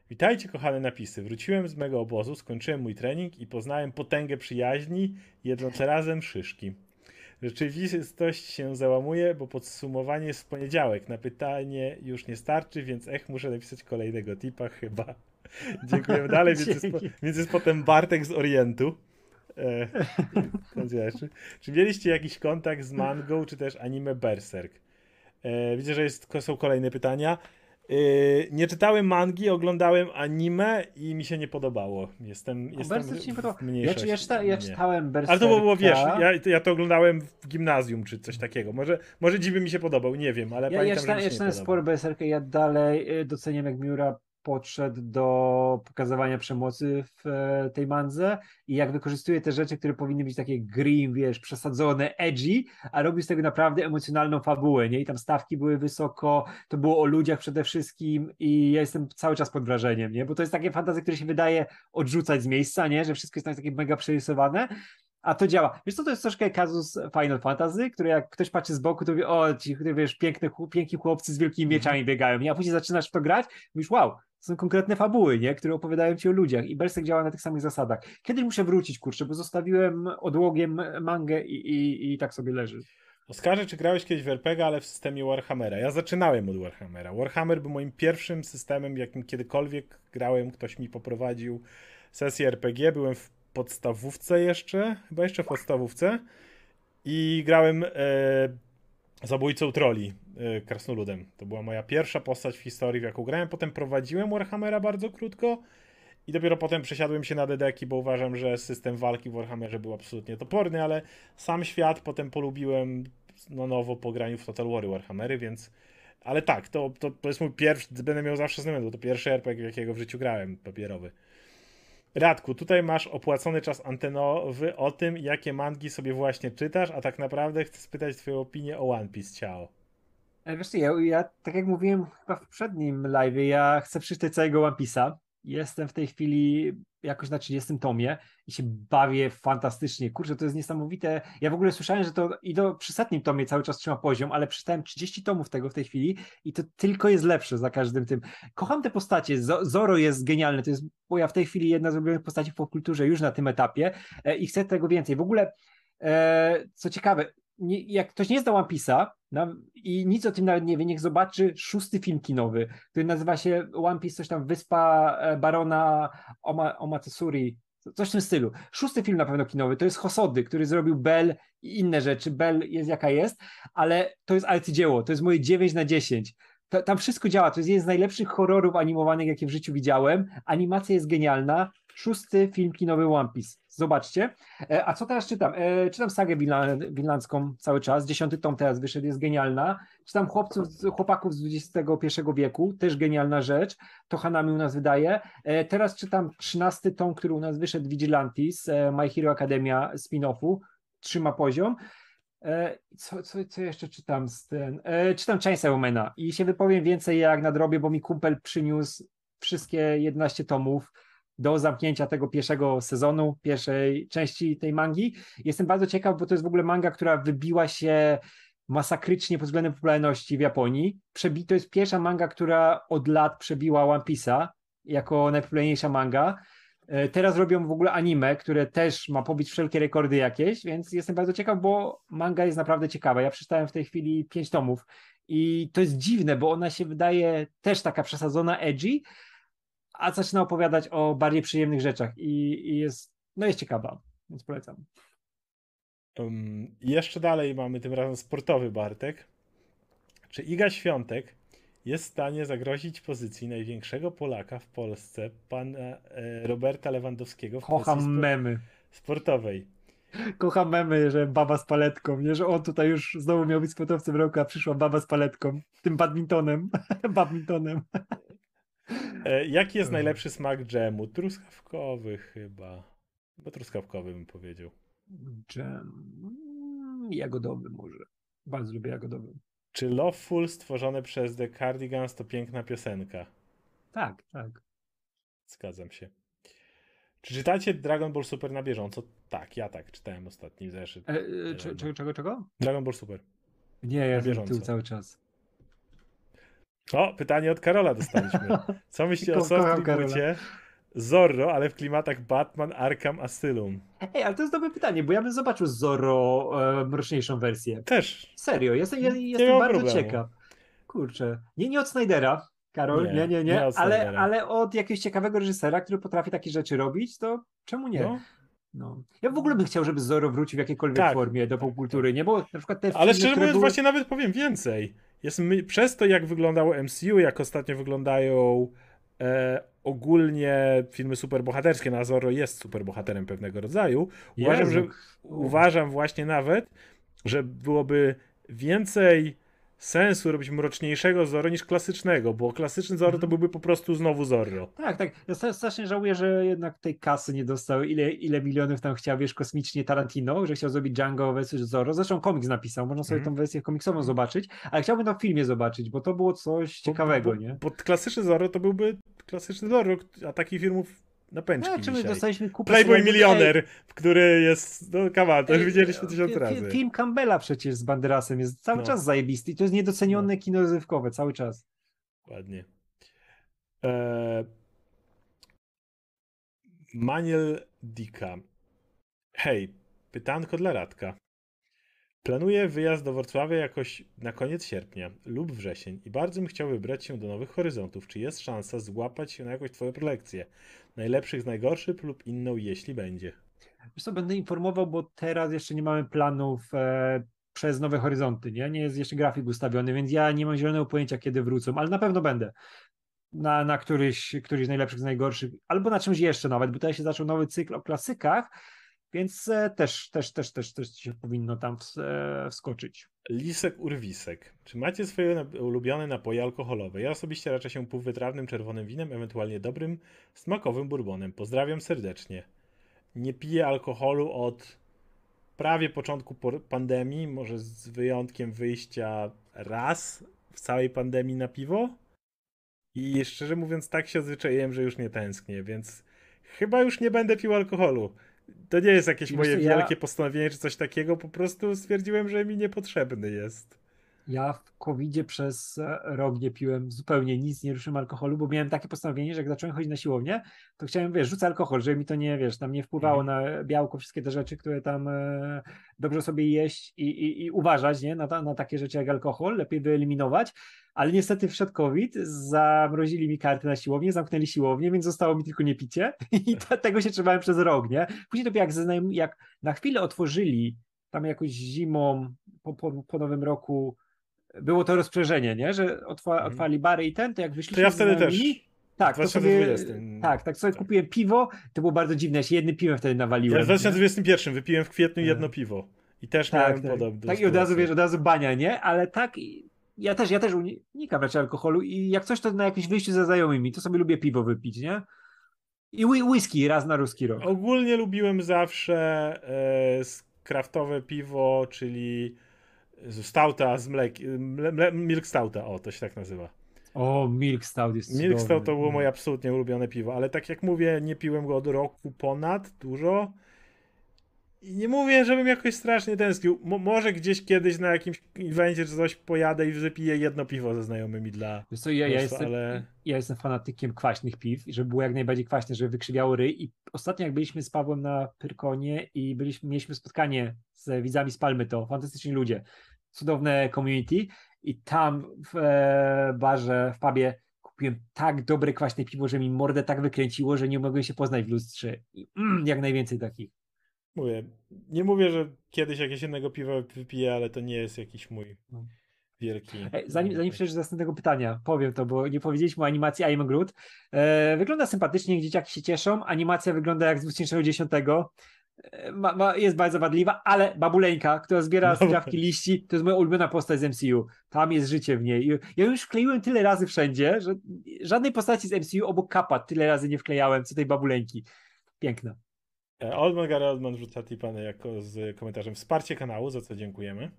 Witajcie kochane napisy. Wróciłem z mego obozu, skończyłem mój trening i poznałem potęgę przyjaźni, jedząc razem szyszki. Rzeczywistość się załamuje, bo podsumowanie jest w poniedziałek. Na pytanie już nie starczy, więc ech, muszę napisać kolejnego tipa chyba. (laughs) Dziękujemy dalej, więc jest, po, więc jest potem Bartek z Orientu. E, (laughs) czy, czy mieliście jakiś kontakt z mangą, czy też anime Berserk? E, widzę, że jest, są kolejne pytania. Yy, nie czytałem mangi, oglądałem anime i mi się nie podobało. Jestem, o, jestem Berserk się nie podobało. Ja, ja, czyta, ja czytałem Berserka. Ale to było, wiesz, ja, ja to oglądałem w gimnazjum czy coś takiego. Może, może dziś by mi się podobał, nie wiem, ale ja, pamiętam, ja czytałem, ja czytałem sporo Berserka ja dalej y, doceniam jak Miura podszedł do pokazywania przemocy w e, tej mandze i jak wykorzystuje te rzeczy, które powinny być takie grim, wiesz, przesadzone, edgy, a robi z tego naprawdę emocjonalną fabułę, nie? I tam stawki były wysoko, to było o ludziach przede wszystkim i ja jestem cały czas pod wrażeniem, nie? Bo to jest takie fantazje, które się wydaje odrzucać z miejsca, nie? Że wszystko jest tak takie mega przerysowane, a to działa. Wiesz co, to jest troszkę kazus Final Fantasy, który jak ktoś patrzy z boku, to mówi, o, ci, wiesz, piękne, piękni chłopcy z wielkimi mieczami mhm. biegają, a później zaczynasz w to grać, mówisz, wow, są konkretne fabuły, nie? które opowiadają ci o ludziach i Berserk działa na tych samych zasadach. Kiedyś muszę wrócić, kurczę, bo zostawiłem odłogiem mangę i, i, i tak sobie leży. Oskarżę, czy grałeś kiedyś w RPG, ale w systemie Warhammera. Ja zaczynałem od Warhammera. Warhammer był moim pierwszym systemem, jakim kiedykolwiek grałem. Ktoś mi poprowadził sesję RPG. Byłem w podstawówce jeszcze, chyba jeszcze w podstawówce. I grałem e, zabójcą troli, krasnoludem. To była moja pierwsza postać w historii, w jaką grałem. Potem prowadziłem Warhammera bardzo krótko i dopiero potem przesiadłem się na Dedeki, bo uważam, że system walki w Warhammerze był absolutnie toporny, ale sam świat potem polubiłem na nowo po graniu w Total War Warhammery, więc ale tak, to, to, to jest mój pierwszy, będę miał zawsze znamion, to pierwszy RPG, jakiego w życiu grałem, papierowy. Radku, tutaj masz opłacony czas antenowy o tym, jakie mangi sobie właśnie czytasz, a tak naprawdę chcę spytać twoją opinię o One Piece. Ciao. E, wiesz ja, ja tak jak mówiłem chyba w poprzednim live, ja chcę przeczytać całego One Piece'a. Jestem w tej chwili jakoś na 30 tomie i się bawię fantastycznie. Kurczę, to jest niesamowite. Ja w ogóle słyszałem, że to i do przy setnim tomie cały czas trzyma poziom, ale przeczytałem 30 tomów tego w tej chwili i to tylko jest lepsze za każdym tym. Kocham te postacie. Zoro jest genialny. To jest ja w tej chwili jedna z ulubionych postaci w popkulturze już na tym etapie e, i chcę tego więcej. W ogóle e, co ciekawe, nie, jak ktoś nie zdał One i nic o tym nawet nie wie, niech zobaczy szósty film kinowy, który nazywa się One Piece, coś tam Wyspa e, Barona Oma, Omatsuri, coś w tym stylu. Szósty film na pewno kinowy, to jest Hosody, który zrobił Bell i inne rzeczy. Bell jest jaka jest, ale to jest arcydzieło, to jest moje 9 na 10. To, tam wszystko działa, to jest jeden z najlepszych horrorów animowanych, jakie w życiu widziałem. Animacja jest genialna. Szósty film kinowy One Piece. Zobaczcie. E, a co teraz czytam? E, czytam sagę winlandzką cały czas. Dziesiąty tom teraz wyszedł, jest genialna. Czytam chłopców, chłopaków z XXI wieku, też genialna rzecz. To Hanami u nas wydaje. E, teraz czytam trzynasty tom, który u nas wyszedł, Vigilantis, My Hero Academia spin-offu. Trzyma poziom. Co, co, co jeszcze czytam z ten? Czytam Chainsaw Romana i się wypowiem więcej jak nadrobię, bo mi kumpel przyniósł wszystkie 11 tomów do zamknięcia tego pierwszego sezonu, pierwszej części tej mangi. Jestem bardzo ciekaw, bo to jest w ogóle manga, która wybiła się masakrycznie pod względem popularności w Japonii. Przebi to jest pierwsza manga, która od lat przebiła One Piece'a jako najpopularniejsza manga. E, teraz robią w ogóle anime, które też ma pobić wszelkie rekordy jakieś, więc jestem bardzo ciekaw, bo manga jest naprawdę ciekawa. Ja przeczytałem w tej chwili pięć tomów i to jest dziwne, bo ona się wydaje też taka przesadzona, edgy, a zaczyna opowiadać o bardziej przyjemnych rzeczach i, i jest, no jest ciekawa, więc polecam. Um, jeszcze dalej mamy tym razem sportowy Bartek. Czy Iga Świątek jest w stanie zagrozić pozycji największego Polaka w Polsce, pana e, Roberta Lewandowskiego w Kocham spo memy. sportowej? Kocham memy, że baba z paletką, nie? że on tutaj już znowu miał być sportowcem roku, a przyszła baba z paletką, tym badmintonem, (laughs) badmintonem. E, jaki jest najlepszy smak dżemu? Truskawkowy chyba. Bo truskawkowy bym powiedział. Dżem. Jagodowy może. Bardzo lubię jagodowy. Czy Loveful stworzone przez The Cardigans to piękna piosenka? Tak, tak. Zgadzam się. Czy czytacie Dragon Ball Super na bieżąco? Tak, ja tak czytałem ostatni zeszyt. E, e, czego, czego, czego? Dragon Ball Super. Nie, ja jestem bieżąco. cały czas. O, pytanie od Karola dostaliśmy. Co myślicie o (laughs) soft reboocie Zorro, ale w klimatach Batman, Arkham, Asylum? Ej, ale to jest dobre pytanie, bo ja bym zobaczył Zorro e, mroczniejszą wersję. Też. Serio, jestem, ja, jestem bardzo problemu. ciekaw. Kurczę. Nie, nie od Snydera, Karol, Nie, nie, nie, nie, nie ale, ale od jakiegoś ciekawego reżysera, który potrafi takie rzeczy robić, to czemu nie? No. No. Ja w ogóle bym chciał, żeby Zorro wrócił w jakiejkolwiek Tak. formie do popkultury, nie? Bo na przykład te Ale filmy, szczerze mówiąc, były... właśnie nawet powiem więcej. Jest my, przez to, jak wyglądało MCU, jak ostatnio wyglądają e, ogólnie filmy superbohaterskie, na Zorro jest superbohaterem pewnego rodzaju, uważam, Jezu. że, uważam właśnie nawet, że byłoby więcej sensu robić mroczniejszego Zorro niż klasycznego, bo klasyczny Zorro to Mhm. byłby po prostu znowu Zorro. Tak, tak. Ja strasznie żałuję, że jednak tej kasy nie dostał. Ile, ile milionów tam chciał, wiesz, kosmicznie Tarantino, że chciał zrobić Django versus Zorro. Zresztą komiks napisał, można sobie Mhm. tą wersję komiksową zobaczyć, ale chciałbym to w filmie zobaczyć, bo to było coś ciekawego, bo, nie? Bo klasyczny Zorro to byłby klasyczny Zorro, a takich filmów na pęczki Tak, czy my dzisiaj. dostaliśmy kupę Playboy Milioner, który jest, no kawał, to już widzieliśmy tysiąc razy. Film Campbella przecież z Banderasem jest cały No. czas zajebisty i to jest niedocenione kino rozrywkowe cały czas. Ładnie. Eee... Maniel Dika. Hej, pytanko dla Radka. Planuję wyjazd do Wrocławia jakoś na koniec sierpnia lub wrzesień i bardzo bym chciał wybrać się do nowych horyzontów. Czy jest szansa złapać się na jakąś twoją prelekcję? Najlepszych z najgorszych lub inną, jeśli będzie. Co, będę informował, bo teraz jeszcze nie mamy planów e, przez Nowe Horyzonty, nie? Nie jest jeszcze grafik ustawiony, więc ja nie mam zielonego pojęcia, kiedy wrócą, ale na pewno będę. Na, na któryś, któryś z najlepszych, z najgorszych, albo na czymś jeszcze nawet, bo tutaj się zaczął nowy cykl o klasykach, więc e, też, też, też, też, też się powinno tam ws- e, wskoczyć. Lisek Urwisek. Czy macie swoje ulubione napoje alkoholowe? Ja osobiście raczę się półwytrawnym czerwonym winem, ewentualnie dobrym, smakowym bourbonem. Pozdrawiam serdecznie. Nie piję alkoholu od prawie początku pandemii, może z wyjątkiem wyjścia raz w całej pandemii na piwo. I szczerze mówiąc, tak się odzwyczaiłem, że już nie tęsknię, więc chyba już nie będę pił alkoholu. To nie jest jakieś moje wielkie postanowienie czy coś takiego, po prostu stwierdziłem, że mi niepotrzebny jest. Ja w COVID-zie przez e, rok nie piłem zupełnie nic, nie ruszyłem alkoholu, bo miałem takie postanowienie, że jak zacząłem chodzić na siłownię, to chciałem, wiesz, rzucać alkohol, żeby mi to nie, wiesz, tam nie wpływało na białko, wszystkie te rzeczy, które tam e, dobrze sobie jeść i, i, i uważać, nie, na, ta, na takie rzeczy jak alkohol, lepiej wyeliminować, ale niestety wszedł COVID, zamrozili mi karty na siłownię, zamknęli siłownię, więc zostało mi tylko nie picie (laughs) i te, tego się trzymałem przez rok, nie. Później dopiero jak, znajom- jak na chwilę otworzyli tam jakoś zimą, po, po, po nowym roku, było to rozprzeżenie, nie? Że otwa, Mhm. otwarli bary i ten, to jak wyszliśmy To ja wtedy też. znajomymi, Tak, W to sobie, 2020. tak, tak sobie Tak. kupiłem piwo, to było bardzo dziwne, ja się jednym piwem wtedy nawaliłem. Ja w nie? 2021 wypiłem w kwietniu Tak. jedno piwo. I też tak, miałem tak. podobne. tak i od razu, wiesz, od razu bania, nie? Ale tak, ja też, ja też uni- unikam raczej alkoholu i jak coś, to na jakimś wyjściu ze znajomymi, to sobie lubię piwo wypić, nie? I whi- whisky raz na ruski rok. Ogólnie lubiłem zawsze e, kraftowe piwo, czyli stauta z mlekiem. Mle, milk stauta, o to się tak nazywa. O, Milk Stout jest Milk cudowny. stout to było moje absolutnie ulubione piwo, ale tak jak mówię, nie piłem go od roku ponad dużo. I nie mówię, żebym jakoś strasznie tęsknił. Mo- może gdzieś kiedyś na jakimś evencie czy coś pojadę i wypiję jedno piwo ze znajomymi dla. Wiesz co, ja, ja, jestem, ale- ja jestem fanatykiem kwaśnych piw, żeby było jak najbardziej kwaśne, żeby wykrzywiało ryj. I ostatnio jak byliśmy z Pawłem na Pyrkonie i byliśmy, mieliśmy spotkanie z widzami z Palmy, to fantastyczni ludzie, cudowne community i tam w e, barze, w pubie kupiłem tak dobre kwaśne piwo, że mi mordę tak wykręciło, że nie mogłem się poznać w lustrze. I, mm, jak najwięcej takich. Mówię, nie mówię, że kiedyś jakieś innego piwa wypiję, ale to nie jest jakiś mój No. wielki. Ej, Zanim, zanim przejdziesz do następnego pytania, powiem to, bo nie powiedzieliśmy o animacji I'm Groot. E, wygląda sympatycznie, dzieciaki się cieszą. Animacja wygląda jak z 2010. ma, ma, jest bardzo wadliwa, ale babuleńka, która zbiera skrawki liści, to jest moja ulubiona postać z MCU. Tam jest życie w niej. Ja już wkleiłem tyle razy wszędzie, że żadnej postaci z MCU obok kapa tyle razy nie wklejałem, co tej babuleńki. Piękna. E, Oldman Gary Oldman wrzuca tipany jako z komentarzem wsparcie kanału, za co dziękujemy.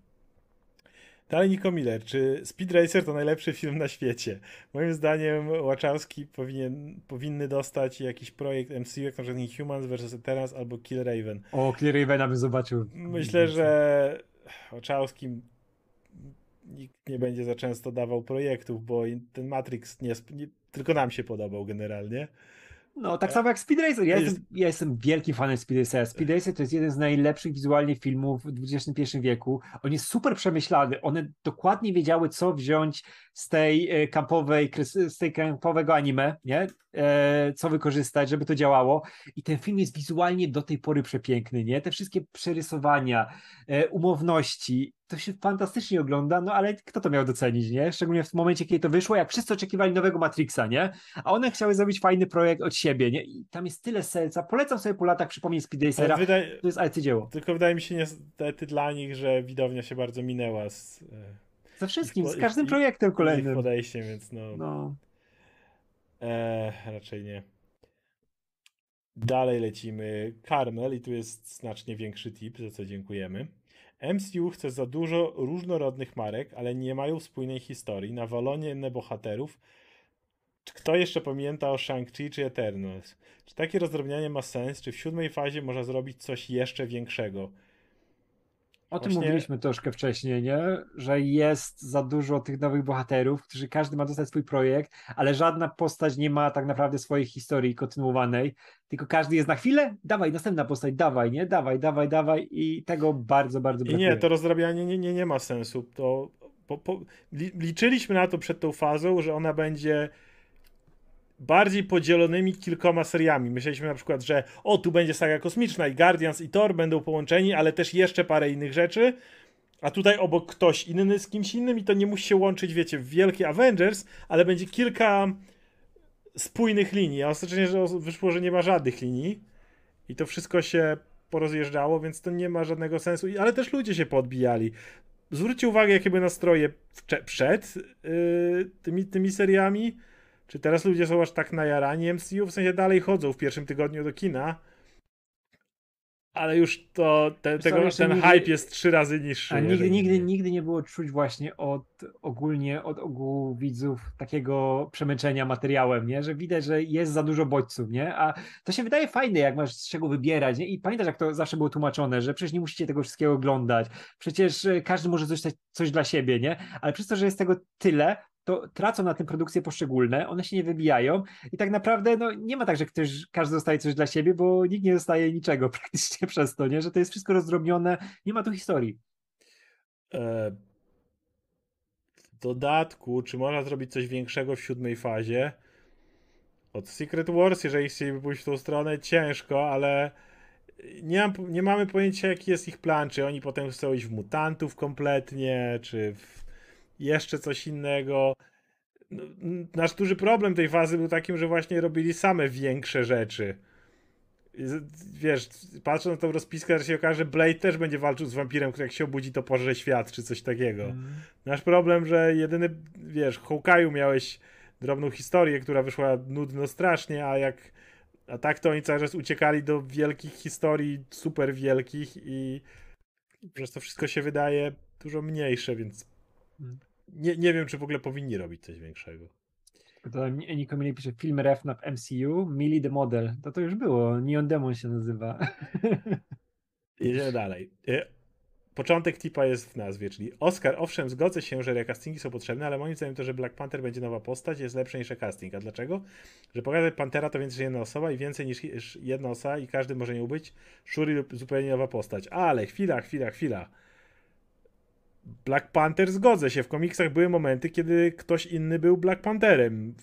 Dalej Nico Miller, czy Speed Racer to najlepszy film na świecie? Moim zdaniem Wachowski powinien, powinny dostać jakiś projekt MCU, jak na przykład Inhumans vs. Eternals albo Kill Raven. O, Clear Ravena bym zobaczył. Myślę, że Wachowski nikt nie będzie za często dawał projektów, bo ten Matrix nie, nie, tylko nam się podobał generalnie. No, tak samo jak Speed Racer. Ja, To jestem, ja jestem wielkim fanem Speed Racera. Speed Racer to jest jeden z najlepszych wizualnie filmów w XXI wieku. On jest super przemyślany. One dokładnie wiedziały, co wziąć z tej e, kampowej, z tej kampowego anime, nie? E, co wykorzystać, żeby to działało. I ten film jest wizualnie do tej pory przepiękny, nie? Te wszystkie przerysowania, e, umowności, to się fantastycznie ogląda, no ale kto to miał docenić, nie? Szczególnie w momencie, kiedy to wyszło, jak wszyscy oczekiwali nowego Matrixa, nie? A one chciały zrobić fajny projekt od siebie, nie? I tam jest tyle serca. Polecam sobie po latach przypomnieć Speed Racera. Wydaje, To jest arcydzieło. tylko wydaje mi się niestety dla nich, że widownia się bardzo minęła z, e, Ze wszystkim, po- z każdym projektem z kolejnym. podejściem, więc no, No. e, raczej nie. Dalej lecimy. Carmel i tu jest znacznie większy tip, za co dziękujemy. MCU chce za dużo różnorodnych marek, ale nie mają spójnej historii. Nawalonie inne bohaterów. Kto jeszcze pamięta o Shang-Chi czy Eternals? Czy takie rozdrobnianie ma sens? Czy w siódmej fazie można zrobić coś jeszcze większego? O tym Właśnie- mówiliśmy troszkę wcześniej, nie? Że jest za dużo tych nowych bohaterów, którzy każdy ma dostać swój projekt, ale żadna postać nie ma tak naprawdę swojej historii kontynuowanej, tylko każdy jest na chwilę, dawaj, następna postać, dawaj, nie? Dawaj, dawaj, dawaj i tego bardzo, bardzo I brakuje. nie, to rozdrabianie nie, nie, nie ma sensu. To po, po, li, liczyliśmy na to przed tą fazą, że ona będzie bardziej podzielonymi kilkoma seriami. Myśleliśmy na przykład, że o, tu będzie saga kosmiczna i Guardians i Thor będą połączeni, ale też jeszcze parę innych rzeczy. A tutaj obok ktoś inny z kimś innym i to nie musi się łączyć, wiecie, w wielki Avengers, ale będzie kilka spójnych linii. A ostatecznie wyszło, że nie ma żadnych linii i to wszystko się porozjeżdżało, więc to nie ma żadnego sensu. Ale też ludzie się podbijali. Zwróćcie uwagę, jakie były nastroje przed yy, tymi, tymi seriami. Czy teraz ludzie są aż tak najarani MCU? W sensie dalej chodzą w pierwszym tygodniu do kina. Ale już to te, tego, ten nigdy- hype jest trzy razy niższy. A nigdy, nigdy, nie. nigdy nie było czuć właśnie od ogólnie, od ogółu widzów takiego przemęczenia materiałem, nie? Że widać, że jest za dużo bodźców, nie? A to się wydaje fajne, jak masz z czego wybierać, nie? I pamiętasz, jak to zawsze było tłumaczone, że przecież nie musicie tego wszystkiego oglądać, przecież e, każdy może coś, coś dla siebie, nie? Ale przez to, że jest tego tyle, to tracą na tym produkcje poszczególne, one się nie wybijają i tak naprawdę no, nie ma tak, że ktoś, każdy dostaje coś dla siebie, bo nikt nie dostaje niczego (laughs) praktycznie przez to, nie? Że to jest wszystko rozdrobnione, nie ma tu historii. E, w dodatku, czy można zrobić coś większego w siódmej fazie? Od Secret Wars, jeżeli chcieliby pójść w tą stronę, ciężko, ale nie, mam, nie mamy pojęcia, jaki jest ich plan. Czy oni potem chcą iść w mutantów kompletnie, czy w jeszcze coś innego. No, Nasz duży problem tej fazy był takim, że właśnie robili same większe rzeczy. Wiesz, patrząc na tą rozpiskę, że się okaże, że Blade też będzie walczył z wampirem, który jak się obudzi, to pożre świat, czy coś takiego. Nasz problem, że jedyny, wiesz, Hawkeye'u miałeś drobną historię, która wyszła nudno strasznie, a jak a tak to oni cały czas uciekali do wielkich historii, super wielkich i przez to wszystko się wydaje dużo mniejsze, więc Mm. Nie, nie wiem, czy w ogóle powinni robić coś większego. To Niko Mili pisze film ref na MCU, Mili the Model. To to już było, Neon Demon się nazywa. (laughs) Jedziemy dalej. E, Początek tipa jest w nazwie, czyli Oscar. Owszem, zgodzę się, że recastingi są potrzebne, ale moim zdaniem to, że Black Panther będzie nowa postać, jest lepsze niż recasting. A dlaczego? Że pokazać Pantera to więcej niż jedna osoba i więcej niż jedna osoba i każdy może nią być. Shuri lub zupełnie nowa postać. Ale chwila, chwila, chwila. Black Panther zgodzę się. W komiksach były momenty, kiedy ktoś inny był Black Pantherem.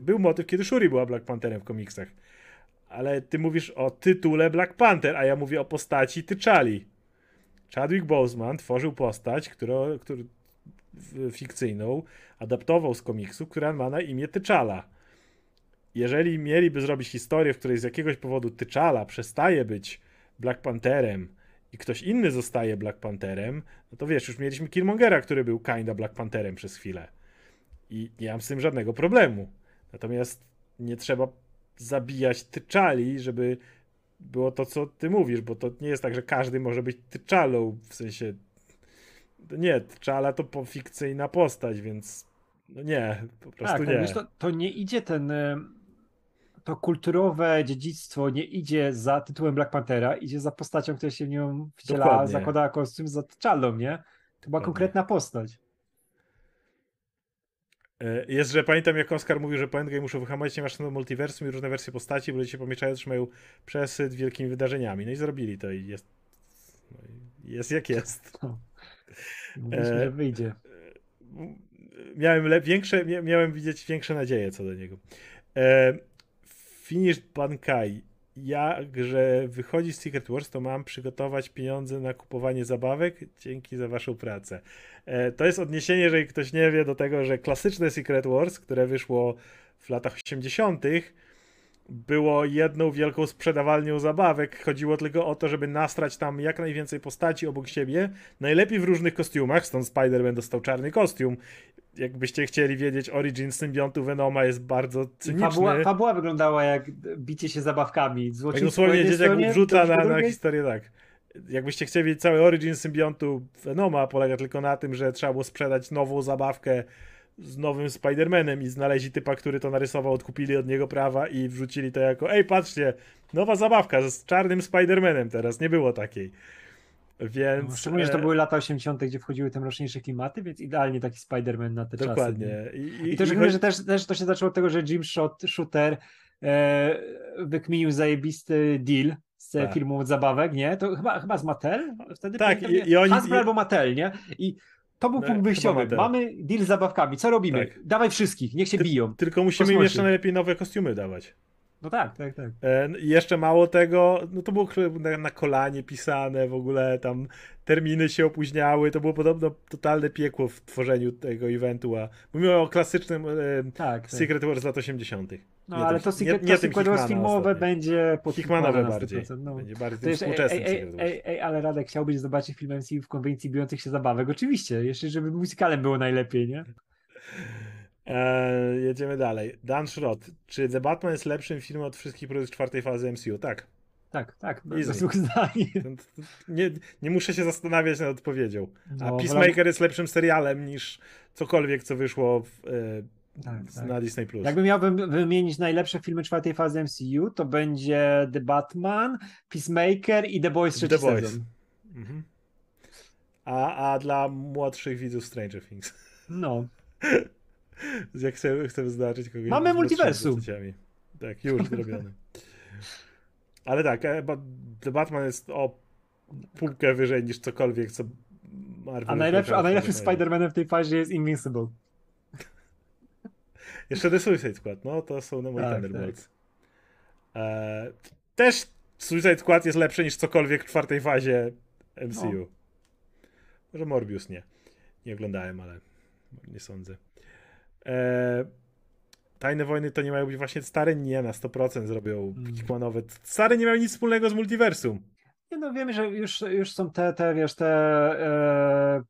Był motyw, kiedy Shuri była Black Pantherem w komiksach. Ale ty mówisz o tytule Black Panther, a ja mówię o postaci T'Challi. Chadwick Boseman tworzył postać, którą, którą, fikcyjną, adaptował z komiksu, która ma na imię T'Challa. Jeżeli mieliby zrobić historię, w której z jakiegoś powodu T'Challa przestaje być Black Pantherem i ktoś inny zostaje Black Pantherem, no to wiesz, już mieliśmy Killmongera, który był kinda Black Pantherem przez chwilę. I nie mam z tym żadnego problemu. Natomiast nie trzeba zabijać tyczali, żeby było to, co ty mówisz, bo to nie jest tak, że każdy może być tyczalą, w sensie nie, tyczala to fikcyjna postać, więc no nie, po prostu tak, nie. Wiesz, to, to nie idzie ten to kulturowe dziedzictwo nie idzie za tytułem Black Panthera, idzie za postacią, która się w nią wciela, Dokładnie. zakładała kostium za T'Challą, nie? To była konkretna postać. E, jest, że pamiętam jak Oscar mówił, że po Endgame muszą wyhamować nieważne multiversum i różne wersje postaci, bo ludzie się pomieszają, trzymają przesyt wielkimi wydarzeniami. No i zrobili to i jest no jest jak jest. (laughs) No. Myślę, że wyjdzie. E, miałem, większe, miałem widzieć większe nadzieje co do niego. E, Finish Bankai. Jak, że wychodzi Secret Wars, to mam przygotować pieniądze na kupowanie zabawek. Dzięki za waszą pracę. E, to jest odniesienie, jeżeli ktoś nie wie, do tego, że klasyczne Secret Wars, które wyszło w latach 80., było jedną wielką sprzedawalnią zabawek. Chodziło tylko o to, żeby nastrać tam jak najwięcej postaci obok siebie, najlepiej w różnych kostiumach, stąd Spider-Man dostał czarny kostium. Jakbyście chcieli wiedzieć, origin symbiontu Venoma jest bardzo cyniczny. Fabuła, fabuła wyglądała jak bicie się zabawkami. Tak dosłownie dzieciak wrzuca na, na historię, tak. Jakbyście chcieli wiedzieć, cały origin symbiontu Venoma polega tylko na tym, że trzeba było sprzedać nową zabawkę z nowym Spider-Manem i znaleźli typa, który to narysował, odkupili od niego prawa i wrzucili to jako ej, patrzcie, nowa zabawka z czarnym Spider-Manem teraz, nie było takiej. Więc... No, szczególnie, że to e, były lata 80., gdzie wchodziły te mroczniejsze klimaty, więc idealnie taki Spider-Man na te Dokładnie. czasy. Dokładnie. I, I, też i... że też, też to się zaczęło od tego, że Jim Shot, Shooter e, wykminił zajebisty deal z tak. firmą zabawek, nie? To chyba, chyba z Mattel wtedy? Tak, i, i oni... Hasbro albo Mattel, nie? I to był no, punkt wyjściowy. Mamy deal z zabawkami. Co robimy? Tak. Dawaj wszystkich, niech się Ty, biją. Tylko musimy im jeszcze najlepiej nowe kostiumy dawać. No tak, tak, tak. E, jeszcze mało tego, no to było na, na, kolanie pisane, w ogóle tam terminy się opóźniały, to było podobno totalne piekło w tworzeniu tego eventu, a mówimy o klasycznym e, tak, tak. Secret Wars z lat 80. No nie ale tym, to nie, nie to Wars filmowe ostatnio. będzie pod Hickmanowe bardziej. No. Będzie bardziej współczesny ej, ej, ej, ej, ale Radek chciałbyś zobaczyć film MCU w konwencji bijących się zabawek. Oczywiście, jeszcze żeby muzykalem było najlepiej, nie? Eee, jedziemy dalej. Dan Schrott. Czy The Batman jest lepszym filmem od wszystkich produktów czwartej fazy MCU? Tak. Tak, tak. Nie, nie muszę się zastanawiać nad odpowiedzią. A no, Peacemaker jest lepszym serialem niż cokolwiek, co wyszło w, e, tak, tak. na Disney+. Plus. Jakbym miał wymienić najlepsze filmy czwartej fazy MCU, to będzie The Batman, Peacemaker i The Boys trzeci The Boys. sezon. Mhm. A, a dla młodszych widzów Stranger Things. No. (laughs) Jak chcę, chcę wyznaczyć kogoś. Mamy multiversum. Tak, już (laughs) zrobiony. Ale tak, e, The Batman jest o półkę wyżej niż cokolwiek, co Marvel. A najlepszy, a najlepszy Spider-Manem w tej fazie jest Invincible. Jeszcze The Suicide Squad, no to są na moich tak, Thunderbolts. Tak. E, też Suicide Squad jest lepszy niż cokolwiek w czwartej fazie MCU. No. Może Morbius nie. Nie oglądałem, ale nie sądzę. E, Tajne Wojny to nie mają być właśnie stare? Nie, na 100% zrobią mm. Hickmanowe. Stare nie mają nic wspólnego z multiversum. Nie no, wiemy, że już, już są te, te wiesz, te e,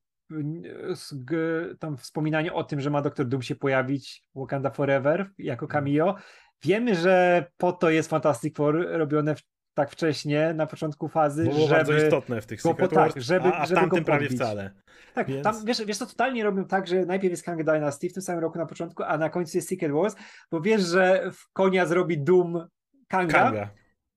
tam wspominanie o tym, że ma Doktor Doom się pojawić Wakanda Forever jako mm. cameo. Wiemy, że po to jest Fantastic Four robione w, tak wcześnie, na początku fazy, było żeby... bardzo istotne w tych Secret tak, żeby, a, a w tamtym prawie wcale. Tak, Więc... tam wiesz, wiesz, to totalnie robią tak, że najpierw jest Kang Dynasty w tym samym roku na początku, a na końcu jest Secret Wars, bo wiesz, że w konia zrobi Doom Kanga, Kanga.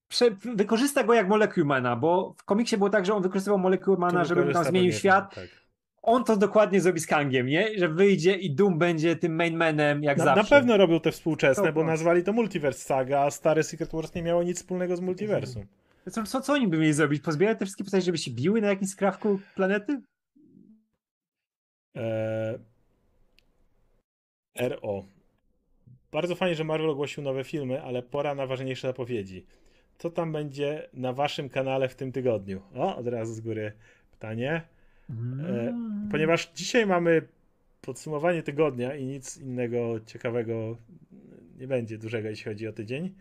Prze wykorzysta go jak Molecule bo w komiksie było tak, że on wykorzystywał Molecule żeby tam zmienił świat. Tak. On to dokładnie zrobi z Kangiem, nie? Że wyjdzie i Doom będzie tym mainmanem jak na, zawsze. Na pewno robią te współczesne, to, bo nazwali to Multiverse Saga, a stare Secret Wars nie miało nic wspólnego z multiversum. Co, co, co oni by mieli zrobić? Pozbierać te wszystkie postacie, żeby się biły na jakimś skrawku planety? Eee... RO. Bardzo fajnie, że Marvel ogłosił nowe filmy, ale pora na ważniejsze zapowiedzi. Co tam będzie na waszym kanale w tym tygodniu? O, od razu z góry pytanie. E, ponieważ dzisiaj mamy podsumowanie tygodnia i nic innego ciekawego nie będzie dużego, jeśli chodzi o tydzień.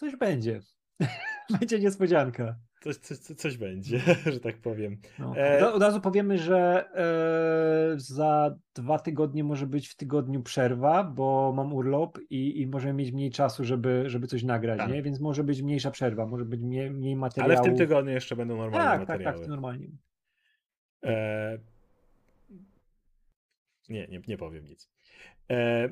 coś będzie. (laughs) będzie niespodzianka. Coś, coś, coś będzie, (laughs) że tak powiem. No. E... Od razu powiemy, że e, za dwa tygodnie może być w tygodniu przerwa, bo mam urlop i, i możemy mieć mniej czasu, żeby, żeby coś nagrać, tak. nie? Więc może być mniejsza przerwa, może być mniej, mniej materiałów. Ale w tym tygodniu jeszcze będą normalne tak, materiały. Tak, tak, normalnie. E... Nie, nie, nie powiem nic. E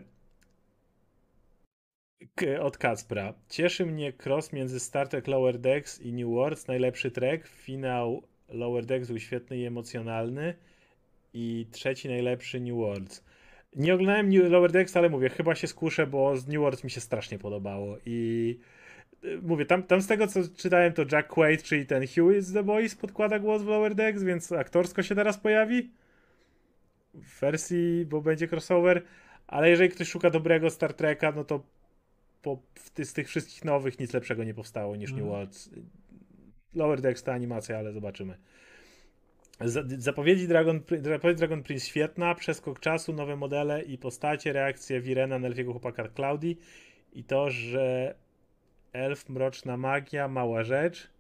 od Kacpra. Cieszy mnie cross między Star Trek Lower Decks i New Worlds. Najlepszy track. Finał Lower Decks był świetny i emocjonalny. I trzeci najlepszy New Worlds. Nie oglądałem New Lower Decks, ale mówię, chyba się skuszę, bo z New Worlds mi się strasznie podobało. I y, mówię, tam, tam z tego co czytałem, to Jack Quaid, czyli ten Huey z The Boys podkłada głos w Lower Decks, więc aktorsko się teraz pojawi. W wersji, bo będzie crossover. Ale jeżeli ktoś szuka dobrego Star Treka, no to po, z tych wszystkich nowych nic lepszego nie powstało niż New mhm. Worlds. Lower Decks ta animacja, ale zobaczymy. Zapowiedzi Dragon, zapowiedź Dragon Prince świetna, przeskok czasu, nowe modele i postacie, reakcje Wirena, Nelfiego chłopaka Cloudy i to, że elf, mroczna magia, mała rzecz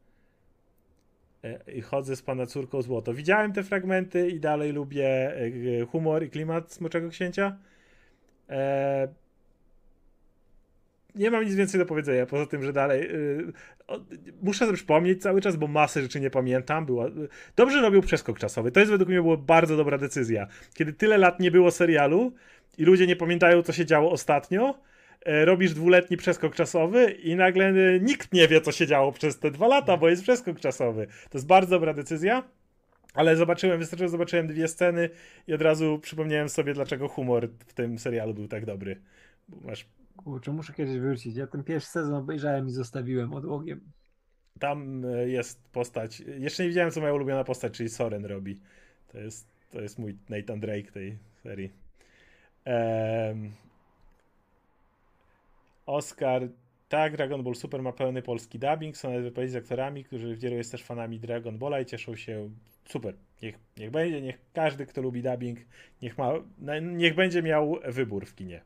e, i chodzę z pana córką złoto. Widziałem te fragmenty i dalej lubię e, humor i klimat Smoczego Księcia. E, nie mam nic więcej do powiedzenia, poza tym, że dalej. Yy, muszę sobie przypomnieć cały czas, bo masę rzeczy nie pamiętam. Była, yy, dobrze robił przeskok czasowy. To jest według mnie była bardzo dobra decyzja. Kiedy tyle lat nie było serialu i ludzie nie pamiętają, co się działo ostatnio, yy, robisz dwuletni przeskok czasowy i nagle y, nikt nie wie, co się działo przez te dwa lata, bo jest przeskok czasowy. To jest bardzo dobra decyzja. Ale zobaczyłem, wystarczyło zobaczyłem dwie sceny i od razu przypomniałem sobie, dlaczego humor w tym serialu był tak dobry. Masz Kurczę, muszę kiedyś wrócić. Ja ten pierwszy sezon obejrzałem i zostawiłem odłogiem. Tam e, jest postać. Jeszcze nie widziałem, co moja ulubiona postać, czyli Soren robi. To jest, to jest mój Nathan Drake tej serii. Um, Oscar. Tak, Dragon Ball Super ma pełny polski dubbing. Są nawet wypowiedzi z aktorami, którzy wielu jest też fanami Dragon Balla i cieszą się. Super. Niech, niech będzie, niech każdy, kto lubi dubbing, niech, ma, niech będzie miał wybór w kinie.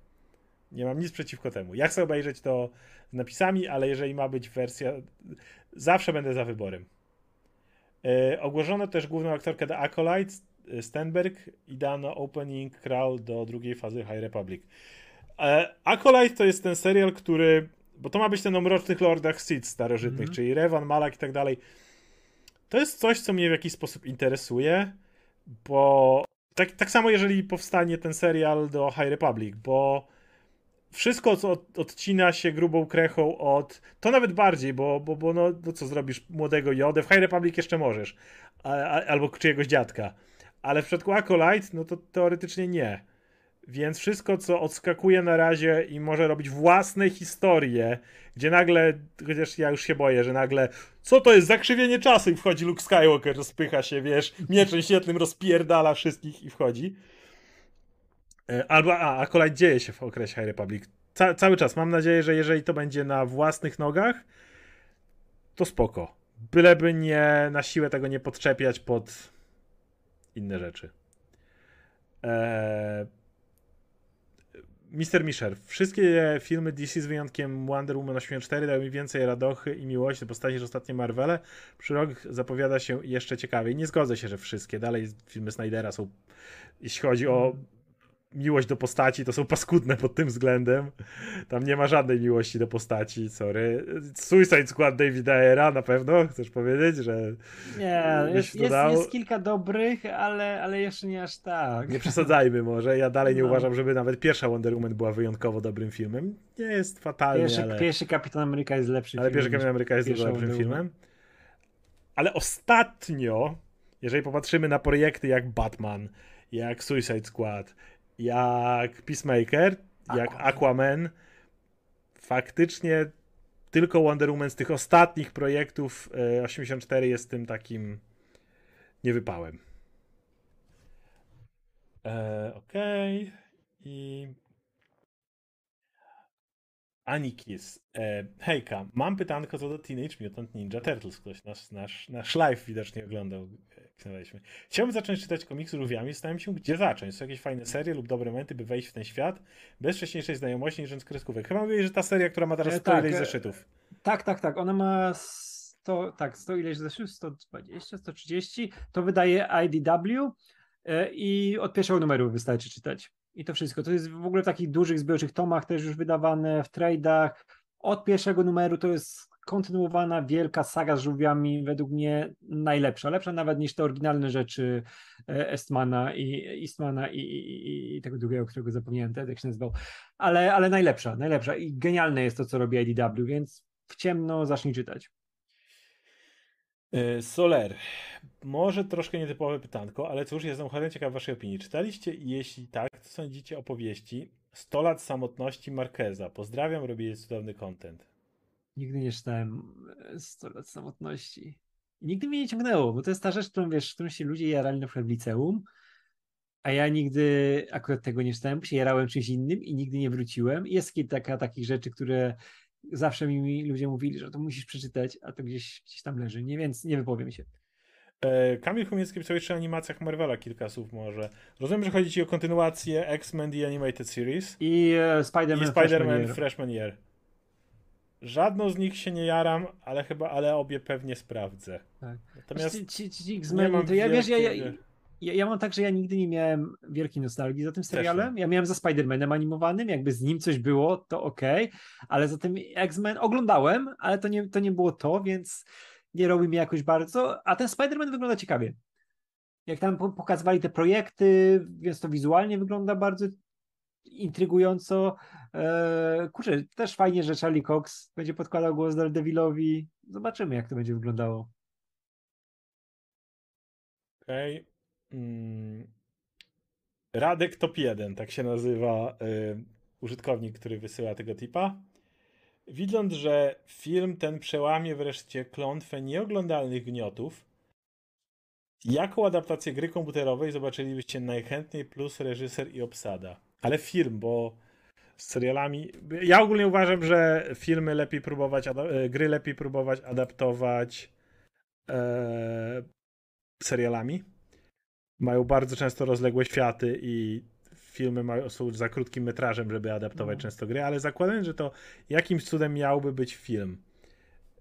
Nie mam nic przeciwko temu. Ja chcę obejrzeć to z napisami, ale jeżeli ma być wersja, zawsze będę za wyborem. E, ogłoszono też główną aktorkę The Acolyte, e, Stenberg i dano opening crawl do drugiej fazy High Republic. E, Acolyte to jest ten serial, który, bo to ma być ten o mrocznych lordach Sith starożytnych, mm -hmm. czyli Revan, Malak i tak dalej. To jest coś, co mnie w jakiś sposób interesuje, bo tak, tak samo jeżeli powstanie ten serial do High Republic, bo wszystko, co odcina się grubą krechą od. To nawet bardziej, bo, bo, bo no, no co zrobisz młodego Jodę? W High Republic jeszcze możesz. A, a, albo czyjegoś dziadka. Ale w przypadku Acolyte, no to teoretycznie nie. Więc wszystko, co odskakuje na razie i może robić własne historie, gdzie nagle, chociaż ja już się boję, że nagle, co to jest zakrzywienie czasu i wchodzi Luke Skywalker, rozpycha się, wiesz, mieczem świetlnym rozpierdala wszystkich i wchodzi albo, a, a kolej dzieje się w okresie High Republic. Ca cały czas. Mam nadzieję, że jeżeli to będzie na własnych nogach, to spoko. Byleby nie na siłę tego nie podczepiać pod inne rzeczy. Eee... Mr. Misher. Wszystkie filmy DC z wyjątkiem Wonder Woman 84 dały mi więcej radochy i miłości do postaci niż ostatnie Marvele. Przy zapowiada się jeszcze ciekawiej. Nie zgodzę się, że wszystkie. Dalej filmy Snydera są, jeśli chodzi o miłość do postaci to są paskudne pod tym względem. Tam nie ma żadnej miłości do postaci, sorry. Suicide Squad Davida Era na pewno, chcesz powiedzieć, że... Nie, jest, jest, jest, kilka dobrych, ale, ale jeszcze nie aż tak. Nie przesadzajmy może, ja dalej nie no. uważam, żeby nawet pierwsza Wonder Woman była wyjątkowo dobrym filmem. Nie jest fatalnie, pierwszy, ale... Pierwszy Kapitan Ameryka jest lepszy Ale pierwszy Kapitan Ameryka jest lepszym filmem. Ale ostatnio, jeżeli popatrzymy na projekty jak Batman, jak Suicide Squad, jak Peacemaker, Aquaman. jak Aquaman, faktycznie tylko Wonder Woman z tych ostatnich projektów 84 e, jest tym takim niewypałem. E, Okej. Okay. I Anikis. E, hejka, mam pytanko co do Teenage Mutant Ninja Turtles. Ktoś nasz, nasz, nasz live widocznie oglądał. Chciałbym zacząć czytać komiksy rówiami, zastanawiam się, gdzie zacząć. Są jakieś fajne serie lub dobre momenty, by wejść w ten świat bez wcześniejszej znajomości niż z kreskówek. Chyba mówię, że ta seria, która ma teraz e, tak, ileś zeszytów. Tak, tak, tak. Ona ma 100, tak, 100 ileś zeszły, 120, 130. To wydaje IDW e, i od pierwszego numeru wystarczy czytać. I to wszystko. To jest w ogóle w takich dużych zbiorczych tomach też już wydawane w trade'ach. Od pierwszego numeru to jest kontynuowana wielka saga z żółwiami, według mnie najlepsza. Lepsza nawet niż te oryginalne rzeczy Estmana i Eastmana i, i, i tego drugiego, którego zapomniałem, jak się nazywał. Ale, ale najlepsza, najlepsza. I genialne jest to, co robi IDW, więc w ciemno zacznij czytać. E, Soler. Może troszkę nietypowe pytanko, ale cóż, jestem cholernie ciekaw waszej opinii. Czytaliście jeśli tak, to sądzicie o powieści 100 lat samotności Marqueza. Pozdrawiam, robię cudowny content. Nigdy nie czytałem 100 lat samotności. I nigdy mnie nie ciągnęło, bo to jest ta rzecz, którą wiesz, którą się ludzie jarali na przykład w liceum, a ja nigdy akurat tego nie czytałem, bo się jarałem czymś innym i nigdy nie wróciłem. Jest kilka takich rzeczy, które zawsze mi ludzie mówili, że to musisz przeczytać, a to gdzieś, gdzieś tam leży, nie, więc nie wypowiem się. E, Kamil Chumiecki pisał jeszcze o animacjach Marvela kilka słów może. Rozumiem, że chodzi ci o kontynuację X-Men The Animated Series. I e, Spider-Man, I Spider-Man Freshman, Year. Freshman Year. Żadną z nich się nie jaram, ale chyba, ale obie pewnie sprawdzę. Tak. Natomiast ci, ci, ci X-Men, to ja wiesz, ja, ja, ja, ja, mam tak, że ja nigdy nie miałem wielkiej nostalgii za tym serialem. Ja miałem za Spider-Manem animowanym, jakby z nim coś było, to ok, ale za tym X-Men oglądałem, ale to nie, to nie było to, więc nie robi mi jakoś bardzo, a ten Spider-Man wygląda ciekawie. Jak tam pokazywali te projekty, więc to wizualnie wygląda bardzo intrygująco. Eee, kurczę, też fajnie, że Charlie Cox będzie podkładał głos Daredevilowi. Zobaczymy, jak to będzie wyglądało. Okej. Okay. Mm. Radek Top 1, tak się nazywa y, użytkownik, który wysyła tego tipa. Widząc, że film ten przełamie wreszcie klątwę nieoglądalnych gniotów, jaką adaptację gry komputerowej zobaczylibyście najchętniej plus reżyser i obsada? Ale film, bo z serialami. Ja ogólnie uważam, że filmy lepiej próbować, e, gry lepiej próbować adaptować e, serialami. Mają bardzo często rozległe światy i filmy mają, są za krótkim metrażem, żeby adaptować no. często gry, ale zakładając, że to jakimś cudem miałby być film,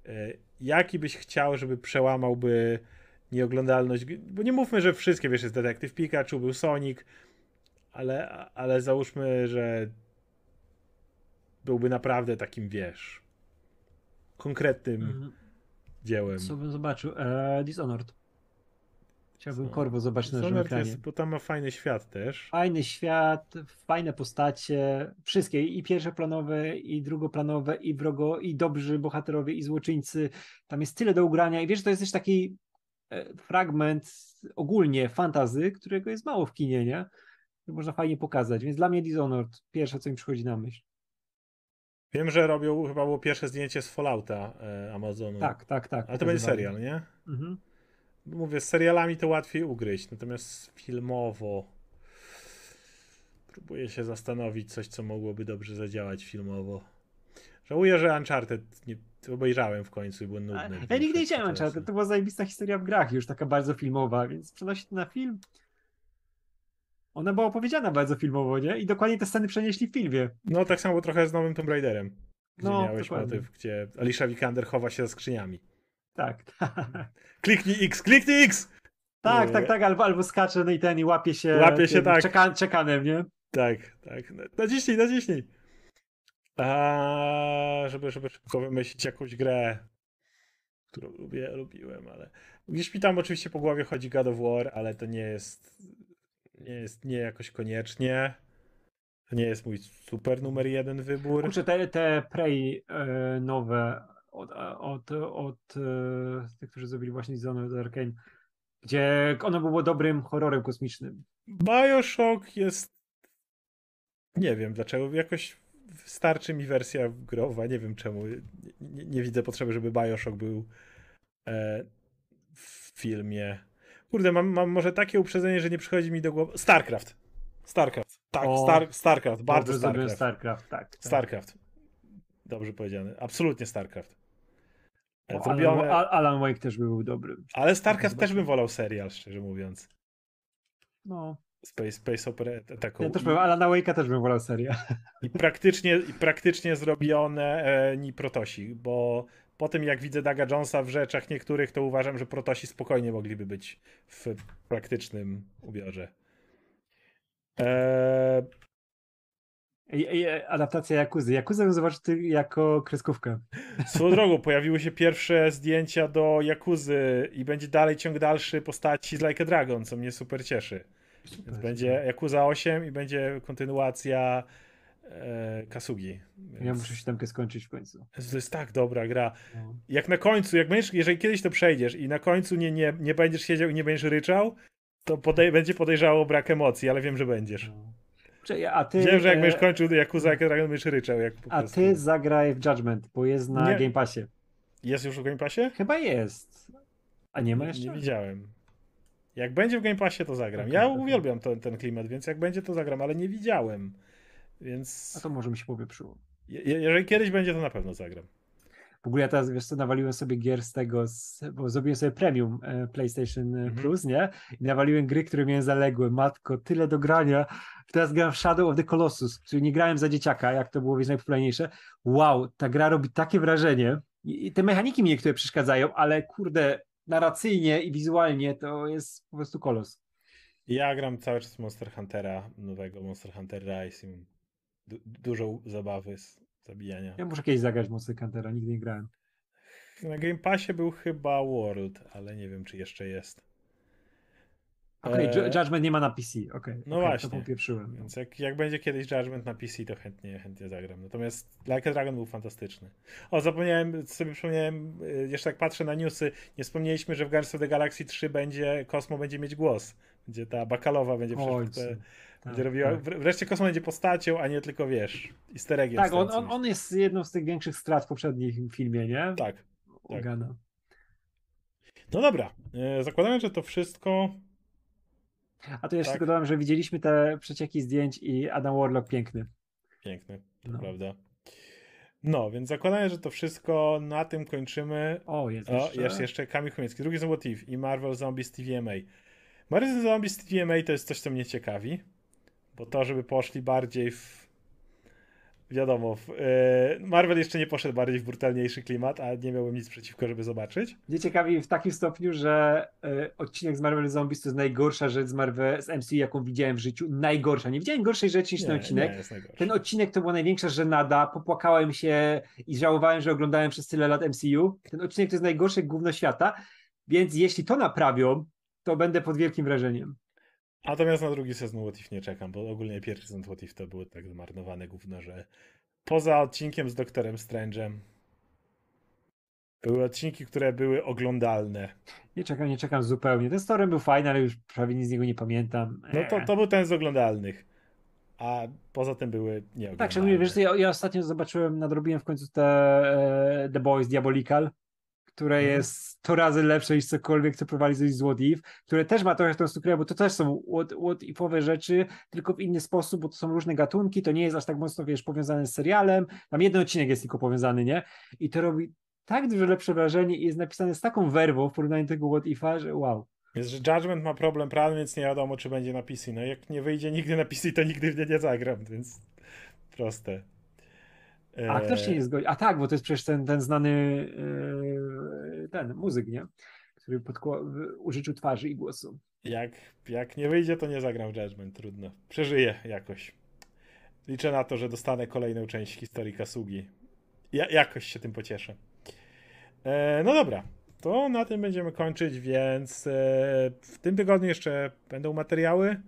e, jaki byś chciał, żeby przełamałby nieoglądalność, bo nie mówmy, że wszystkie, wiesz, jest Detektyw Pikachu, był Sonic, ale, ale załóżmy, że byłby naprawdę takim, wiesz, konkretnym mhm. dziełem. Co bym zobaczył? E, Dishonored. Chciałbym Co? Korwo zobaczyć na żywym ekranie. Jest, bo tam ma fajny świat też. Fajny świat, fajne postacie, wszystkie i pierwszoplanowe, i drugoplanowe, i wrogo, i dobrzy bohaterowie, i złoczyńcy. Tam jest tyle do ugrania i wiesz, to jest też taki e, fragment ogólnie fantazy, którego jest mało w kinie, nie? można fajnie pokazać. Więc dla mnie Dishonored, pierwsze co mi przychodzi na myśl. Wiem, że robią, chyba było pierwsze zdjęcie z Fallouta e, Amazonu. Tak, tak, tak. Ale to będzie serial, nie? Mhm. Mówię, z serialami to łatwiej ugryźć, natomiast filmowo próbuję się zastanowić coś, co mogłoby dobrze zadziałać filmowo. Żałuję, że Uncharted nie obejrzałem w końcu i był nudny. Ja nigdy nie chciałem Uncharted, to była zajebista historia w grach, już taka bardzo filmowa, więc przenosić to na film ona była opowiedziana bardzo filmowo, nie? I dokładnie te sceny przenieśli w filmie. No tak samo trochę z nowym Tomb Raiderem. Gdzie no, miałeś dokładnie. motyw, gdzie Alicia Vikander chowa się za skrzyniami. Tak. (laughs) kliknij X, kliknij X! Tak, tak, tak, albo, albo skacze no i ten i łapie się, łapie się tak. Czeka, czekanem, nie? Tak, tak. Naciśnij, naciśnij. A, żeby, żeby szybko wymyślić jakąś grę, którą lubię, lubiłem, ale gdzieś mi tam oczywiście po głowie chodzi God of War, ale to nie jest nie jest nie jakoś koniecznie. To nie jest mój super numer jeden wybór. Kurczę, te, te Prey e, nowe od, od, od e, tych, którzy zrobili właśnie Dishonored Arkane, gdzie ono było dobrym horrorem kosmicznym. Bioshock jest nie wiem dlaczego, jakoś starczy mi wersja growa, nie wiem czemu. Nie, nie widzę potrzeby, żeby Bioshock był e, w filmie. Kurde, mam, mam może takie uprzedzenie, że nie przychodzi mi do głowy. StarCraft. StarCraft. Tak, o, Star, StarCraft. Bardzo StarCraft. StarCraft, tak, tak. StarCraft. Dobrze powiedziane. Absolutnie StarCraft. O, Zrobione... Alan, Alan Wake też był dobry. Ale StarCraft też bym wolał serial, szczerze mówiąc. No. Space, Space Opera taką. Ja też powiem, Alana Wake'a też bym wolał serię. I praktycznie, i praktycznie zrobione e, Protosi, bo po tym jak widzę Daga Jonesa w rzeczach niektórych, to uważam, że Protosi spokojnie mogliby być w praktycznym ubiorze. Eee... Adaptacja Jakuzy. Jakuzę bym zobaczył jako kreskówkę. Swoją drogą, pojawiły się pierwsze zdjęcia do Jakuzy i będzie dalej ciąg dalszy postaci z Like a Dragon, co mnie super cieszy. Super, Więc będzie Jakuza 8 i będzie kontynuacja e, Kasugi. Więc... Ja muszę się tamkę skończyć w końcu. To jest tak dobra gra. No. Jak na końcu, jak będziesz, jeżeli kiedyś to przejdziesz i na końcu nie, nie, nie będziesz siedział i nie będziesz ryczał, to podej będzie podejrzało brak emocji, ale wiem, że będziesz. No. A ty, wiem, że jak e... będziesz kończył Yakuza, jak będziesz ryczał. Jak a prostu... ty zagraj w Judgment, bo jest na nie. Game Passie. Jest już w Game Passie? Chyba jest. A nie ma jeszcze? Nie, nie widziałem. Jak będzie w Game Passie, to zagram. Okay, ja okay. uwielbiam ten, ten klimat, więc jak będzie, to zagram, ale nie widziałem. Więc. A to może mi się powieprzyło. Je, jeżeli kiedyś będzie, to na pewno zagram. W ogóle ja teraz, wiesz co, nawaliłem sobie gier z tego, z, bo zrobiłem sobie premium e, PlayStation mm -hmm. Plus, nie? I nawaliłem gry, które miałem zaległe. Matko, tyle do grania. Teraz gram w Shadow of the Colossus, który nie grałem za dzieciaka, jak to było wiesz, najpopularniejsze. Wow, ta gra robi takie wrażenie. I, I te mechaniki mi niektóre przeszkadzają, ale kurde, narracyjnie i wizualnie to jest po prostu kolos. Ja gram cały czas Monster Huntera, nowego Monster Hunter Rise du dużo zabawy z zabijania. Ja muszę kiedyś zagrać Monster Huntera, nigdy nie grałem. Na Game Passie był chyba World, ale nie wiem, czy jeszcze jest. Okej, okay, e... Judgment nie ma na PC, okej. Okay, no okay, właśnie. To popieprzyłem. Więc jak, jak będzie kiedyś Judgment na PC, to chętnie, chętnie zagram. Natomiast Like a Dragon był fantastyczny. O, zapomniałem, sobie przypomniałem, y, jeszcze tak patrzę na newsy, nie wspomnieliśmy, że w Guardians of the Galaxy 3 będzie, Kosmo będzie mieć głos. Będzie ta Bakalowa będzie wszystko, będzie tak, robiła, tak. wreszcie Kosmo będzie postacią, a nie tylko, wiesz, easter eggiem. Tak, on, on, on, jest jedną z tych większych strat w poprzednim filmie, nie? Tak. tak. No dobra, e, zakładamy, że to wszystko a to jeszcze tak. tylko dodam, że widzieliśmy te przecieki zdjęć i Adam Warlock piękny. Piękny, to no. prawda. No, więc zakładamy, że to wszystko na tym kończymy. O, jest o, jeszcze. Jest jeszcze Kamil Chmiecki, drugi If i Marvel Zombies TVMA. Marvel Zombies TVMA to jest coś, co mnie ciekawi, bo to, żeby poszli bardziej w wiadomo, e, Marvel jeszcze nie poszedł bardziej w brutalniejszy klimat, a nie miałbym nic przeciwko, żeby zobaczyć. Mnie ciekawi w takim stopniu, że e, odcinek z Marvel Zombies to jest najgorsza rzecz z Marvel, z MCU, jaką widziałem w życiu. Najgorsza. Nie widziałem gorszej rzeczy niż nie, ten odcinek. ten odcinek to była największa żenada. Popłakałem się i żałowałem, że oglądałem przez tyle lat MCU. Ten odcinek to jest najgorsze gówno świata, więc jeśli to naprawią, to będę pod wielkim wrażeniem. Natomiast na drugi sezon What If nie czekam, bo ogólnie pierwszy sezon What If to było tak zmarnowane gówno, że poza odcinkiem z Doktorem Strange'em były odcinki, które były oglądalne. Nie czekam, nie czekam zupełnie. Ten story był fajny, ale już prawie nic z niego nie pamiętam. No to, to był ten z oglądalnych. A poza tym były nieoglądalne. Tak, szczególnie wiesz, ja, ja ostatnio zobaczyłem, nadrobiłem w końcu te e, The Boys Diabolical które mhm. jest 100 razy lepsze niż cokolwiek, co prowadzi z What If, które też ma trochę tą strukturę, bo to też są what, what Ifowe rzeczy, tylko w inny sposób, bo to są różne gatunki, to nie jest aż tak mocno, wiesz, powiązane z serialem, tam jeden odcinek jest tylko powiązany, nie? I to robi tak dużo lepsze wrażenie i jest napisane z taką werwą w porównaniu do tego What If'a, że wow. Jest, że Judgment ma problem prawny, więc nie wiadomo, czy będzie na PC. No jak nie wyjdzie nigdy na PC, to nigdy w nie nie zagram, więc proste. A kto się nie zgodzi? A tak, bo to jest przecież ten, ten znany yy, ten muzyk, nie? Który podkła- użyczył twarzy i głosu. Jak, jak nie wyjdzie, to nie zagram Judgment, trudno. Przeżyję jakoś. Liczę na to, że dostanę kolejną część historii Kasugi. Ja, jakoś się tym pocieszę. E, no dobra, to na tym będziemy kończyć, więc e, w tym tygodniu jeszcze będą materiały.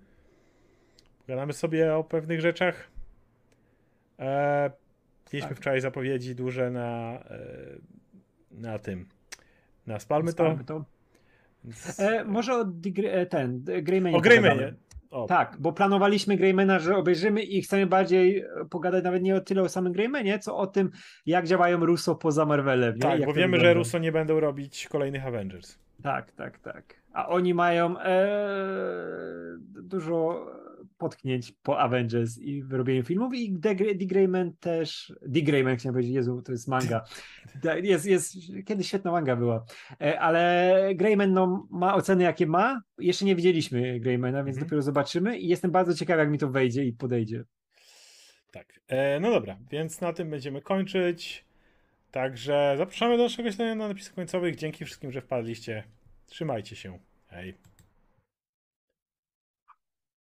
Pogadamy sobie o pewnych rzeczach. E, Mieliśmy tak. wczoraj zapowiedzi duże na, e, na tym. Na Spalmy, Spalmy to. to. E, może o e, ten, Greymanie. O Greymanie. Tak, bo planowaliśmy Greymana, że obejrzymy i chcemy bardziej pogadać nawet nie o tyle o samym Greymanie, co o tym, jak działają Russo poza Marvelem. Tak, bo wiemy, wygląda. że Russo nie będą robić kolejnych Avengers. Tak, tak, tak. A oni mają e, dużo potknięć po Avengers i robieniu filmów i Dick Grayman też, Dick Grayman chciałem powiedzieć, Jezu, to jest manga. (laughs) Jest, jest, kiedyś świetna manga była, e, ale Grayman no, ma oceny jakie ma, jeszcze nie widzieliśmy Graymana, więc mhm. dopiero zobaczymy i jestem bardzo ciekawy jak mi to wejdzie i podejdzie. Tak, e, no dobra, więc na tym będziemy kończyć. Także zapraszamy do naszego śledzenia na napisach końcowych. Dzięki wszystkim, że wpadliście. Trzymajcie się. Hej.